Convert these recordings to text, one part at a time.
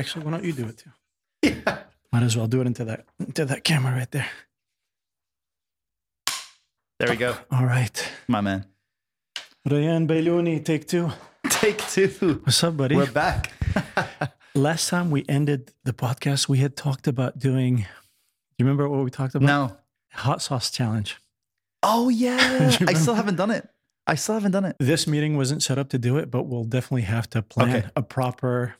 Actually, why don't you do it too? Yeah. Might as well do it into that into that camera right there. There we go. All right. My man. Rayan Bailouni, take two. Take two. What's up, buddy? We're back. Last time we ended the podcast, we had talked about doing. Do you remember what we talked about? no. Hot sauce challenge. Oh yeah. I still haven't done it. I still haven't done it. This meeting wasn't set up to do it, but we'll definitely have to plan Okay. a proper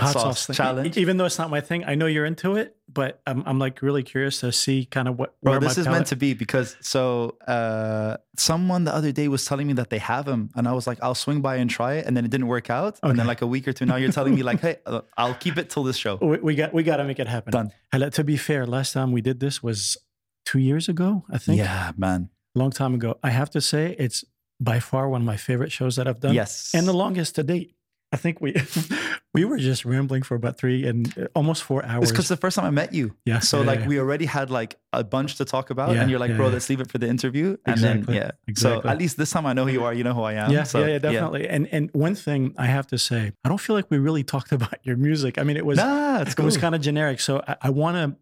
Hot, sauce, thing. challenge. Even though it's not my thing, I know you're into it, but I'm, I'm like really curious to see kind of what. Bro, where this is meant to be because so uh, someone the other day was telling me that they have them, and I was like, I'll swing by and try it, and then it didn't work out, and then like a week or two now, you're telling me like, hey, uh, I'll keep it till this show. We, we got we got to make it happen. Done. And, to be fair, last time we did this was two years ago, I think. Yeah, man. long time ago. I have to say, it's by far one of my favorite shows that I've done. Yes. and the longest to date. I think we we were just rambling for about three and uh, almost four hours. It's because the first time I met you. Yeah, So yeah, like yeah. we already had like a bunch to talk about, Yeah, and you're like, bro, let's leave it for the interview, and Exactly, then yeah. exactly. So at least this time I know who you are. You know who I am. yeah, So, yeah, yeah, definitely. And and one thing I have to say, I don't feel like we really talked about your music. I mean, it was Nah, it cool. was kind of generic. So I, I want to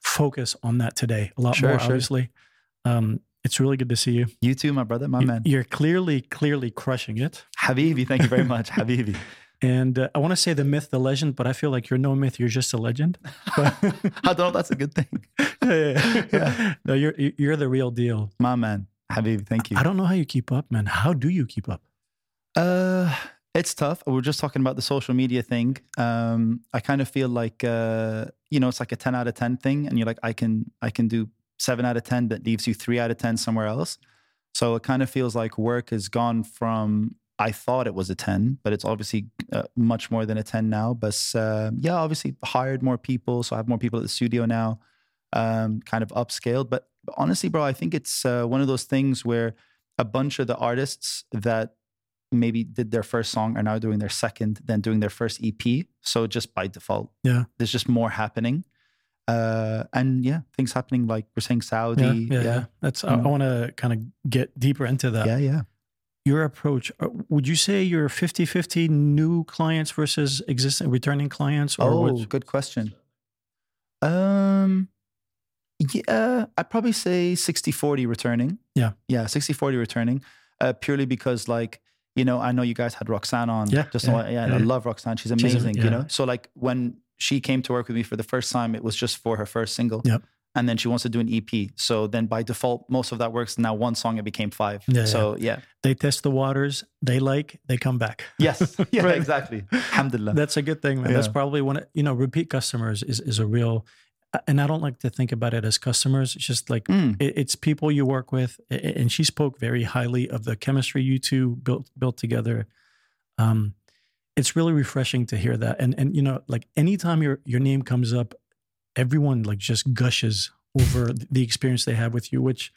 focus on that today a lot Sure, more. sure. Obviously, um, it's really good to see you. you too, my brother, my You- man. You're clearly clearly crushing it. Habibi, thank you very much, Habibi. And uh, I want to say the myth, the legend, but I feel like you're no myth. You're just a legend. But- I don't know if that's a good thing. yeah, yeah. Yeah. No, you're you're the real deal. My man, Habibi, thank you. I don't know how you keep up, man. How do you keep up? Uh, it's tough. We are just talking about the social media thing. Um, I kind of feel like uh, you know, it's like a ten out of ten thing, and you're like, I can, I can do seven out of ten, that leaves you three out of ten somewhere else. So it kind of feels like work has gone from I thought it was a ten, but it's obviously uh, much more than a ten now. But uh, yeah, obviously hired more people, so I have more people at the studio now. Um, kind of upscaled, but honestly, bro, I think it's uh, one of those things where a bunch of the artists that maybe did their first song are now doing their second, then doing their first EP. So just by default, Yeah. there's just more happening. Uh, and yeah, things happening like we're saying Saudi. Yeah, yeah, yeah. That's. I, I want to kind of get deeper into that. yeah, yeah. Your approach. uh, Would you say you're 50-50 new clients versus existing returning clients, or Oh, good question. Um, yeah, I'd probably say 60 40 returning. Yeah. Yeah, 60 40 returning. Uh, purely because, like, you know, I know you guys had Roxanne on. Yeah, Just yeah, yeah, yeah, yeah. I love Roxanne. She's She's amazing, am- you know? So, like, when she came to work with me for the first time, it was just for her first single. Yep. And then she wants to do an EP. So then by default, most of that works. Now one song, it became five. Yeah, so yeah. they test the waters, they like, they come back. Yes. Yeah, Right. exactly. Alhamdulillah. That's a good thing, man. That's probably one. of- You know, repeat customers is is a real. And I don't like to think about it as customers. It's just like Mm. it, it's people you work with. And she spoke very highly of the chemistry you two built built together. Um, it's really refreshing to hear that. And and you know, like anytime your your name comes up, everyone like just gushes over the experience they have with you, which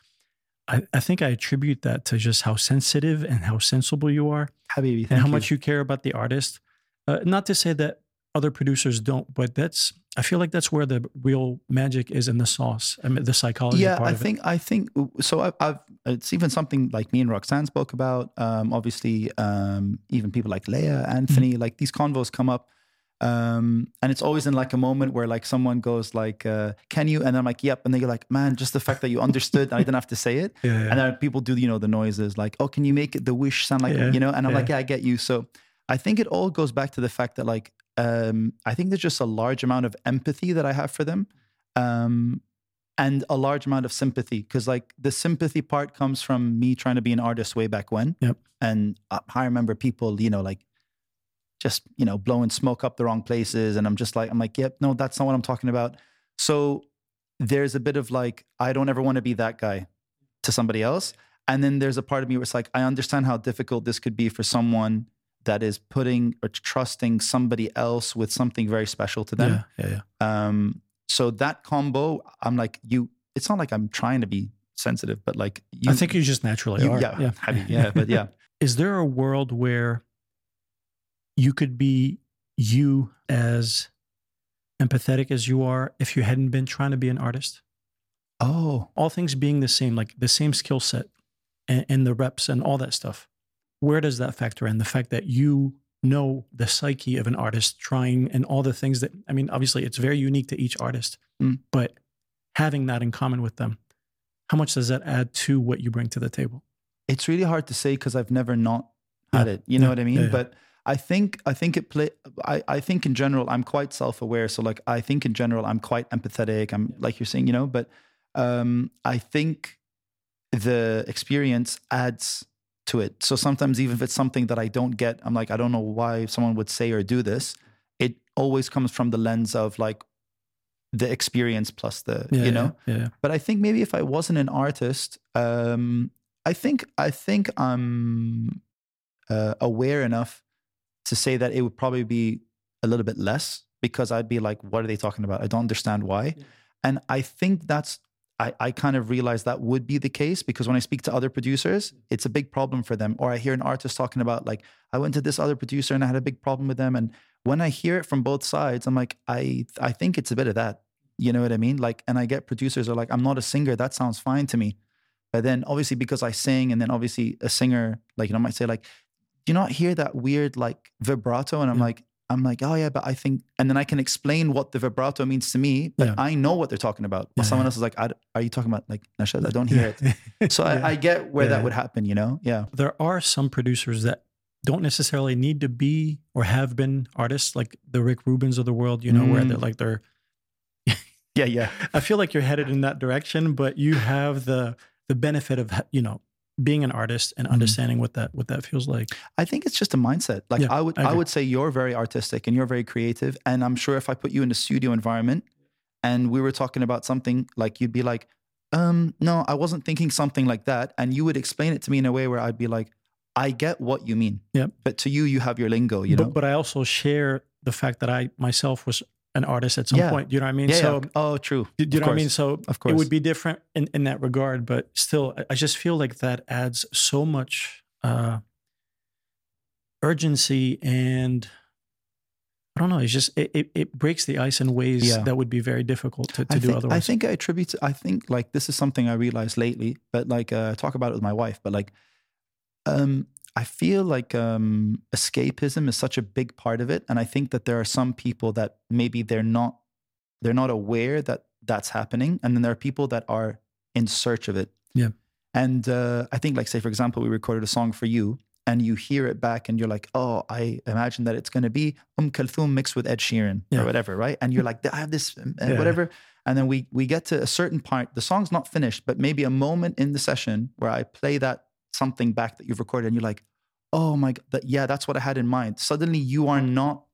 I, I think I attribute that to just how sensitive and how sensible you are Habibi, and how you. much you care about the artist. Uh, not to say that other producers don't, but that's I feel like that's where the real magic is in the sauce. I mean, the psychology. yeah part i think i think so I've, I've it's even something like me and roxanne spoke about um obviously um even people like leia anthony Mm-hmm. like these convos come up um and it's always in like a moment where like someone goes like uh can you and i'm like yep and then you're like man just the fact that you understood i didn't have to say it. Yeah, yeah. and then people do you know the noises like oh can you make the wish sound like Yeah, you know and i'm like yeah i get you so i think it all goes back to the fact that like um i think there's just a large amount of empathy that i have for them um and a large amount of sympathy because like the sympathy part comes from me trying to be an artist way back when. Yep. and i I remember people you know like just you know blowing smoke up the wrong places and i'm just like i'm like yep no that's not what i'm talking about. So there's a bit of like i don't ever want to be that guy to somebody else. And then there's a part of me where it's like i understand how difficult this could be for someone that is putting or trusting somebody else with something very special to them yeah, yeah, yeah. um so that combo i'm like you it's not like i'm trying to be sensitive but like you I think you just naturally you- are. yeah yeah. Habibi, yeah but yeah Is there a world where you could be you as empathetic as you are if you hadn't been trying to be an artist? oh all things being the same, like the same skill set and, and the reps and all that stuff, where does that factor in? The fact that you know the psyche of an artist trying and all the things that I mean, obviously it's very unique to each artist, Mm. but having that in common with them, how much does that add to what you bring to the table? it's really hard to say because I've never not had Yeah, it. You know yeah, what I mean? yeah. But I think I think it play. I I think in general I'm quite self aware. So like I think in general I'm quite empathetic. I'm like you're saying, you know. But um, I think the experience adds to it. So sometimes even if it's something that I don't get, I'm like I don't know why someone would say or do this. It always comes from the lens of like the experience plus the Yeah, you know yeah, yeah. but I think maybe if I wasn't an artist, um, I think I think I'm uh, aware enough to say that it would probably be a little bit less because I'd be like, what are they talking about? I don't understand why. And I think that's I, I kind of realize that would be the case because when I speak to other producers, it's a big problem for them. Or I hear an artist talking about like, I went to this other producer and I had a big problem with them. And when I hear it from both sides, I'm like, I I think it's a bit of that. You know what I mean? Like, and I get producers are like, I'm not a singer. That sounds fine to me. But then obviously because I sing, and then obviously a singer, like, you know, might say, like, do you not hear that weird like vibrato? And I'm Yeah. like, I'm like, oh yeah, but I think, and then I can explain what the vibrato means to me, but Yeah. I know what they're talking about. But Yeah, someone else is like, I, are you talking about like Nashad? I don't hear it. So Yeah. I, I get where Yeah. that would happen, you know? Yeah. there are some producers that don't necessarily need to be or have been artists like the Rick Rubins of the world, you know, where Mm. they're like they're Yeah, yeah. I feel like you're headed in that direction, but you have the the benefit of you know being an artist and Mhm. understanding what that what that feels like. I think it's just a mindset. Like Yeah, I would I I, would say you're very artistic and you're very creative. And I'm sure if I put you in a studio environment and we were talking about something, like you'd be like, um, no, I wasn't thinking something like that. And you would explain it to me in a way where I'd be like, I get what you mean. Yep. But to you, you have your lingo, you know? But but I also share the fact that I myself was an artist at some Yeah. point. You know what I mean? yeah, so yeah. Oh, true. you Of know what I mean? So Of course it would be different in, in that regard, but still, I- just feel like that adds so much uh, urgency and I don't know. It's just it, it, it breaks the ice in ways Yeah. that would be very difficult to, to I do otherwise. I think I attribute. To, I think like this is something I realized lately, but like uh, I talk about it with my wife. But like, um, I feel like um, escapism is such a big part of it, and I think that there are some people that maybe they're not they're not aware that that's happening, and then there are people that are in search of it. Yeah. And uh, I think, like, say for example, we recorded a song for you, and you hear it back, and you're like, "Oh, I imagine that it's going to be Um Kulthum mixed with Ed Sheeran Yeah. or whatever, right?" And you're like, "I have this, Yeah. whatever." And then we we get to a certain part. The song's not finished, but maybe a moment in the session where I play that something back that you've recorded, and you're like, "Oh my god, that, yeah, that's what I had in mind." Suddenly, you are not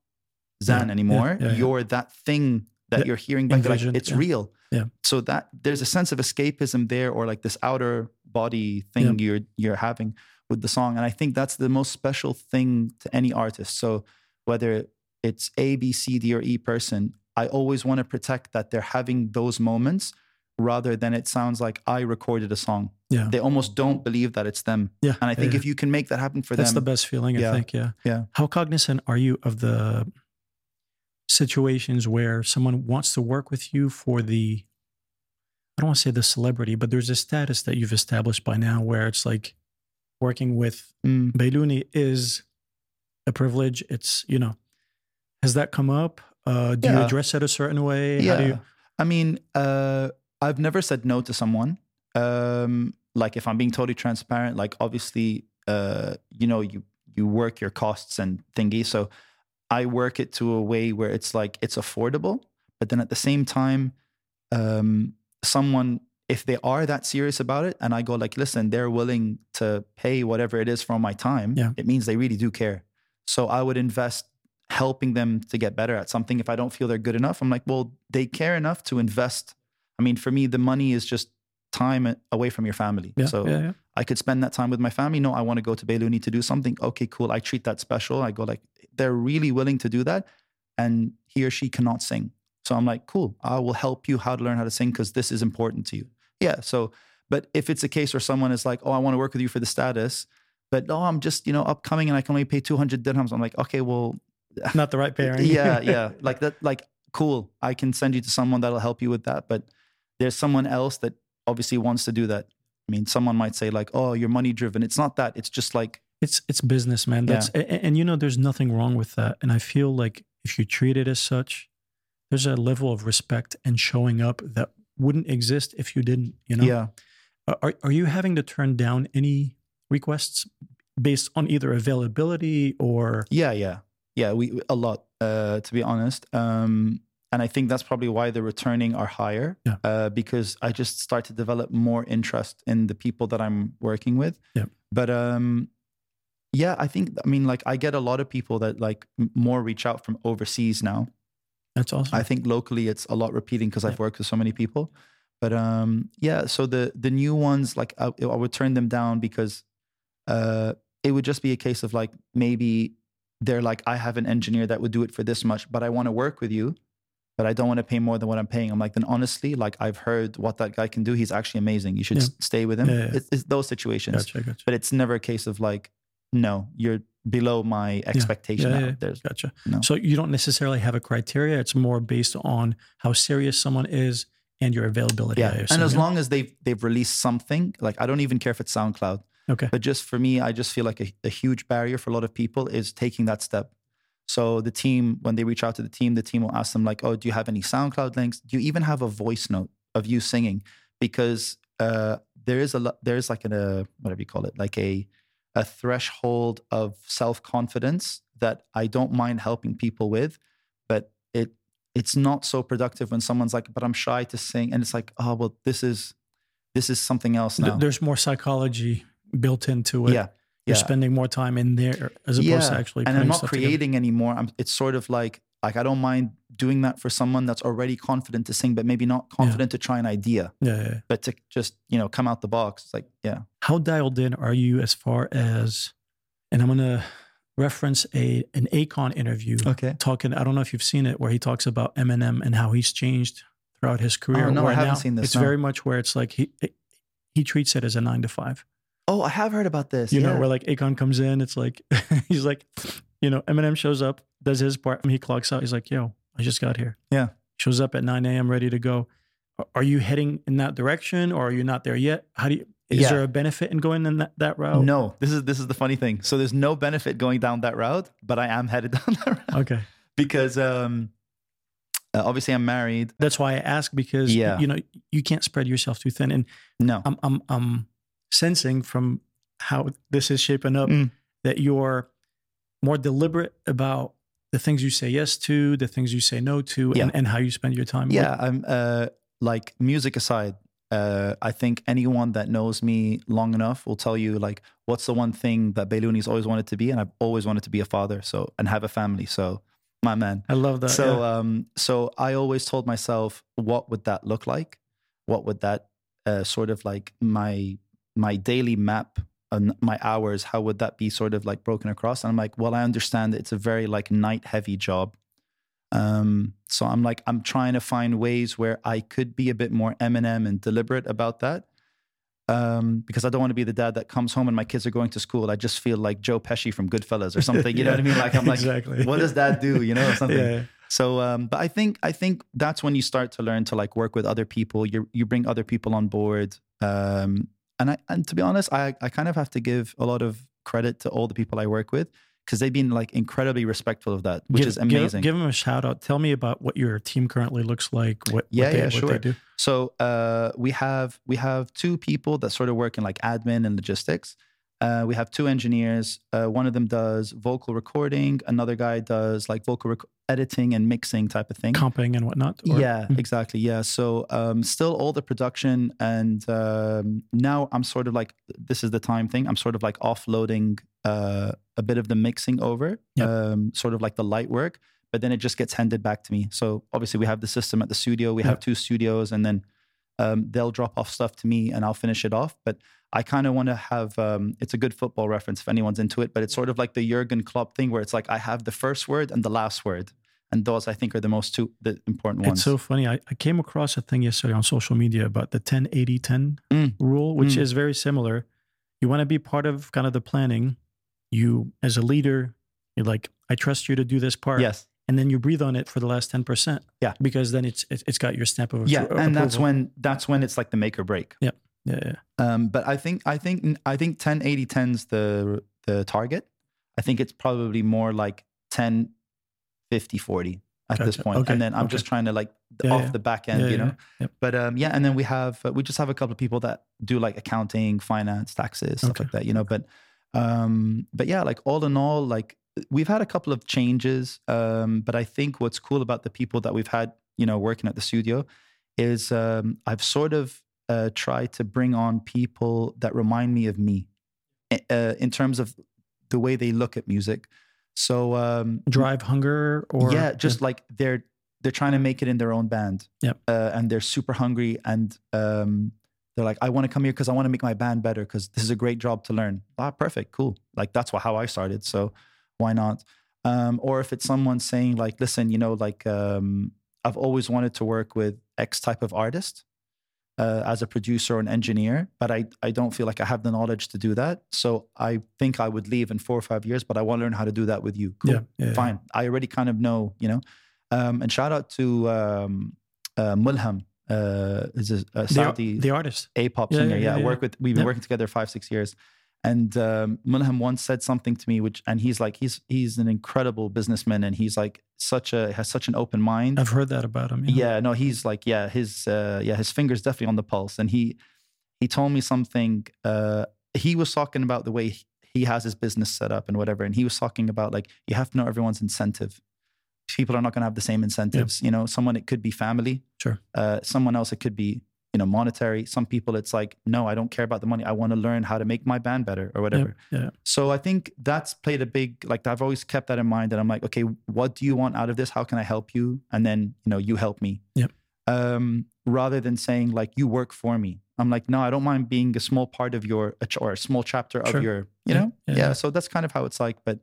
Zan Yeah, anymore. yeah, yeah. You're that thing that you're hearing back. Like, it's real. Yeah. So that there's a sense of escapism there, or like this outer body thing you're you're having with the song, and I think that's the most special thing to any artist. So whether it's A, B, C, D, or E person, I always want to protect that they're having those moments rather than it sounds like I recorded a song. Yeah, They almost don't believe that it's them. yeah. And I think yeah. if you can make that happen for them, that's the best feeling, I Yeah. think. Yeah, Yeah. How cognizant are you of the situations where someone wants to work with you for the I don't want to say the celebrity, but there's a status that you've established by now where it's like working with Mm, Bailouni is a privilege. It's, you know, has that come up? Uh, do you address it a certain way? yeah. How do you, I mean, uh, I've never said no to someone. Um, like if I'm being totally transparent, like obviously, uh, you know, you you work your costs and thingy. So I work it to a way where it's like it's affordable, but then at the same time, um, someone if they are that serious about it, and I go like, listen, they're willing to pay whatever it is for my time. Yeah. It means they really do care. So I would invest helping them to get better at something. If I don't feel they're good enough, I'm like, well, they care enough to invest. I mean, for me, the money is just time away from your family. yeah, so yeah, yeah. I could spend that time with my family. No, I want to go to Bailouni to do something. Okay, cool. I treat that special. I go like, they're really willing to do that. And he or she cannot sing. So I'm like, cool. I will help you how to learn how to sing because this is important to you. Yeah. So, but if it's a case where someone is like, oh, I want to work with you for the status, but no, I'm just, you know, upcoming and I can only pay 200 dirhams. I'm like, okay, well, Not the right pairing. yeah, yeah. Like that, like, cool. I can send you to someone that'll help you with that. But there's someone else that obviously wants to do that. I mean, someone might say, like, oh, you're money driven. It's not that. It's just like, It's it's business, man. That's a- a- and, you know there's nothing wrong with that. And I feel like if you treat it as such, there's a level of respect and showing up that wouldn't exist if you didn't. You know. Yeah. Are are you having to turn down any requests based on either availability or Yeah, yeah, yeah. We a lot, uh, to be honest. Um, and I think that's probably why the returning are higher. Yeah. Uh, because I just start to develop more interest in the people that I'm working with. Yeah. But um, yeah, I think I mean like I get a lot of people that like more reach out from overseas now. that's awesome? I think locally it's a lot repeating because I've worked with so many people. But um, yeah, so the the new ones like I, I would turn them down because uh, it would just be a case of like maybe they're like I have an engineer that would do it for this much, but I want to work with you, but I don't want to pay more than what I'm paying. I'm like then honestly, like I've heard what that guy can do. He's actually amazing. You should Yeah. stay with him. Yeah, yeah. It's, it's those situations, gotcha, gotcha, but it's never a case of like no, you're below my expectation. Yeah, yeah. Gotcha. No. So you don't necessarily have a criteria. It's more based on how serious someone is and your availability. Yeah, and as long as they've they've released something, like I don't even care if it's SoundCloud, okay, but just for me, I just feel like a, a huge barrier for a lot of people is taking that step. So the team, when they reach out to the team, the team will ask them like, "Oh, do you have any SoundCloud links? Do you even have a voice note of you singing?" Because uh, there is a there is like an, a whatever you call it, like a a threshold of self confidence that I don't mind helping people with, but it it's not so productive when someone's like, "But I'm shy to sing," and it's like, "Oh, well, this is this is something else now." there's more psychology built into it. yeah, You're yeah. spending more time in there as opposed to actually. and I'm not stuff together. creating anymore. I'm, it's sort of like like I don't mind doing that for someone that's already confident to sing, but maybe not confident to try an idea, Yeah, yeah, yeah. but to just you know come out the box. It's like yeah, How dialed in are you as far as? And I'm gonna reference a an Akon interview okay, talking. I don't know if you've seen it, where he talks about Eminem and how he's changed throughout his career. Oh, no, I haven't now seen this, It's no. very much where it's like he he treats it as a nine to five. Oh, I have heard about this. You yeah. know, where like Akon comes in, it's like he's like, you know, Eminem shows up, does his part, and he clocks out. He's like, "Yo, I just got here." Yeah. Shows up at nine a.m. ready to go. Are- Are you heading in that direction, or are you not there yet? How do you? Is Yeah. there a benefit in going in that, that route? No, this is this is the funny thing. So there's no benefit going down that route, but I am headed down that route Okay, because um, uh, obviously I'm married. that's why I ask because Yeah. you know you can't spread yourself too thin, and No, I'm I'm I'm sensing from how this is shaping up Mm. that you're more deliberate about the things you say yes to, the things you say no to, Yeah. and, and how you spend your time. Yeah, I'm uh like music aside, uh I think anyone that knows me long enough will tell you like what's the one thing that Bailouni's always wanted to be and I've always wanted to be a father, so and have a family. So my man. I love that. so yeah. um so I always told myself what would that look like? What would that uh sort of like my my daily map and my hours how would that be sort of like broken across? And i'm like well i understand it's a very like night heavy job. Um so i'm like i'm trying to find ways where i could be a bit more eminem and deliberate about that um because i don't want to be the dad that comes home and my kids are going to school. I just feel like joe pesci from goodfellas or something you know what i mean? Like i'm like exactly. what does that do you know or something. Yeah, so, um, but I think I think that's when you start to learn to like work with other people. You you bring other people on board, um, and I and to be honest, I I kind of have to give a lot of credit to all the people I work with because they've been like incredibly respectful of that, which Give- is amazing. Give, them a shout out. Tell me about what your team currently looks like. What, Yeah, what they, yeah, what sure. they do. So uh, we have we have two people that sort of work in like admin and logistics. Uh, we have two engineers. Uh, one of them does vocal recording. Another guy does like vocal rec- editing and mixing type of thing. Comping and whatnot. or- yeah, Mhm. exactly. Yeah. So um, still all the production, and um, now I'm sort of like this is the time thing. I'm sort of like offloading uh, a bit of the mixing over, Yep. um, sort of like the light work, but then it just gets handed back to me. So obviously we have the system at the studio. We have two studios, and then um, they'll drop off stuff to me, and I'll finish it off. But I kind of want to have. Um, it's a good football reference if anyone's into it, but it's sort of like the Jurgen Klopp thing, where it's like I have the first word and the last word, and those I think are the most two the important ones. It's so funny. I, I came across a thing yesterday on social media about the 10 80 10 Mm. rule, which Mm. is very similar. You want to be part of kind of the planning. You, as a leader, you're like, I trust you to do this part. yes. And then you breathe on it for the last 10%. Yeah. Because then it's it's, got your stamp of yeah appro- and that's when that's when it's like the make or break Yeah. Yeah, yeah. um but i think i think i think 10 80 10's the the target. I think it's probably more like 10, 50, 40 at this point. Okay, And then I'm okay. just trying to like Yeah, off yeah. the back end, Yeah, you know. But um, yeah, and then we have uh, we just have a couple of people that do like accounting, finance, taxes, stuff Okay. like that, you know. But um, but yeah, like all in all, like we've had a couple of changes. Um, but I think what's cool about the people that we've had, you know, working at the studio, is um, I've sort of uh, tried to bring on people that remind me of me, uh, in terms of the way they look at music. So um, Drive hunger or yeah, just like they're they're trying to make it in their own band. Yep. Uh, and they're super hungry and um, they're like, I want to come here because I want to make my band better because this is a great job to learn. Ah, perfect, cool. Like that's what, how I started. So why not? Um, or if it's someone saying like, listen, you know, like um, I've always wanted to work with X type of artist uh, as a producer or an engineer, but I, I don't feel like I have the knowledge to do that. So I think I would leave in four or five years, but I want to learn how to do that with you. Cool yeah, yeah, yeah. fine. I already kind of know, you know. Um, and shout out to um, uh, Mulham, uh, is a, a The, Saudi the artist. A-pop Yeah, singer. yeah, Yeah, yeah, I work with. We've been working together five, six years. And um, Mulham once said something to me, which, and he's like, he's he's an incredible businessman, and he's like such a has such an open mind. I've heard that about him. Yeah, no, he's like, yeah, his uh, yeah, his fingers definitely on the pulse. And he he told me something. Uh, he was talking about the way he- he has his business set up and whatever. And he was talking about like you have to know everyone's incentive. People are not going to have the same incentives. You know, someone it could be family. Sure. Uh, someone else it could be you know monetary. Some people it's like no, I don't care about the money. I want to learn how to make my band better or whatever. Yeah, yeah. So I think that's played a big like I've always kept that in mind. that I'm like, okay, what do you want out of this? How can I help you? And then you know you help me. Yep. Um, rather than saying like you work for me, I'm like, no, I don't mind being a small part of your or a small chapter of Sure. your, Yeah, you know, yeah, yeah, yeah. So that's kind of how it's like. But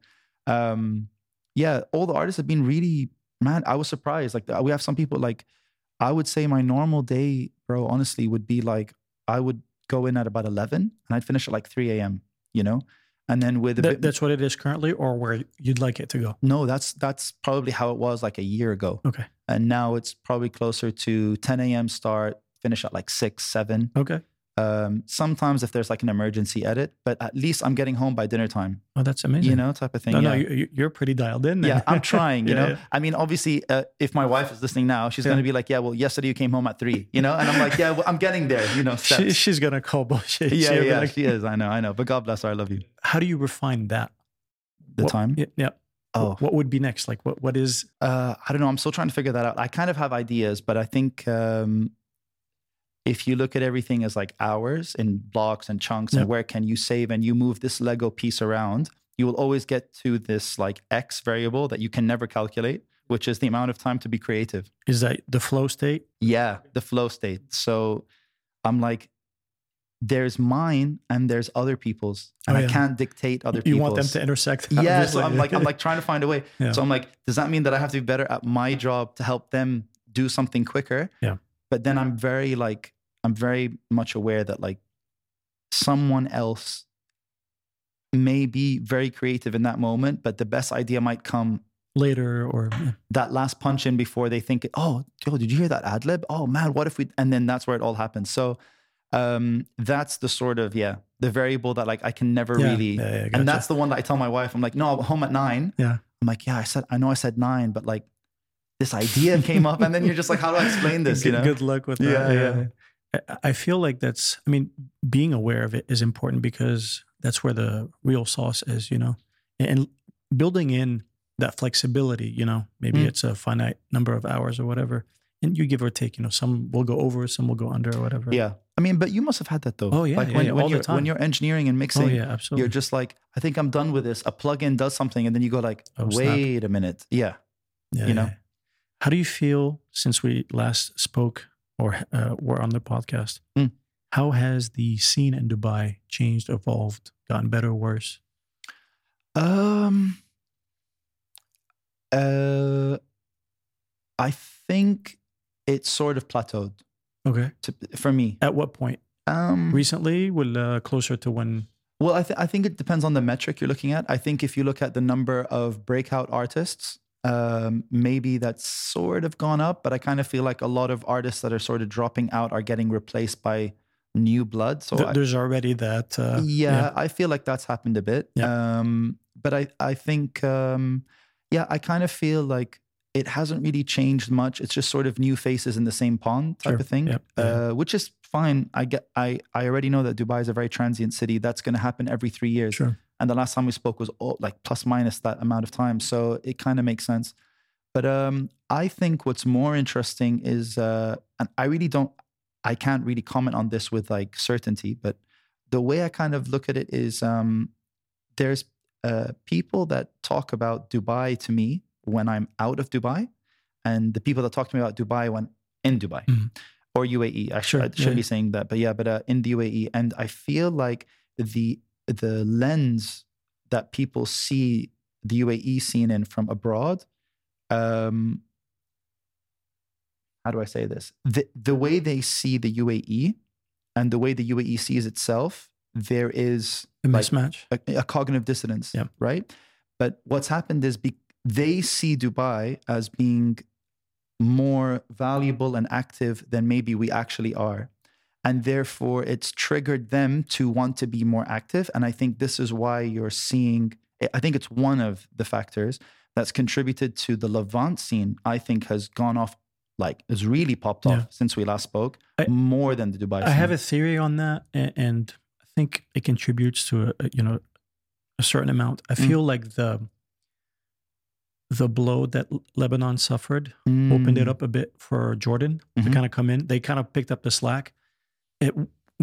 um, yeah, all the artists have been really man. I was surprised. Like we have some people like I would say my normal day, bro, honestly, would be like I would go in at about 11 and I'd finish at like 3 a.m., you know? And then with a That, bit, that's what it is currently, or where you'd like it to go. no, that's that's probably how it was like a year ago. Okay. And now it's probably closer to 10 a.m. start, finish at like six, seven. Okay. Um, sometimes if there's like an emergency edit, but at least I'm getting home by dinner time, Oh, that's amazing. you know, type of thing. no, yeah. no, you, you're pretty dialed in. then. yeah, I'm trying, you Yeah, know. yeah. I mean, obviously, uh, if my wife is listening now, she's going to be like, yeah, well, yesterday you came home at three, you know? And I'm like, yeah, well, I'm getting there, you know, She, she's gonna call bullshit. yeah, She'll yeah, like, she is. I know, I know. But God bless her. I love you. How do you refine that? The What- time. Yeah. yeah. Oh, What would be next? Like, what? What is? uh, I don't know. I'm still trying to figure that out. I kind of have ideas, but I think um, if you look at everything as like hours in blocks and chunks Yeah. and where can you save and you move this Lego piece around, you will always get to this like X variable that you can never calculate, which is the amount of time to be creative. Is that the flow state? Yeah, the flow state. So I'm like, there's mine and there's other people's, and Oh, I can't dictate other You people's. want them to intersect? Yeah, so. I'm like, I'm like trying to find a way. Yeah. So I'm like, does that mean that I have to be better at my job to help them do something quicker? Yeah. But then I'm very like, I'm very much aware that like someone else may be very creative in that moment, but the best idea might come later or yeah. that last punch in before they think, oh, yo, did you hear that ad lib? Oh man, what if we? And then that's where it all happens. So um, that's the sort of yeah, the variable that like I can never Yeah, really. yeah, yeah, gotcha. And that's the one that I tell my wife. I'm like, no, I'm home at nine. Yeah. I'm like, yeah, I said, I know I said nine, but like this idea came up, and then you're just like, how do I explain this? You good, know? good luck with Yeah, that. yeah. I- I feel like that's. I mean, being aware of it is important because that's where the real sauce is. You know, and building in that flexibility. You know, maybe Mm. it's a finite number of hours or whatever, and you give or take. You know, some will go over, some will go under, or whatever. Yeah. I mean, but you must have had that though. Oh, yeah, Like yeah, when, yeah, when all the you're when you're engineering and Oh mixing, yeah, absolutely. you're just like, I think I'm done with this. A plugin does something, and then you go like, Oh, snap. wait a minute. Yeah. yeah, you know? How do you feel since we last spoke or uh, were on the podcast? Mm. How has the scene in Dubai changed, evolved, gotten better, or worse? Um. Uh, I think it's sort of plateaued Okay. to, for me. At what point? Um, Recently, well, uh, closer to when? well, I, th- I think it depends on the metric you're looking at. I think if you look at the number of breakout artists, um, maybe that's sort of gone up. But I kind of feel like a lot of artists that are sort of dropping out are getting replaced by new blood. So Th- I, there's already that. Uh, yeah, I feel like that's happened a bit. Yeah. Um, but I, I think, um, yeah, I kind of feel like it hasn't really changed much. It's just sort of new faces in the same pond type Sure. of thing, Yep. Yeah. uh, which is fine. I get, I, I already know that Dubai is a very transient city. That's going to happen every three years. Sure. And the last time we spoke was all, like plus minus that amount of time. So it kind of makes sense. But um, I think what's more interesting is, uh, and I really don't, I can't really comment on this with like certainty, but the way I kind of look at it is um, there's uh, people that talk about Dubai to me when I'm out of Dubai, and the people that talk to me about Dubai when in Dubai Mhm. or UAE. I, Sure, I shouldn't yeah. be saying that, but yeah, but uh, in the UAE, and I feel like the the lens that people see the UAE scene in from abroad. Um, how do I say this? The the way they see the UAE and the way the UAE sees itself, there is like, mismatch. a, a cognitive dissonance, Yeah. right? But what's happened is be, they see Dubai as being more valuable and active than maybe we actually are. And therefore, it's triggered them to want to be more active. And I think this is why you're seeing, I think it's one of the factors that's contributed to the Levant scene, I think has gone off, like, has really popped off since we last spoke, I- more than the Dubai I scene. have a theory on that, and I think it contributes to a, a, you know a certain amount. I Mm. feel like the the blow that Lebanon suffered opened it Mm. up a bit for Jordan to Mhm. kind of come in. They kind of picked up the slack. It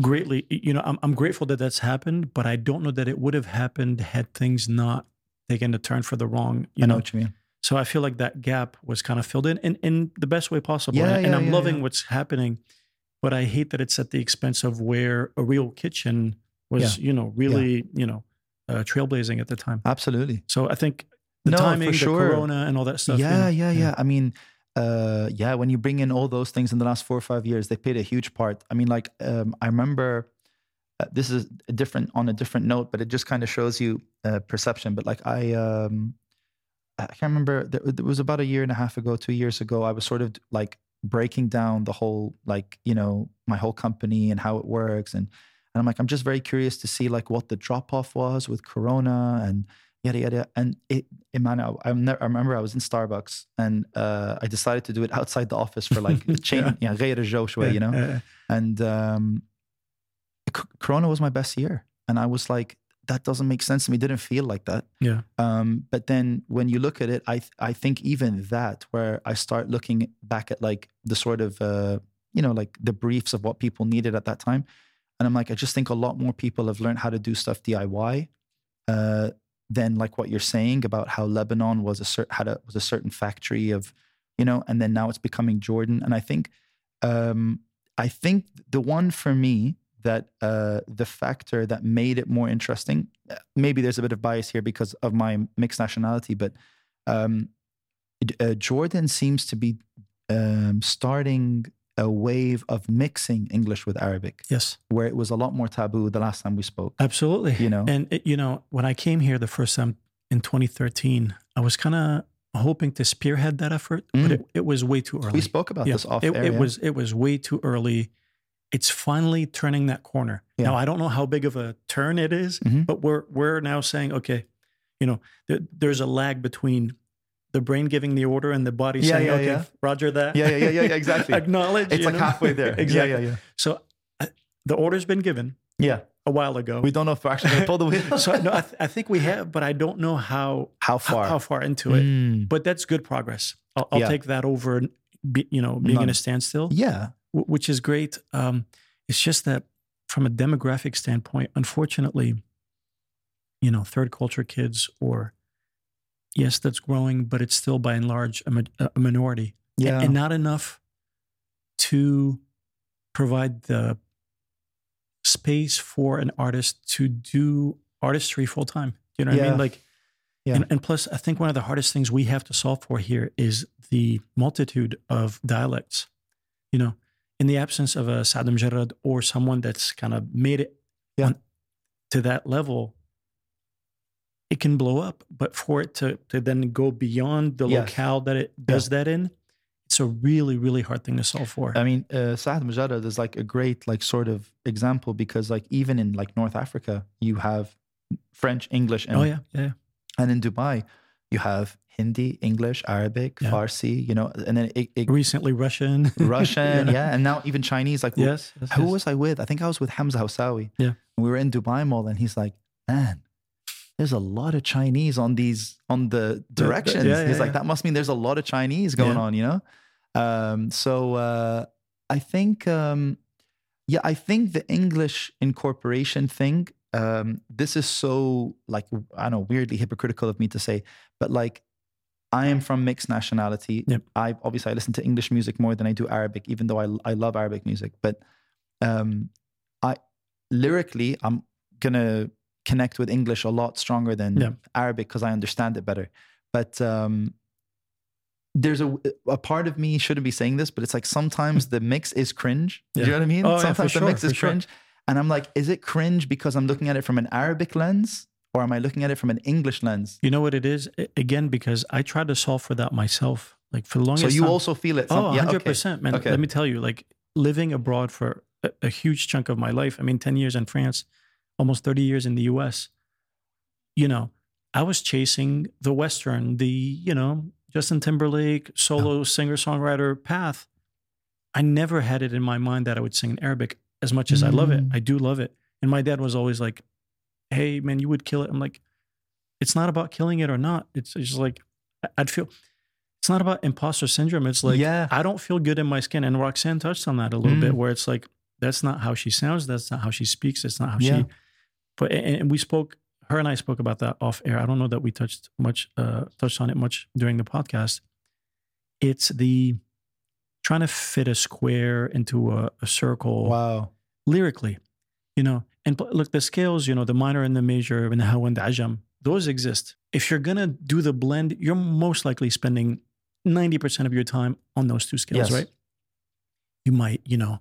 greatly, you know, I'm, I'm grateful that that's happened, but I don't know that it would have happened had things not taken a turn for the wrong. You I know know, what you mean. so I feel like that gap was kind of filled in in, in the best way possible. Yeah, and and I'm yeah, loving yeah. what's happening, but I hate that it's at the expense of where a real kitchen was, you know, really, you know, uh, trailblazing at the time. Absolutely. So I think the No, for timing, the sure. corona, and all that stuff. you yeah, know, yeah, yeah, I mean, uh, yeah, when you bring in all those things in the last four or five years, they played a huge part. I mean, like, um, I remember uh, this is a different on a different note, but it just kind of shows you uh, perception. But like, I, um, I can't remember. It was about a year and a half ago, two years ago. I was sort of like breaking down the whole, like, you know, my whole company and how it works, and and I'm like, I'm just very curious to see like what the drop off was with Corona and yada yada. And it, it man, I, I, never, I remember I was in Starbucks and uh, I decided to do it outside the office for like a chain, yeah, غير الجو شوي, you know. Uh, And um, C- Corona was my best year, and I was like, that doesn't make sense to me. It didn't feel like that. yeah. Um, but then when you look at it, I th- I think even that, where I start looking back at like the sort of uh, you know like the briefs of what people needed at that time, and I'm like, I just think a lot more people have learned how to do stuff DIY. Uh, than like what you're saying about how Lebanon was a cer- had a was a certain factory of, you know, and then now it's becoming Jordan. And I think, um, I think the one for me that uh, the factor that made it more interesting, uh, maybe there's a bit of bias here because of my mixed nationality, but um, uh, Jordan seems to be um, starting a wave of mixing English with Arabic, Yes. where it was a lot more taboo the last time we spoke. Absolutely. You know? and it, you know, when I came here the first time in 2013, I was kind of hoping to spearhead that effort, but Mm. it, it was way too early. We spoke about Yeah. this off it, air. it yeah. was it was way too early. It's finally turning that corner. Yeah. Now I don't know how big of a turn it is, Mhm. but we're we're now saying okay, you know, there, there's a lag between the brain giving the order and the body Yeah, saying yeah, okay, yeah. Roger that. Yeah, yeah, yeah, yeah, exactly. Acknowledge. It's like know? halfway there. exactly. Yeah, yeah, yeah. So uh, the order's been given Yeah. a while ago. We don't know if we're actually going to pull the wheel. so no, I, th- I think we have, but I don't know how How how, far? how far into it. Mm. But that's good progress. I'll, I'll take that over, be, you know, being in a standstill, Yeah. w- which is great. Um, it's just that from a demographic standpoint, unfortunately, you know, third culture kids, or yes, that's growing, but it's still by and large a, a minority, Yeah. and not enough to provide the space for an artist to do artistry full time. You know what I mean? Like, Yeah. and, and plus, I think one of the hardest things we have to solve for here is the multitude of dialects. You know, in the absence of a Saad Lamjarred or someone that's kind of made it Yeah. on- to that level, it can blow up. But for it to, to then go beyond the Yes. locale that it does that in, it's a really really hard thing to solve for. I mean, uh, Saad Lamjarred is like a great like sort of example because like even in like North Africa, you have French, English, and oh yeah, yeah. and in Dubai, you have Hindi, English, Arabic, Yeah. Farsi, you know, and then it, it, Recently Russian, Russian, yeah. and now even Chinese. Like, Yes. yes, who yes. was I with? I think I was with Hamza Hawsawi. Yeah. And we were in Dubai Mall, and he's like, "Man, there's a lot of Chinese on these on the directions." yeah, he's yeah, like, yeah. "That must mean there's a lot of Chinese going Yeah. on," you know. Um, so uh, I think, um, yeah, I think the English incorporation thing. Um, this is so like I don't know, weirdly hypocritical of me to say, but like I am from mixed nationality. Yep. I obviously I listen to English music more than I do Arabic, even though I I love Arabic music. But um, I lyrically I'm gonna connect with English a lot stronger than Yeah. Arabic because I understand it better. But um, there's a a part of me shouldn't be saying this, but it's like sometimes the mix is cringe. Do you know what I mean? Oh, yeah, sometimes the sure, mix is for sure. cringe, and I'm like, is it cringe because I'm looking at it from an Arabic lens, or am I looking at it from an English lens? You know what it is? Again, because I tried to solve for that myself. Like for the longest So you time. also feel it? Oh, From, yeah, 100%, man. Okay. Let me tell you, like living abroad for a, a huge chunk of my life. I mean, 10 years in France, almost 30 years in the US. You know, I was chasing the Western, the, you know, Justin Timberlake solo singer songwriter path. I never had it in my mind that I would sing in Arabic as much as I love it. Mm. I do love it. And my dad was always like, hey, man, you would kill it. I'm like, it's not about killing it or not. It's just like, I- I'd feel, it's not about imposter syndrome. It's like, Yeah. I don't feel good in my skin. And Roxanne touched on that a little Mm. bit, where it's like, that's not how she sounds. That's not how she speaks. That's not how Yeah. she, but, and, we spoke, her and I spoke about that off air. I don't know that we touched much, uh, touched on it much during the podcast. It's the trying to fit a square into a, a circle Wow. lyrically, you know. And look, the scales, you know, the minor and the major and the hawa and the ajam, those exist. If you're gonna do the blend, you're most likely spending ninety percent of your time on those two scales, Yes. right? You might, you know,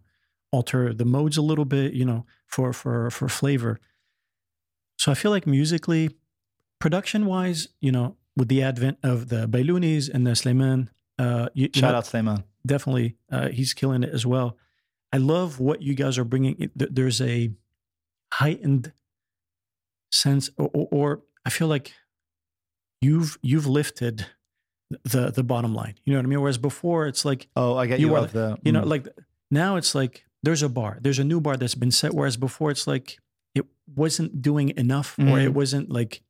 alter the modes a little bit, you know, for for for flavor. So I feel like musically, production wise, you know, with the advent of the Bailounis and the Sleiman, uh, you, you Shout know, out Sleiman. definitely uh, he's killing it as well i love what you guys are bringing there's a heightened sense or, or, or i feel like you've you've lifted the the bottom line you know what i mean whereas before it's like Oh, I get You you. are the, you know mm. like now it's like there's a bar there's a new bar that's been set whereas before it's like it wasn't doing enough or Mhm. it wasn't like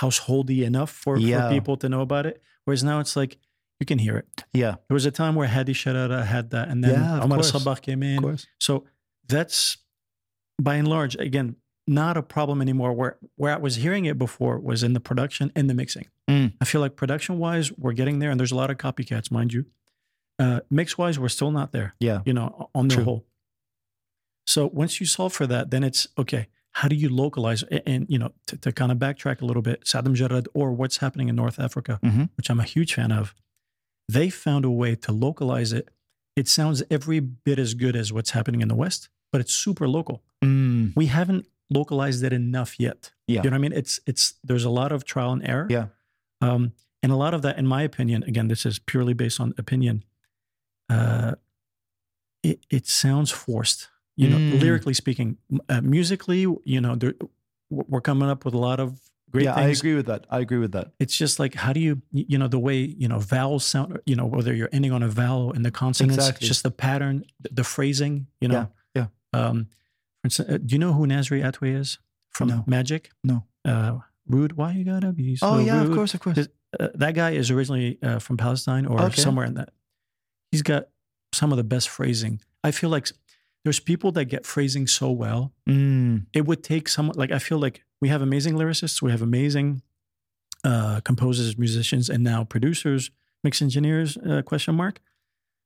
householdy enough for, Yeah. for people to know about it whereas now it's like you can hear it yeah, there was a time where Hadi Sharara had that, and then Yeah, Omar. Sabah came in. So that's by and large, again, not a problem anymore. Where where I was hearing it before was in the production and the mixing. Mm. I feel like production wise, we're getting there, and there's a lot of copycats, mind you. Uh, mix wise, we're still not there. Yeah. You know, on the True. whole. So once you solve for that, then it's okay. How do you localize? A- And, you know, to, to kind of backtrack a little bit, Saad Lamjarred or what's happening in North Africa, Mhm. which I'm a huge fan of, they found a way to localize it. It sounds every bit as good as what's happening in the West, but it's super local. Mm, We haven't localized it enough yet. Yeah. You know what I mean? It's it's there's a lot of trial and error. Yeah. Um, and a lot of that, in my opinion, again, this is purely based on opinion. Uh, it it sounds forced. You know, Mm. lyrically speaking, uh, musically, you know, there, we're coming up with a lot of great yeah, I agree with that. I agree with that. it's just like how do you you know the way you know vowels sound you know whether you're ending on a vowel in the consonants Exactly. just the pattern the, phrasing you know Yeah, um for instance, uh, do you know who Nasri Atweh is from No. Magic No. uh rude why you gotta be so oh yeah, rude? of course, of course. Uh, that guy is originally uh, from Palestine or Okay. somewhere in that he's got some of the best phrasing I feel like there's people that get phrasing so well Mm, it would take someone like I feel like we have amazing lyricists, we have amazing uh, composers, musicians, and now producers, mix engineers. Uh, question mark.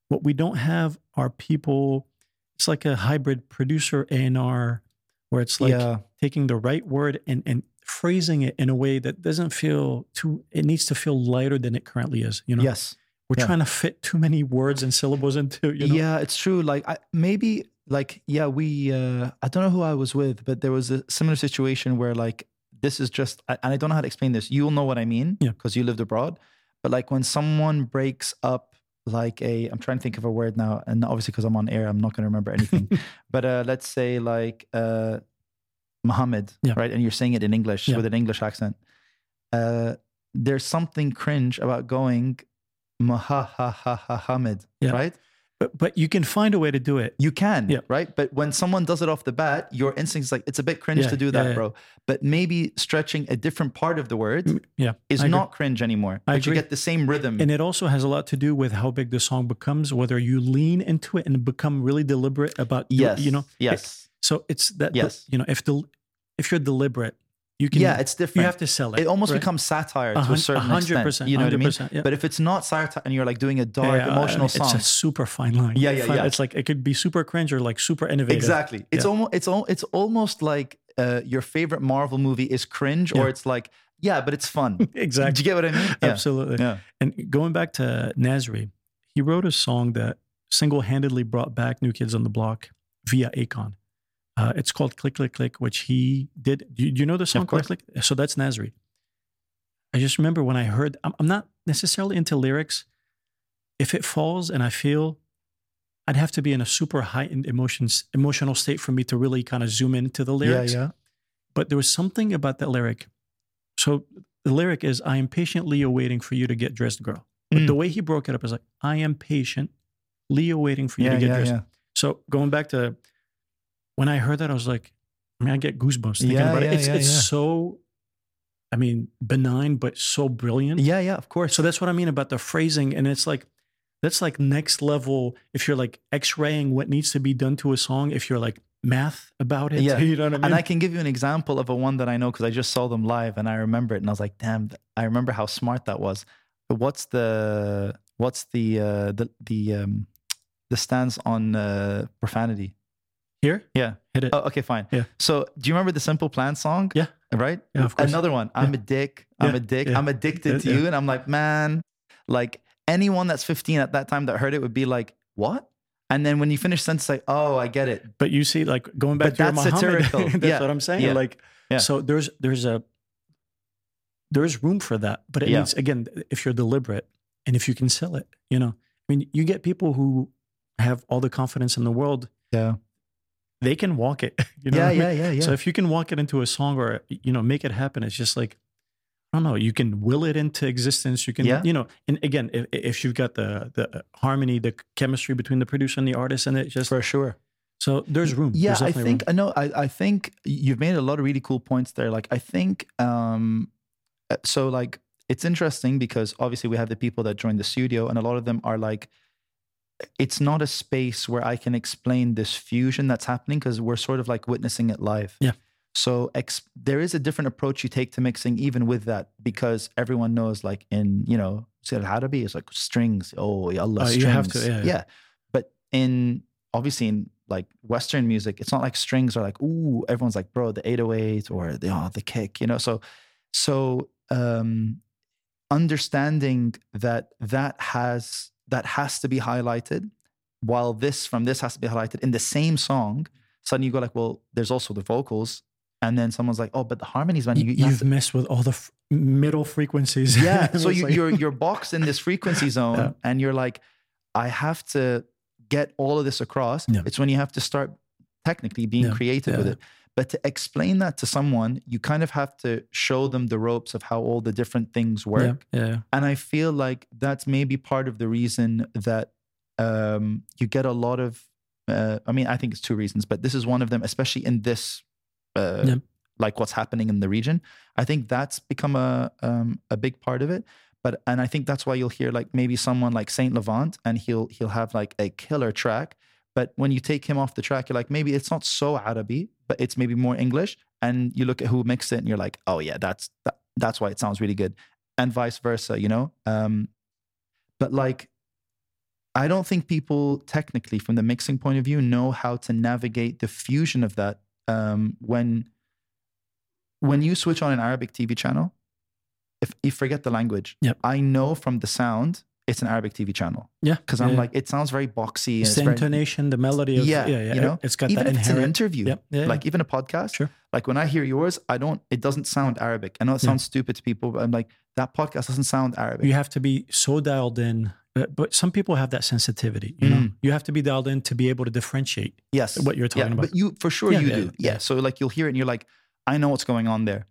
What we don't have are people. It's like a hybrid producer and R, where it's like yeah, taking the right word and and phrasing it in a way that doesn't feel too. It needs to feel lighter than it currently is. You know, yes. we're yeah. trying to fit too many words and syllables into. You know, Yeah, it's true. Like I, maybe like yeah, we uh I don't know who I was with, but there was a similar situation where like this is just and I don't know how to explain this. You'll know what I mean Yeah. because you lived abroad. But like when someone breaks up like a I'm trying to think of a word now, and obviously because I'm on air, I'm not going to remember anything. but uh, let's say like uh, Muhammad, Yeah. right? And you're saying it in English Yeah. with an English accent. Uh, there's something cringe about going Muhammad, Yeah. right? But but you can find a way to do it. You can, Yeah. right? But when someone does it off the bat, your instinct is like, it's a bit cringe Yeah, to do that, yeah. bro. But maybe stretching a different part of the word Yeah, is not cringe anymore. I but you get the same rhythm. And it also has a lot to do with how big the song becomes, whether you lean into it and become really deliberate about, yes. you know. Yes. So it's that, Yes. you know, if the if you're deliberate, you can. yeah, it's different. you have to sell it. it almost right? becomes satire to a certain hundred extent. percent. You know what I mean? yeah. But if it's not satire and you're like doing a dark, Yeah, emotional it's song, a super fine line. Yeah, yeah, yeah. It's like it could be super cringe or like super innovative. exactly. It's almost it's al- it's almost like uh, your favorite Marvel movie is cringe, or it's like yeah, but it's fun. exactly Do you get what I mean? Absolutely. Yeah. And going back to Nasri, he wrote a song that single-handedly brought back New Kids on the Block via Akon. Uh, it's called "Click Click Click," which he did. Do you, do you know the song "Click. Click"? So that's Nasri. I just remember when I heard. I'm, I'm not necessarily into lyrics. If it falls and I feel, I'd have to be in a super heightened emotions emotional state for me to really kind of zoom into the lyrics. Yeah, yeah. But there was something about that lyric. So the lyric is, I am patiently awaiting for you to get dressed, girl. But Mm. the way he broke it up is like, I am patient." Leo waiting for you Yeah, to get yeah, dressed. yeah. So going back to when I heard that, I was like, I mean, I get goosebumps thinking Yeah, about yeah, it. It's, yeah, it's so, I mean, benign, but so brilliant. Yeah, yeah, of course. So that's what I mean about the phrasing. And it's like, that's like next level. If you're like x-raying what needs to be done to a song, if you're like math about it, Yeah. you know what I mean? And I can give you an example of a one that I know because I just saw them live and I remember it and I was like, damn, I remember how smart that was. But what's the what's the uh the the um the stance on uh profanity? Here, Yeah. hit it. Oh, okay, fine. Yeah. So do you remember the Simple Plan song? Yeah. Right? Yeah, of course. Another one. I'm Yeah. a dick. I'm Yeah, a dick. yeah. I'm addicted to you. And I'm like, man, like anyone that's 15 at that time that heard it would be like, what? And then when you finish sentence, like, oh, I get it. But you see, like going back But to your that's Muhammad, satirical. that's Yeah. what I'm saying. Yeah. Like, Yeah. so there's there's a there's room for that, but it needs again if you're deliberate and if you can sell it. You know, I mean, you get people who have all the confidence in the world. Yeah. They can walk it. You know yeah, what I mean? yeah, yeah, yeah. So if you can walk it into a song or you know make it happen, it's just like I don't know. You can will it into existence. You can, Yeah. you know, and again, if, if you've got the the harmony, the chemistry between the producer and the artist, and it just For sure. so there's room. Yeah, There's I think I know. I, I think you've made a lot of really cool points there. Like I think um uh, so like it's interesting because obviously we have the people that join the studio and a lot of them are like it's not a space where I can explain this fusion that's happening because we're sort of like witnessing it live. Yeah. So ex- there is a different approach you take to mixing even with that because everyone knows like in, you know, Sayyid Harabi is like strings. Oh, ya Allah, Uh, strings. you have to, yeah, yeah. But in obviously in like Western music, it's not like strings are like, ooh, everyone's like, bro, the 808 or the oh, the kick, you know. So so um understanding that that has that has to be highlighted while this from this has to be highlighted in the same song suddenly you go like well there's also the vocals and then someone's like oh but the harmonies man you, have messed with all the f- middle frequencies. yeah so you, like- you're you're boxed in this frequency zone Yeah. and you're like i have to get all of this across Yeah. it's when you have to start technically being Yeah, creative with it but to explain that to someone you kind of have to show them the ropes of how all the different things work Yeah, yeah, and I feel like that's maybe part of the reason that um, you get a lot of. Uh, I mean, I think it's two reasons, but this is one of them, especially in this, uh, like what's happening in the region. I think that's become a um, a big part of it. But and I think that's why you'll hear like maybe someone like Saint Levant, and he'll he'll have like a killer track. But when you take him off the track, you're like maybe it's not so Arabi, but it's maybe more English. And you look at who mixed it, and you're like, oh yeah, that's that, that's why it sounds really good and vice versa, you know? Um, but like, I don't think people technically, from the mixing point of view, know how to navigate the fusion of that. Um, when when you switch on an Arabic TV channel, if you forget the language, Yep. I know from the sound it's an Arabic TV channel yeah. because yeah, I'm yeah. like it sounds very boxy. It's the very, intonation, the melody of Yeah, yeah, yeah. you know, it's got even that if it's an interview, Yep, yeah, like even a podcast. Sure. Like when I hear yours, I don't. It doesn't sound Arabic. I know it Yeah. sounds stupid to people, but I'm like that podcast doesn't sound Arabic. you have to be so dialed in But, but some people have that sensitivity. You know, Mm. you have to be dialed in to be able to differentiate Yes. what you're talking yeah, about. But you, for sure, Yeah, you yeah, do. yeah. Yeah. So like you'll hear it and you're like, I know what's going on there.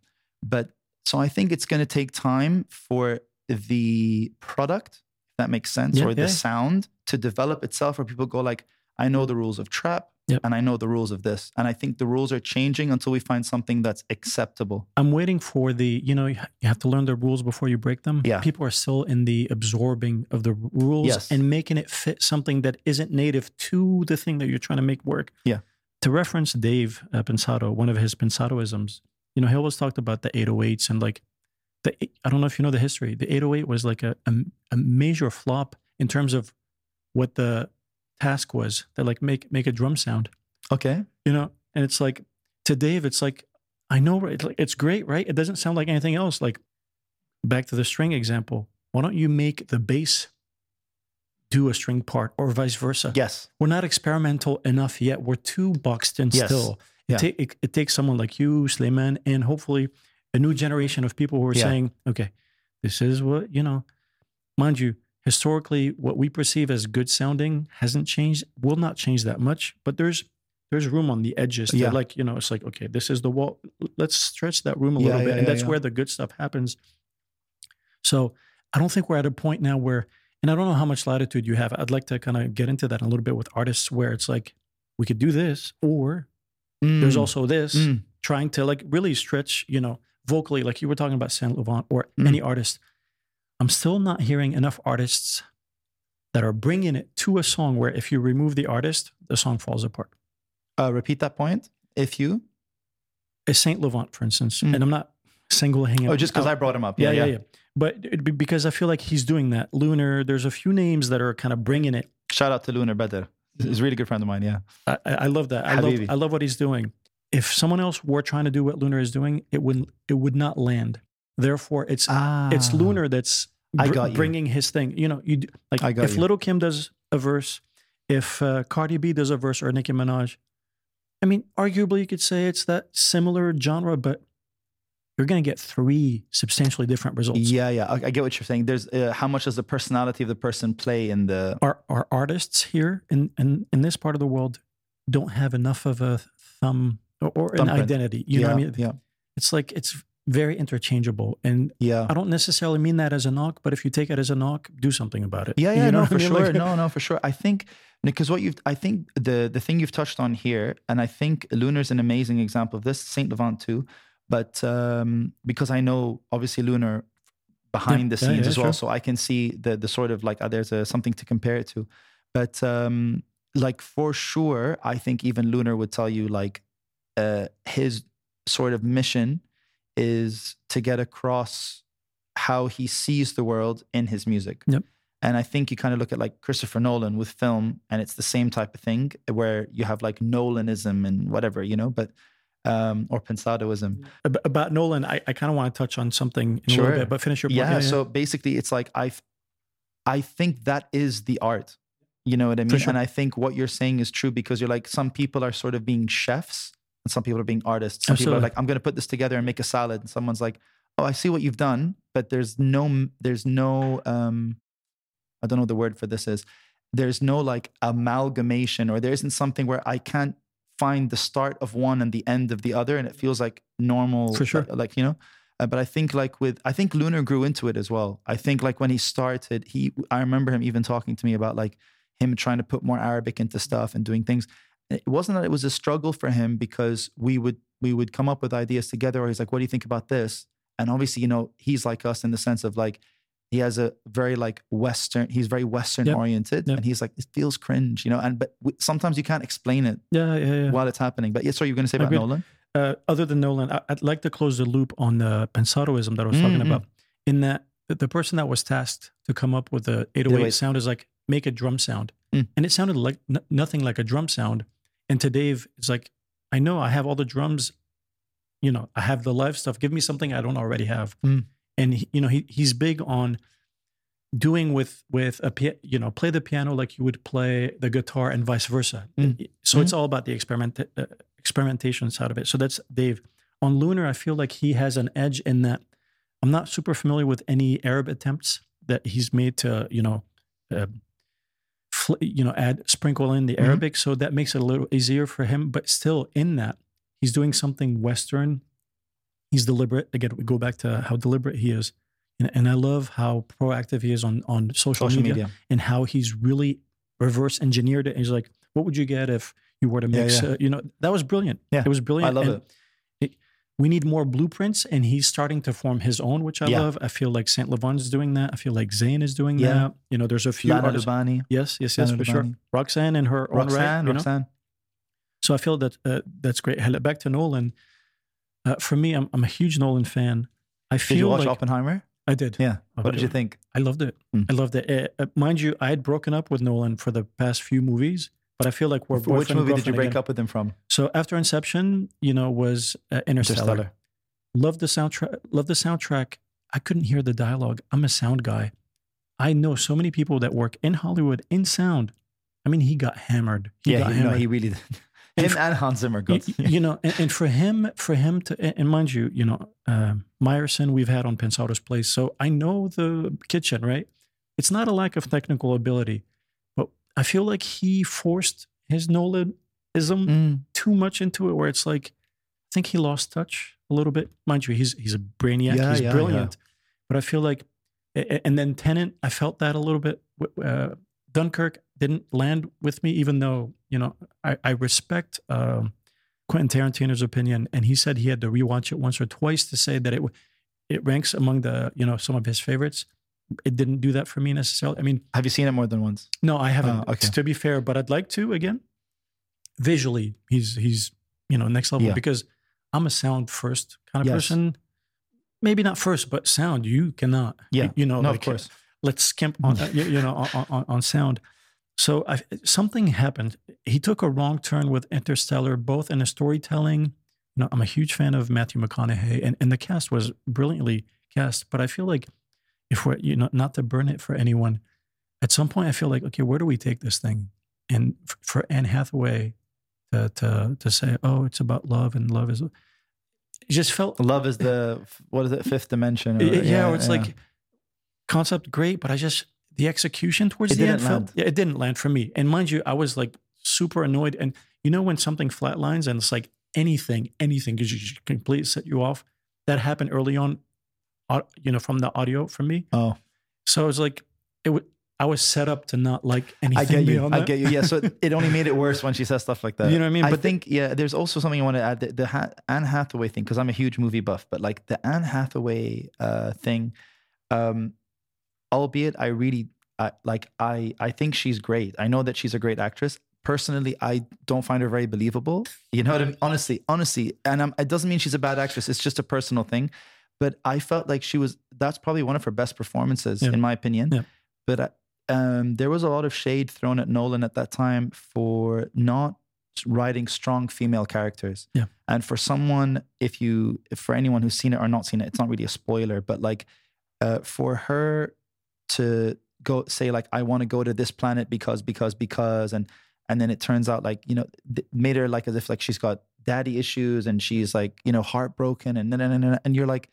But so I think it's going to take time for the product, that makes sense, Yeah, or the yeah. sound to develop itself where people go like, I know the rules of trap Yep. and I know the rules of this. And I think the rules are changing until we find something that's acceptable. I'm waiting for the, you know, you have to learn the rules before you break them. Yeah. People are still in the absorbing of the rules Yes. and making it fit something that isn't native to the thing that you're trying to make work. Yeah. To reference Dave uh, Pensado, one of his Pensadoisms, you know, he always talked about the 808s and like, the, I don't know if you know the history. The 808 was like a, a, a major flop in terms of what the task was. That like make make a drum sound Okay. you know and it's like to dave it's like i know it's, like, it's great right it doesn't sound like anything else like back to the string example why don't you make the bass do a string part or vice versa Yes. we're not experimental enough yet we're too boxed in Yes. still it, Yeah. ta- it, it takes someone like you Sleiman, and hopefully a new generation of people who are Yeah. saying okay this is what you know mind you historically what we perceive as good sounding hasn't changed will not change that much but there's there's room on the edges Yeah. like you know it's like okay this is the wall let's stretch that room a Yeah, little bit and that's where the good stuff happens so i don't think we're at a point now where and i don't know how much latitude you have i'd like to kind of get into that a little bit with artists where it's like we could do this or there's Mm. also this Mm. trying to like really stretch you know vocally like you were talking about saint Levant or Mm. any artist i'm still not hearing enough artists that are bringing it to a song where if you remove the artist the song falls apart Uh, repeat that point. If you, is Saint Levant, for instance, Mm. and I'm not single hanging. oh, just because. I brought him up. yeah, yeah, yeah, But it, be- because I feel like he's doing that. Lunar, there's a few names that are kind of bringing it. Shout out to Lunar Bedr. He's a really good friend of mine. Yeah. I, I I love that. I love, I love what he's doing. If someone else were trying to do what Lunar is doing, it would it would not land. Therefore, it's Ah. it's Lunar that's I br- got bringing his thing. You know, you like I got if you. Lil Kim does a verse, if uh, Cardi B does a verse or Nicki Minaj, I mean, arguably you could say it's that similar genre, but you're going to get three substantially different results. Yeah, yeah. I, I get what you're saying. There's uh, how much does the personality of the person play in the? Our our artists here in in, in this part of the world don't have enough of a thumb or, or an identity. You know what I mean? Yeah, It's like it's very interchangeable, and yeah. I don't necessarily mean that as a knock, but if you take it as a knock, do something about it. Yeah, yeah, You know no, for sure. Like- no, no, for sure. I think because what you've, I think the the thing you've touched on here, and I think Lunar's an amazing example of this. Saint Levant too, but um, because I know obviously Lunar behind the Yeah, yeah, scenes yeah, as well, sure. so I can see the the sort of like uh, there's a, something to compare it to. But um, like for sure, I think even Lunar would tell you like uh, his sort of mission is to get across how he sees the world in his music. Yep. And I think you kind of look at like Christopher Nolan with film, and it's the same type of thing where you have like Nolanism and whatever, you know, but um, or Pensadoism. Ab- About Nolan, I, I kind of want to touch on something in a Sure. little bit, but finish your point. Yeah, So basically, it's like I, I think that is the art. You know what I mean? sure. And I think what you're saying is true because you're like some people are sort of being chefs and some people are being artists. Some people are like, I'm going to put this together and make a salad. And someone's like, Oh, I see what you've done, but there's no, there's no, um, I don't know what the word for this is. There's no like amalgamation, or there isn't something where I can't find the start of one and the end of the other, and it feels like normal. For sure. uh, Like you know, uh, but I think like with I think Lunar grew into it as well. I think like when he started, he I remember him even talking to me about like him trying to put more Arabic into stuff and doing things. It wasn't that it was a struggle for him because we would we would come up with ideas together. Or he's like, "What do you think about this?" And obviously, you know, he's like us in the sense of like he has a very like Western. He's very Western Yep. oriented, Yep. and he's like, "It feels cringe," you know. And but w- sometimes you can't explain it Yeah, yeah, yeah. while it's happening. But yeah, sorry, you're going to say about Agreed. Nolan? uh, other than Nolan, I, I'd like to close the loop on the Pensadoism that I was talking Mhm. about. In that, the, the person that was tasked to come up with the 808 808. sound is like, make a drum sound. Mm. And it sounded like n- nothing like a drum sound. And to Dave, it's like, I know I have all the drums, you know, I have the live stuff. Give me something I don't already have. Mm. And, he, you know, he, he's big on doing with with a you know play the piano like you would play the guitar and vice versa Mm. so it's all about the experiment uh, experimentation side of it so that's dave on lunar i feel like he has an edge in that i'm not super familiar with any arab attempts that he's made to you know uh, you know, add sprinkle in the Mhm. Arabic, so that makes it a little easier for him. But still, in that, he's doing something Western. He's deliberate. Again, we go back to how deliberate he is, and, and I love how proactive he is on on social, Social media, media. and how he's really reverse engineered it. And He's like, "What would you get if you were to Yeah, mix?" yeah. Uh, you know, that was brilliant. Yeah, it was brilliant. I love and it. We need more blueprints and he's starting to form his own which i Yeah. love i feel like saint Levant is doing that i feel like zayn is doing Yeah. that you know there's a few Lana artists- Lubany, yes yes yes Lana for sure roxanne and her own right Roxanne, know? Roxanne. so i feel that uh, that's great Hell, back to nolan uh, for me I'm, I'm a huge nolan fan i feel Did you watch like Oppenheimer? i did Yeah. What did you think? i loved it Hmm. i loved it uh, uh, mind you i had broken up with nolan for the past few movies but i feel like we're Which movie did you break again. up with him from? so after inception you know was uh, interstellar Interstellar. Love the soundtrack. Love the soundtrack. I couldn't hear the dialogue. I'm a sound guy. I know so many people that work in Hollywood in sound. I mean, he got hammered. He yeah, got he, no, he really did. And Him f- and Hans Zimmer got. y- you know, and, and for him, for him to, and- mind you, you know, uh, Meyerson we've had on Pensado's Place, so I know the kitchen, right? It's not a lack of technical ability, I feel like he forced his Nolanism Mm, too much into it, where it's like, I think he lost touch a little bit. Mind you, he's he's a brainiac. Yeah, he's yeah, yeah. brilliant, but I feel like, and then Tenet, I felt that a little bit. Uh, Dunkirk didn't land with me, even though you know I, I respect um, Quentin Tarantino's opinion, and he said he had to rewatch it once or twice to say that it it ranks among the you know some of his favorites. It didn't do that for me necessarily. I mean, Have you seen it more than once? no, I haven't. Oh, okay. To be fair, but I'd like to again. Visually, he's he's you know next level Yeah. because I'm a sound first kind of Yes. person. Maybe not first, but sound. You cannot. Yeah. You, you know, no, like, of course. Let's skimp on uh, you, you know on, on, on sound. So I, something happened. He took a wrong turn with Interstellar, both in the storytelling. You know, I'm a huge fan of Matthew McConaughey, and, and the cast was brilliantly cast. But I feel like if we're you know not to burn it for anyone, at some point I feel like okay, where do we take this thing? And for Anne Hathaway to to to say, oh, it's about love and love is, it just felt Love is the what is it? Fifth dimension. Or, yeah, yeah, or it's like concept great, but I just the execution towards It the end felt yeah, it didn't land for me. And mind you, I was like super annoyed. And you know when something flatlines and it's like anything, anything could just completely set you off. That happened early on, you know, from the audio from me. Oh, So it was like it would. I was set up to not like anything I get you. I that. get you. Yeah. So it only made it worse when she says stuff like that. You know what I mean? I But think yeah. There's also something I want to add. The, the ha- Anne Hathaway thing because I'm a huge movie buff, but like the Anne Hathaway uh, thing, um, albeit I really I, like I I think she's great. I know that she's a great actress. Personally, I don't find her very believable. You know what I mean? Honestly, honestly, and um, it doesn't mean she's a bad actress. It's just a personal thing. But I felt like she was. That's probably one of her best performances, Yeah. in my opinion. Yeah. But um, there was a lot of shade thrown at Nolan at that time for not writing strong female characters. Yeah. And for someone, if you, if for anyone who's seen it or not seen it, it's not really a spoiler, but like, uh, for her to go say like, I want to go to this planet because, because, because, and and then it turns out like you know th- made her like as if like she's got daddy issues and she's like you know heartbroken and and and, and, and you're like,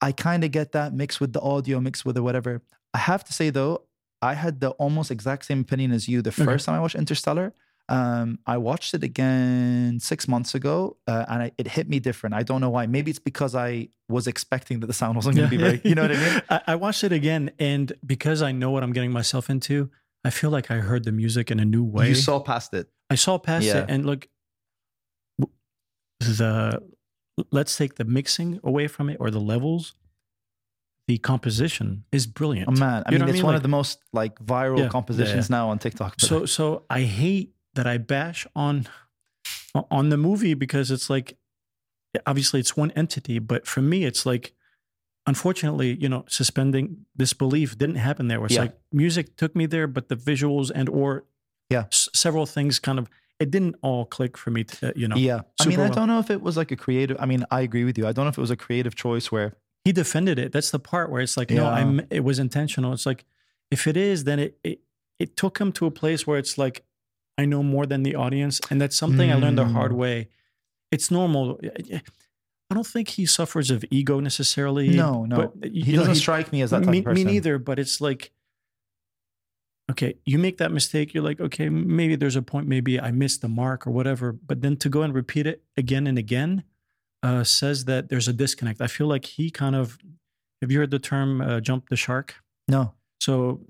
I kind of get that mixed with the audio, mixed with the whatever. I have to say though, I had the almost exact same opinion as you the Okay. first time I watched Interstellar. Um, I watched it again six months ago, uh, and I, it hit me different. I don't know why. Maybe it's because I was expecting that the sound wasn't going to be very. You know what I mean? I, I watched it again, and because I know what I'm getting myself into, I feel like I heard the music in a new way. You saw past it. I saw past Yeah. it, and look, the let's take the mixing away from it or the levels. The composition is brilliant. Oh man, I You mean, what I it's mean? one Like- of the most like viral Yeah, yeah, compositions now on TikTok. but- so so I hate that I bash on on the movie because it's like obviously it's one entity, but for me it's like unfortunately, you know, suspending disbelief didn't happen there. Where it's Yeah. like music took me there, but the visuals and or Yeah. s- several things kind of it didn't all click for me. To, uh, you know, yeah, I mean, super I don't know if it was like a creative. I mean, I agree with you. I don't know if it was a creative choice where he defended it. That's the part where it's like, no, I'm. It was intentional. It's like, if it is, then it it, it took him to a place where it's like, I know more than the audience, and that's something I learned the hard Mm. way. It's normal. I don't think he suffers of ego necessarily. no, no, but, he you know, doesn't strike me as that type me, of person. me neither. But it's like, okay, you make that mistake, you're like, okay, maybe there's a point, maybe I missed the mark or whatever. But then to go and repeat it again and again uh, says that there's a disconnect. I feel like he kind of, have you heard the term uh, jump the shark? No. So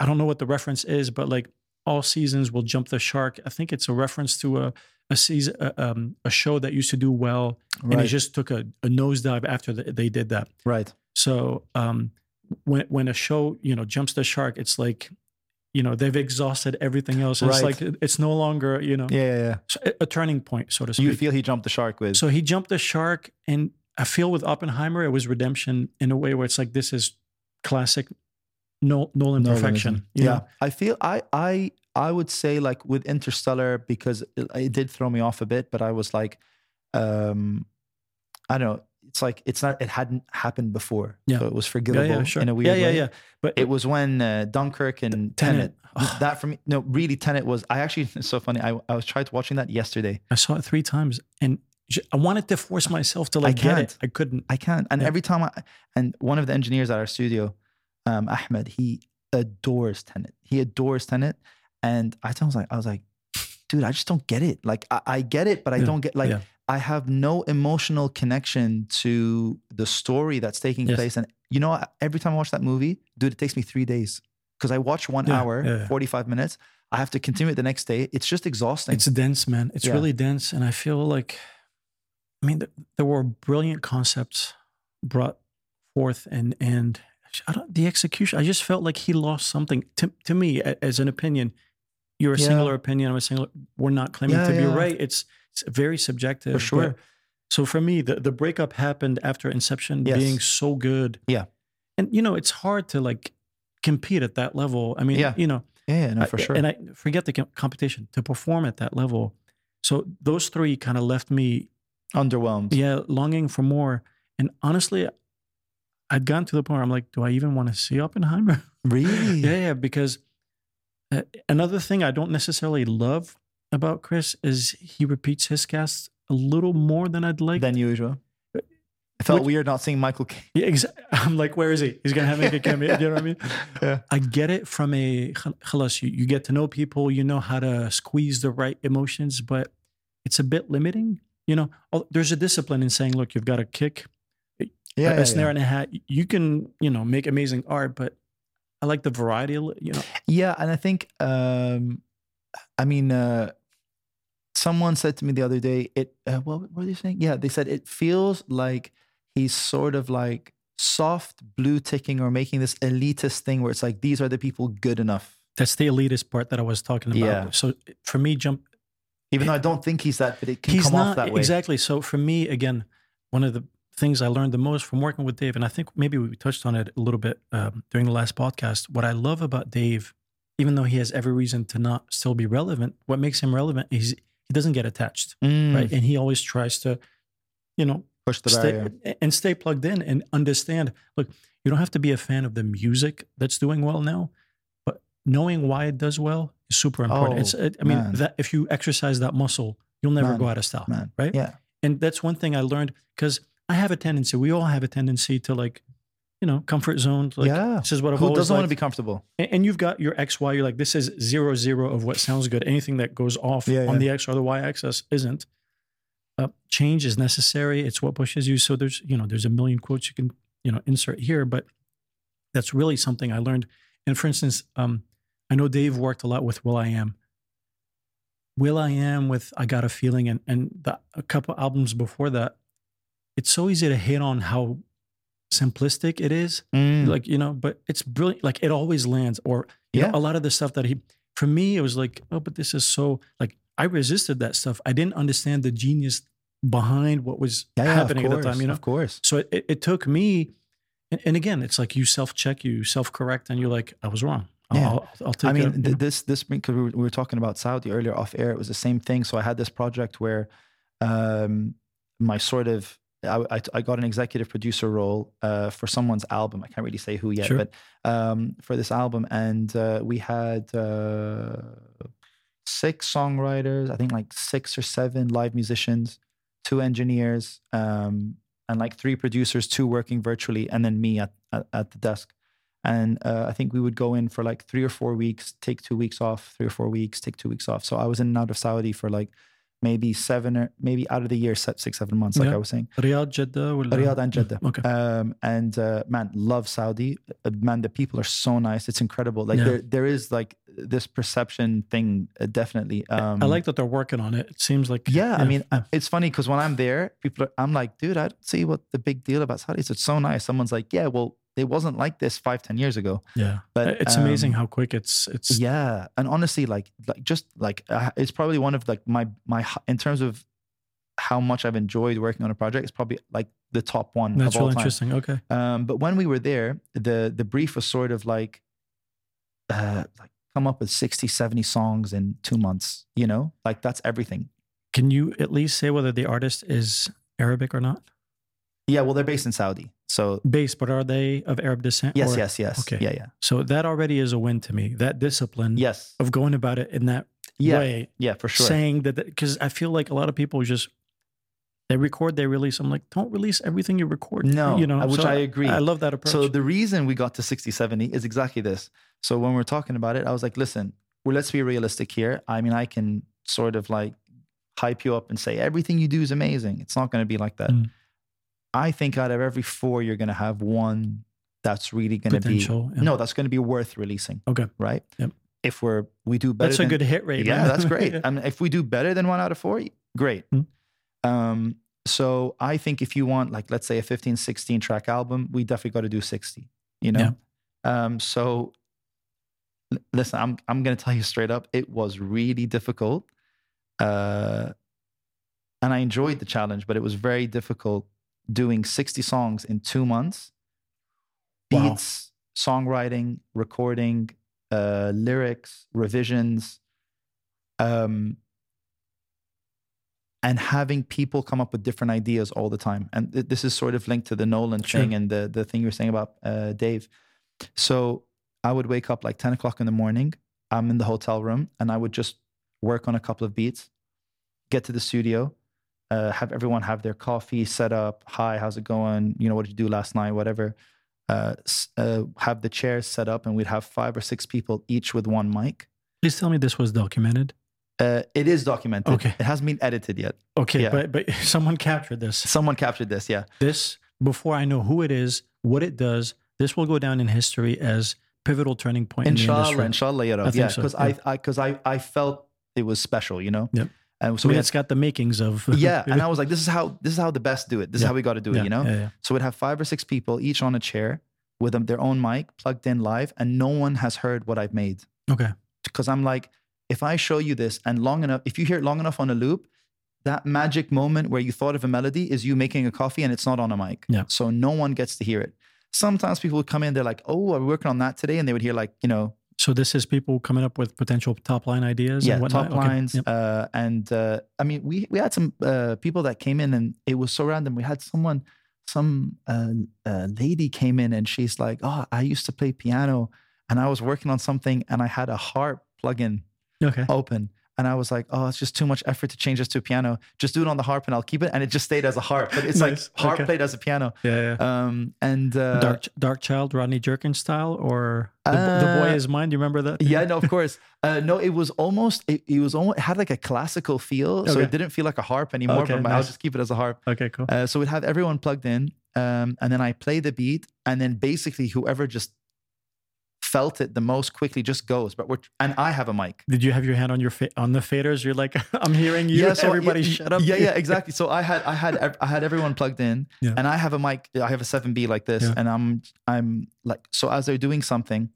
I don't know what the reference is, but like all seasons will jump the shark. I think it's a reference to a a season, a, um, a show that used to do well, and it just took a, a nosedive after the, they did that. Right. So um, when when a show you know jumps the shark, it's like you know they've exhausted everything else. And It's Right. like it's no longer you know Yeah, yeah, yeah. a- a turning point, so to speak. You feel he jumped the shark with. so he jumped the shark, and I feel with Oppenheimer it was redemption in a way where it's like this is classic Nol- Nolan Nolanism. perfection. Yeah, know? I feel I I I would say like with Interstellar because it, it did throw me off a bit, but I was like, um, I don't know. It's like it's not. It hadn't happened before. Yeah. so it was yeah, forgivable yeah, sure. in a weird yeah, yeah, way. yeah. But It was when uh, Dunkirk and Tenet. Tenet. That for me, no, really, Tenet was. I actually, it's so funny. I I was tried watching that yesterday. I saw it three times, and I wanted to force myself to like I can't. it. I couldn't. I can't. And Yeah. every time I and one of the engineers at our studio, um, Ahmed, he adores Tenet. He adores Tenet. And I was like, I was like, dude, I just don't get it. Like I, I get it, but I Yeah, don't get like yeah. I have no emotional connection to the story that's taking Yes. place. And you know, every time I watch that movie, dude, it takes me three days. Because I watch one Yeah, hour, yeah. 45 minutes. I have to continue it the next day. It's just exhausting. It's dense, man. It's really dense, and I feel like, I mean, th- there were brilliant concepts brought forth, and and I don't, the execution. I just felt like he lost something. To to me, as an opinion, you're a Yeah. singular opinion. I'm a singular. We're not claiming Yeah, to be right. It's it's very subjective. For sure. but- so for me, the the breakup happened after Inception Yes. being so good. Yeah. and you know, it's hard to like compete at that level. I mean, Yeah. you know. yeah, no, I- for sure. And I forget the competition to perform at that level. So those three kind of left me, Underwhelmed. yeah, longing for more. And honestly, I'd gotten to the point where I'm like, do I even want to see Oppenheimer? Really? yeah, yeah. Because uh, another thing I don't necessarily love about Chris is he repeats his cast a little more than I'd like. Than usual. I felt Which, weird not seeing Michael Caine. Yeah, exactly. I'm like, where is he? He's gonna have a cameo. you know what I mean? Yeah. I get it from a khalas. You, you get to know people. You know how to squeeze the right emotions, but it's a bit limiting. You know, there's a discipline in saying, look, you've got a kick, yeah, a, yeah, snare yeah. and a hat. You can, you know, make amazing art, but I like the variety. You know, Yeah, and I think, um, I mean, uh, someone said to me the other day, it. Uh, what, what were they saying? Yeah, they said it feels like he's sort of like soft blue ticking or making this elitist thing where it's like these are the people good enough. that's the elitist part that I was talking about. Yeah. So for me, jump. Even though I don't think he's that, but it can he's come not off that way. exactly. So for me, again, one of the things I learned the most from working with Dave, and I think maybe we touched on it a little bit um, during the last podcast. What I love about Dave, even though he has every reason to not still be relevant, what makes him relevant is he doesn't get attached, Mm, right? And he always tries to, you know, Push the stay barrier. and stay plugged in and understand. Look, you don't have to be a fan of the music that's doing well now, but knowing why it does well is super important. Oh, it's, it, I mean, man. that if you exercise that muscle, you'll never Man, go out of style, Man, right? Yeah, And that's one thing I learned because I have a tendency. We all have a tendency to like, you know, comfort zones. Like, yeah. This is what I've Who doesn't want to be comfortable? And, and you've got your X, Y. You're like, this is zero, zero of what sounds good. Anything that goes off Yeah, on yeah. the X or the Y axis isn't. Uh, change is necessary. It's what pushes you. So there's, you know, there's a million quotes you can, you know, insert here, but that's really something I learned. And for instance, um, I know Dave worked a lot with will.i.am. Will I Am with I Gotta Feeling and and the, a couple albums before that. It's so easy to hit on how simplistic it is Mm, like you know but it's brilliant like it always lands or you Yeah. know, a lot of the stuff that he for me it was like oh but this is so like i resisted that stuff i didn't understand the genius behind what was yeah, happening of at the time you know of course. so it, it, took me and, and again it's like you self-check you self-correct and you're like i was wrong I'll, Yeah. I'll, I'll take I mean, th- this this because we, were- we were talking about Saudi earlier off air. It was the same thing. So I had this project where um, my sort of I, I, I got an executive producer role uh, for someone's album. I can't really say who yet, Sure. but um, for this album, and uh, we had uh, six songwriters. I think like six or seven live musicians, two engineers, um, and like three producers, two working virtually, and then me at at, at the desk. And uh, I think we would go in for like three or four weeks, take two weeks off, three or four weeks, take two weeks off. So I was in and out of Saudi for like maybe seven or maybe out of the year, se- six, seven months, like Yeah. I was saying. Riyadh, Jeddah ولا- Riyadh and Jeddah. Okay. Um, and uh, man, love Saudi. Uh, man, the people are so nice. It's incredible. Like Yeah. there, there is like this perception thing. Uh, definitely. Um, I like that they're working on it. It seems like Yeah, I mean, uh, it's funny because when I'm there, people are, I'm like, dude, I don't see what the big deal about Saudi is. It's so nice. Someone's like, yeah, well, it wasn't like this five, ten years ago. yeah, But it's amazing um, how quick it's it's Yeah, and honestly, like, like just like uh, it's probably one of like my my in terms of how much I've enjoyed working on a project. It's probably like the top one that's of all really interesting. Okay, Um, but when we were there, the the brief was sort of like, uh, like come up with 60, 70 songs in two months. You know, like that's everything. can you at least say whether the artist is Arabic or not? Yeah, well, they're based in Saudi, so Base, but are they of Arab descent? yes, or- yes, yes, okay. yeah, yeah, So that already is a win to me. That discipline yes, of going about it in that yeah, way, yeah, for sure. saying that because I feel like a lot of people just they record, they release. I'm like, don't release everything you record. No, you know, which So I agree. I love that approach. So the reason we got to 60, 70 is exactly this. So when we're talking about it, I was like, listen, well, let's be realistic here. I mean, I can sort of like hype you up and say everything you do is amazing. It's not going to be like that. Mm. I think out of every four, you're going to have one that's really going to be yeah. no, that's going to be worth releasing. Okay. right? Yep. If we're we do better, that's a good hit rate. yeah, man. that's great. I mean, if we do better than one out of four, great. Mm. Um, so I think if you want, like, let's say a 15, 16 track album, we definitely got to do 60, you know? Um, so listen, I'm, I'm going to tell you straight up, it was really difficult. Uh, and I enjoyed the challenge, but it was very difficult doing 60 songs in two months. Wow. Beats, songwriting, recording, uh, lyrics, revisions, um, and having people come up with different ideas all the time. And th- this is sort of linked to the Nolan Sure. thing and the the thing you were saying about uh, Dave. So I would wake up like 10 o'clock in the morning. I'm in the hotel room and I would just work on a couple of beats, get to the studio, uh, have everyone have their coffee set up. Hi, how's it going? You know, what did you do last night? Whatever. Uh, uh, have the chairs set up and we'd have five or six people each with one mic. Please tell me this was documented. Uh, it is documented. Okay. It hasn't been edited yet. Okay, Yeah. but but someone captured this. Someone captured this. Yeah. This before I know who it is, what it does. This will go down in history as pivotal turning point in the Inshallah, industry. inshallah, I Rab. think Yeah, so, because yeah. I, I, because I, I felt it was special, you know. Yep. And So so we had, it's got the makings of yeah, and I was like, this is how, this is how the best do it. This is how we got to do yeah, it, you know. yeah, yeah. So we'd have five or six people each on a chair with them, their own mic plugged in live, and no one has heard what I've made. Okay, Because I'm like, if I show you this and long enough, if you hear it long enough on a loop, that magic moment where you thought of a melody is you making a coffee and it's not on a mic. Yeah. So no one gets to hear it. Sometimes people would come in, they're like, oh, I'm working on that today. And they would hear like, you know, so this is people coming up with potential top line ideas. yeah, and top Okay, lines. yep. Uh, and uh, I mean, we we had some uh, people that came in, and it was so random. We had someone, some uh, uh, lady came in, and she's like, "Oh, I used to play piano, and I was working on something, and I had a harp plugin Okay, open." And I was like, oh, it's just too much effort to change this to a piano. Just do it on the harp and I'll keep it. And it just stayed as a harp. But it's Nice. like harp Okay. played as a piano. yeah, yeah. Um, and uh, Dark Dark Child, Rodney Jerkin style, or the, the boy Uh, is mine. Do you remember that? Yeah, no, of course. Uh, no, it was almost. It, it was almost. It had like a classical feel, so it didn't feel like a harp anymore. Okay, but my- I'll just keep it as a harp. Okay, cool. Uh, so we'd have everyone plugged in, um, and then I play the beat, and then basically whoever just felt it the most quickly just goes. But we're and I have a mic. Did you have your hand on your fa- on the faders? You're like, I'm hearing you. so Everybody, y- shut up. Yeah, yeah, exactly. So I had, I had, I had everyone plugged in, Yeah. and I have a mic. I have a seven B like this, Yeah. and I'm, I'm like, so as they're doing something,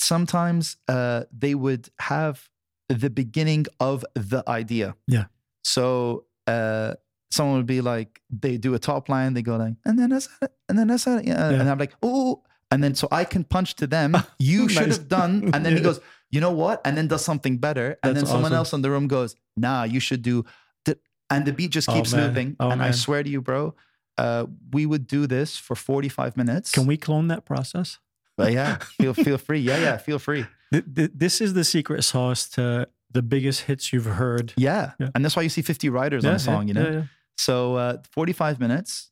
sometimes uh, they would have the beginning of the idea. Yeah. So uh, someone would be like, they do a top line, they go like, and then that's it, and then that's it, yeah. Yeah. and I'm like, oh. And then so I can punch to them. You should have done. And then he goes, you know what? And then does something better. And That's then someone awesome. else in the room goes, nah, you should do. th-" And the beat just Oh, keeps man. looping. Oh, and I swear to you, bro, uh, we would do this for 45 minutes. Can we clone that process? But yeah, feel feel free. Yeah, yeah, feel free. Th- th- This is the secret sauce to the biggest hits you've heard. Yeah. Yeah. And that's why you see 50 writers on a song, you know? yeah, yeah. So uh, 45 minutes.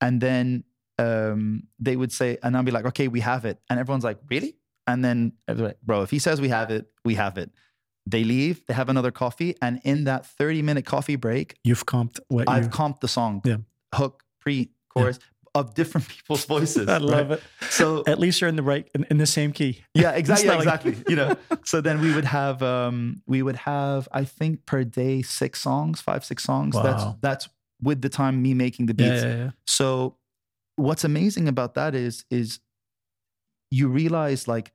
And then um, they would say, and I'd be like, okay, we have it. And everyone's like, really? And then, like, bro, if he says we have it, we have it. They leave, they have another coffee. And in that 30 minute coffee break, You've comped what I've you. comped the song, Yeah. hook, pre, chorus of different people's voices. I love right? it. So At least you're in the right, in, in the same key. yeah, exactly, like- exactly. you know, so then we would have, um, we would have, I think per day six songs, five, six songs. That's Wow. that's with the time me making the Yeah, beats. yeah, yeah. So what's amazing about that is is you realize like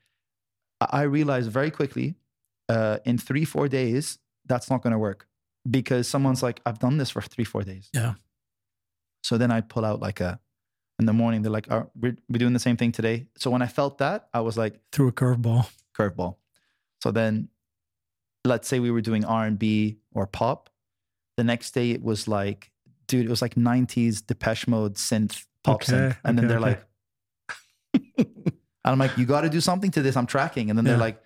I realized very quickly uh, in three four days that's not going to work because someone's like I've done this for three four days. Yeah. So then I pull out like a in the morning they're like oh, we're we're doing the same thing today. So when I felt that I was like Threw a curveball. curveball. So then let's say we were doing R&B or pop. The next day it was like dude it was like 90s Depeche Mode synth pop Okay, synth and then they're okay. like and I'm like you got to do something to this I'm tracking and then they're like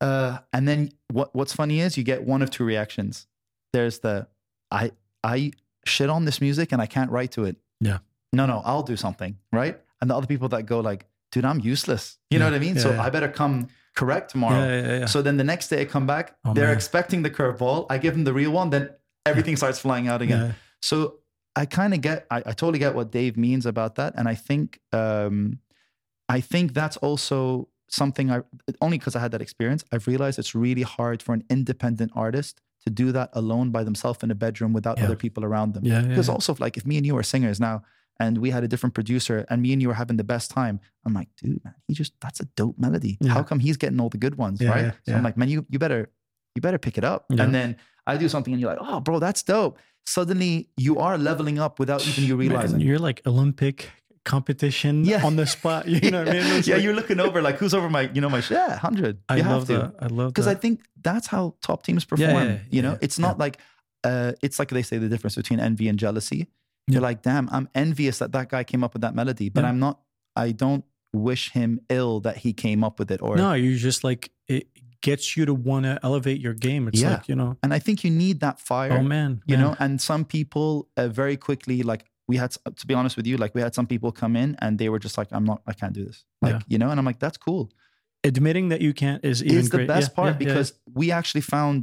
uh and then what what's funny is you get one of two reactions. There's the I I shit on this music and I can't write to it. Yeah. No, no, I'll do something, right? And the other people that go like, dude, I'm useless. You know what I mean? yeah, so yeah. I better come correct tomorrow. Yeah, yeah, yeah. So then the next day I come back, Oh, they're man. expecting the curveball. I give them the real one, then everything starts flying out again. yeah. So I kind of get, I, I totally get what Dave means about that, and I think, um, I think that's also something I only because I had that experience. I've realized it's really hard for an independent artist to do that alone by themselves in a bedroom without Yeah. other people around them. Yeah, yeah, Because yeah. also, like, if me and you are singers now, and we had a different producer, and me and you were having the best time, I'm like, dude, man, he just that's a dope melody. Yeah. How come he's getting all the good ones, Yeah, right? yeah, so. I'm like, man, you you better you better pick it up. And then I do something, and you're like, oh, bro, that's dope. Suddenly, you are leveling up without even you Man, realizing. you're like Olympic competition Yeah. on the spot. You know what I mean? Yeah, like- you're looking over like who's over my, you know, my yeah, hundred. I love to that. I love because I think that's how top teams Yeah, perform. yeah, you know, yeah, it's yeah. not like uh, it's like they say the difference between envy and jealousy. Yeah. You're like, damn, I'm envious that that guy came up with that melody, but Yeah. I'm not. I don't wish him ill that he came up with it. Or no, you're just like it gets you to want to elevate your game. It's Yeah. like you know, and I think you need that fire. oh man, you man. know and some people uh, very quickly like we had to be honest with you like we had some people come in and they were just like i'm not i can't do this like Yeah. you know and i'm like that's cool admitting that you can't is even is the great. best Yeah, part because we actually found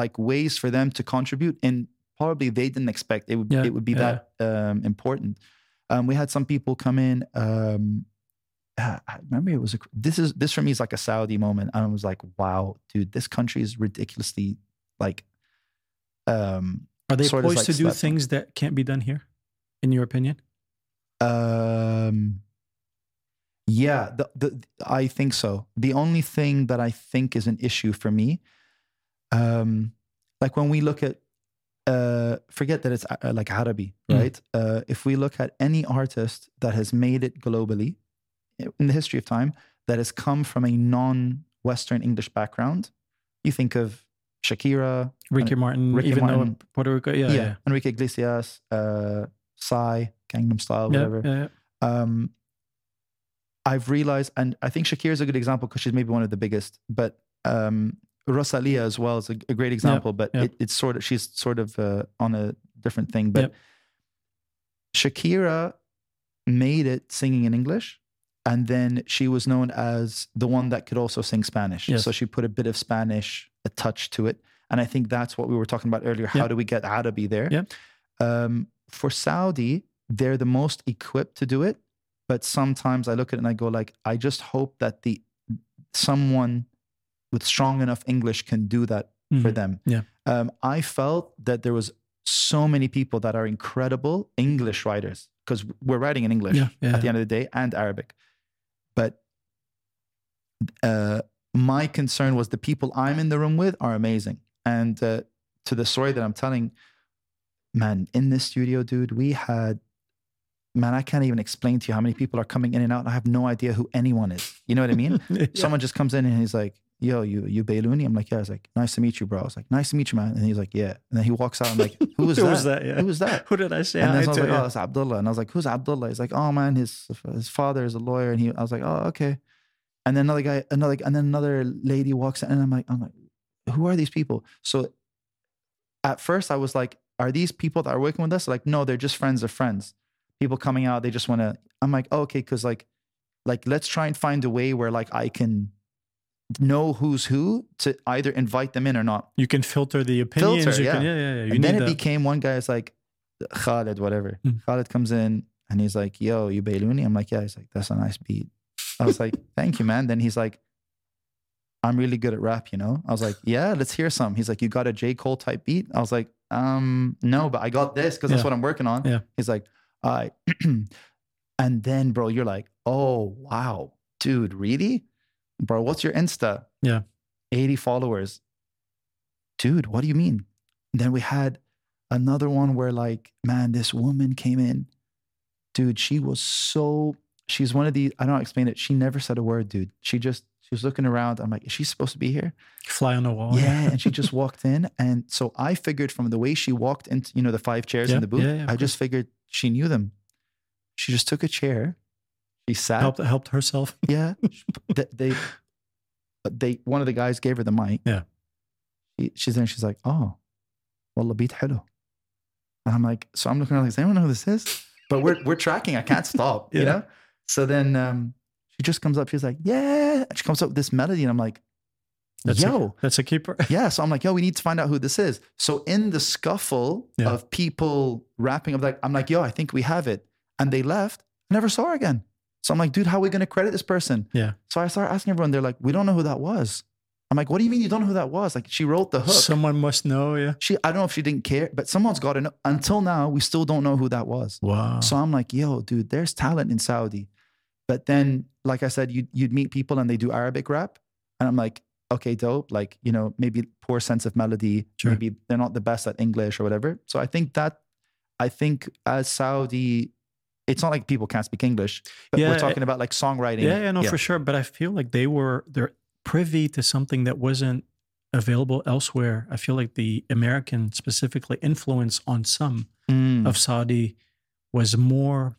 like ways for them to contribute and probably they didn't expect it would it would be that um, important um, we had some people come in um, uh, I remember it was a, this is this for me is like a Saudi moment and I was like wow dude this country is ridiculously like um Are they poised like to do things that can't be done here, in your opinion? Um, yeah, the, the, I think so. The only thing that I think is an issue for me, um, like when we look at, uh, forget that it's uh, like Arabi, Mm. right? Uh, if we look at any artist that has made it globally in the history of time, that has come from a non-Western English background, you think of Shakira, Ricky Martin, Ricky even Martin. though Puerto Rico, yeah, yeah, yeah, Enrique Iglesias, uh, Psy, Gangnam Style, whatever yeah, yeah. um, I've realized, and I think Shakira is a good example because she's maybe one of the biggest, but um, Rosalia as well is a, a great example. but. It, it's sort of she's sort of uh, on a different thing. But. Shakira made it singing in English, and then she was known as the one that could also sing Spanish. Yes. So she put a bit of Spanish, a touch to it, and I think that's what we were talking about earlier. How Yeah. do we get Arabi there? Yeah. Um, for Saudi, they're the most equipped to do it, but sometimes I look at it and I go like, I just hope that the someone with strong enough English can do that for Mhm. them. Yeah. Um, I felt that there was so many people that are incredible English writers because we're writing in English Yeah, yeah, at the end of the day and Arabic. But uh, my concern was the people I'm in the room with are amazing. And uh, to the story that I'm telling, man, in this studio, dude, we had, man, I can't even explain to you how many people are coming in and out. And I have no idea who anyone is. You know what I mean? Yeah. Someone just comes in and he's like, yo, you you Bailouni? I'm like, yeah. I was like, nice to meet you, bro. I was like, nice to meet you, man. And he's like, yeah. And then he walks out. I'm like, who was Who that? was that? Yeah. Who was that? Who did I say and then I was like, oh, it's Abdullah. And I was like, who's Abdullah? He's like, oh man, his his father is a lawyer. And he, I was like, oh, okay. And then another guy, another, and then another lady walks in, and I'm like, I'm like, who are these people? So at first I was like, are these people that are working with us? Like, no, they're just friends of friends. people coming out, they just want to. I'm like, oh, okay, because like, like let's try and find a way where like I can know who's who to either invite them in or not. You can filter the opinions. Filter, you yeah. Can, yeah, yeah, yeah. You and then it that. became one guy is like Khalid, whatever. Mm. Khalid comes in and he's like, "Yo, you Bailouni?" I'm like, "Yeah." He's like, "That's a nice beat." I was like, "Thank you, man." Then he's like, "I'm really good at rap, you know." I was like, "Yeah, let's hear some." He's like, "You got a J Cole type beat?" I was like, "Um, no, but I got this because that's Yeah. what I'm working on." Yeah. He's like, "All right," and then, bro, you're like, "Oh wow, dude, really, bro? What's your Insta?" Yeah. 80 followers. Dude, what do you mean? then we had another one where like, man, this woman came in. Dude, she was so she's one of the I don't know how explain it. She never said a word, dude. She just she was looking around. I'm like, is she supposed to be here? Fly on the wall. yeah. And she just walked in. And so I figured from the way she walked into, you know, the five chairs Yeah, in the booth, yeah, yeah, I just figured she knew them. She just took a chair. She sat. helped helped herself. Yeah. Th- they, they, one of the guys gave her the mic. Yeah. She, she's there and she's like, oh, wallah beat hello. And I'm like, so I'm looking around like, does anyone know who this is? But we're, we're tracking. I can't stop, you know? So then um, she just comes up. She's like, yeah. She comes up with this melody. And I'm like, That's yo. a, that's a keeper. Yeah. So I'm like, yo, we need to find out who this is. So in the scuffle Yeah. of people rapping, I'm like, I'm like, yo, I think we have it. And they left. I never saw her again. So I'm like, dude, how are we going to credit this person? Yeah. So I started asking everyone. They're like, we don't know who that was. I'm like, what do you mean you don't know who that was? Like she wrote the hook. Someone must know. Yeah. she, I don't know if she didn't care, but someone's got to know. Until now, we still don't know who that was. Wow. So I'm like, yo, dude, there's talent in Saudi. But then, like I said, you'd, you'd meet people and they do Arabic rap. And I'm like, okay, dope. Like, you know, maybe poor sense of melody. Sure. Maybe they're not the best at English or whatever. So I think that, I think as Saudi, it's not like people can't speak English, but Yeah, we're talking about like songwriting. yeah, yeah, no, for sure. But I feel like they were they're privy to something that wasn't available elsewhere. I feel like the American specifically influence on some Mm. of Saudi was more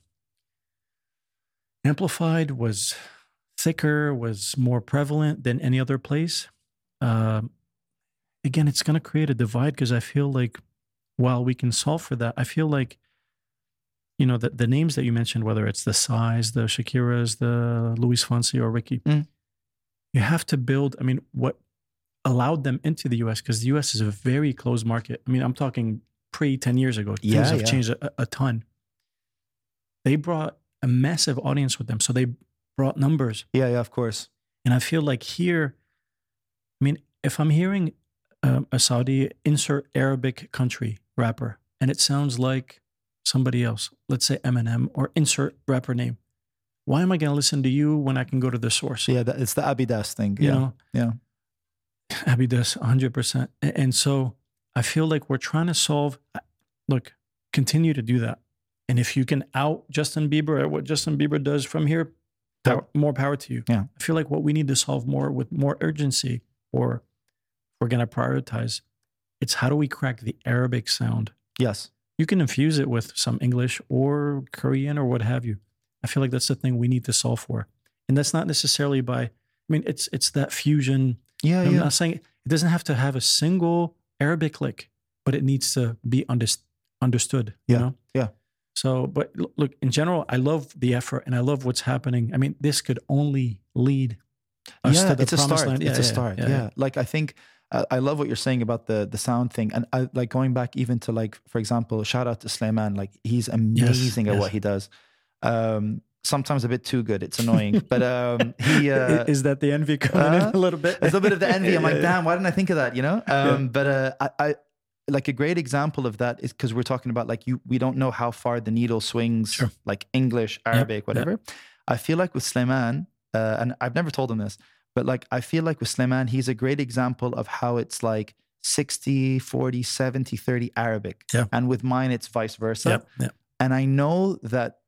amplified, was thicker, was more prevalent than any other place. Um, again, it's going to create a divide because I feel like while we can solve for that, I feel like you know the, the names that you mentioned, whether it's the size, the Shakiras, the Luis Fonsi or Ricky, Mm. you have to build. I mean, what allowed them into the U.S. because the U.S. is a very closed market. I mean, I'm talking pre 10 years ago. Things Yeah, have yeah. changed a, a ton. They brought a massive audience with them, so they brought numbers. Yeah, yeah, of course. And I feel like here, I mean, if I'm hearing um, a Saudi insert Arabic country rapper and it sounds like somebody else, let's say Eminem or insert rapper name, why am I going to listen to you when I can go to the source? Yeah, that, it's the Abidas thing. You yeah. know, yeah. Abidas, 100%. And so I feel like we're trying to solve, uh, look, continue to do that. And if you can out Justin Bieber at what Justin Bieber does from here, power, more power to you. Yeah. I feel like what we need to solve more with more urgency, or we're going to prioritize, it's how do we crack the Arabic sound? Yes. You can infuse it with some English or Korean or what have you. I feel like that's the thing we need to solve for. And that's not necessarily by, I mean, it's it's that fusion Yeah, I'm yeah. not saying it doesn't have to have a single Arabic lick, but it needs to be unders- understood. You Yeah, know? yeah. So, but look, in general, I love the effort and I love what's happening. I mean, this could only lead us yeah, to the it's a start. land. it's a start. Yeah, Like I think I love what you're saying about the the sound thing, and I like going back even to like for example, shout out to Slayman. Like he's amazing at yes. what he does. Um, sometimes a bit too good. It's annoying, but um, he. Uh, Is that the envy coming uh, in a little bit? There's a bit of the envy. I'm like, Yeah, yeah. damn, why didn't I think of that? You know. Um, But uh, I, I like a great example of that is because we're talking about like you. We don't know how far the needle swings, Sure. like English, Arabic, whatever. I feel like with Slayman, uh, and I've never told him this, but like I feel like with Slayman, he's a great example of how it's like 60, 40, 70, 30 Arabic. Yeah. And with mine, it's vice versa. Yep, yep. And I know that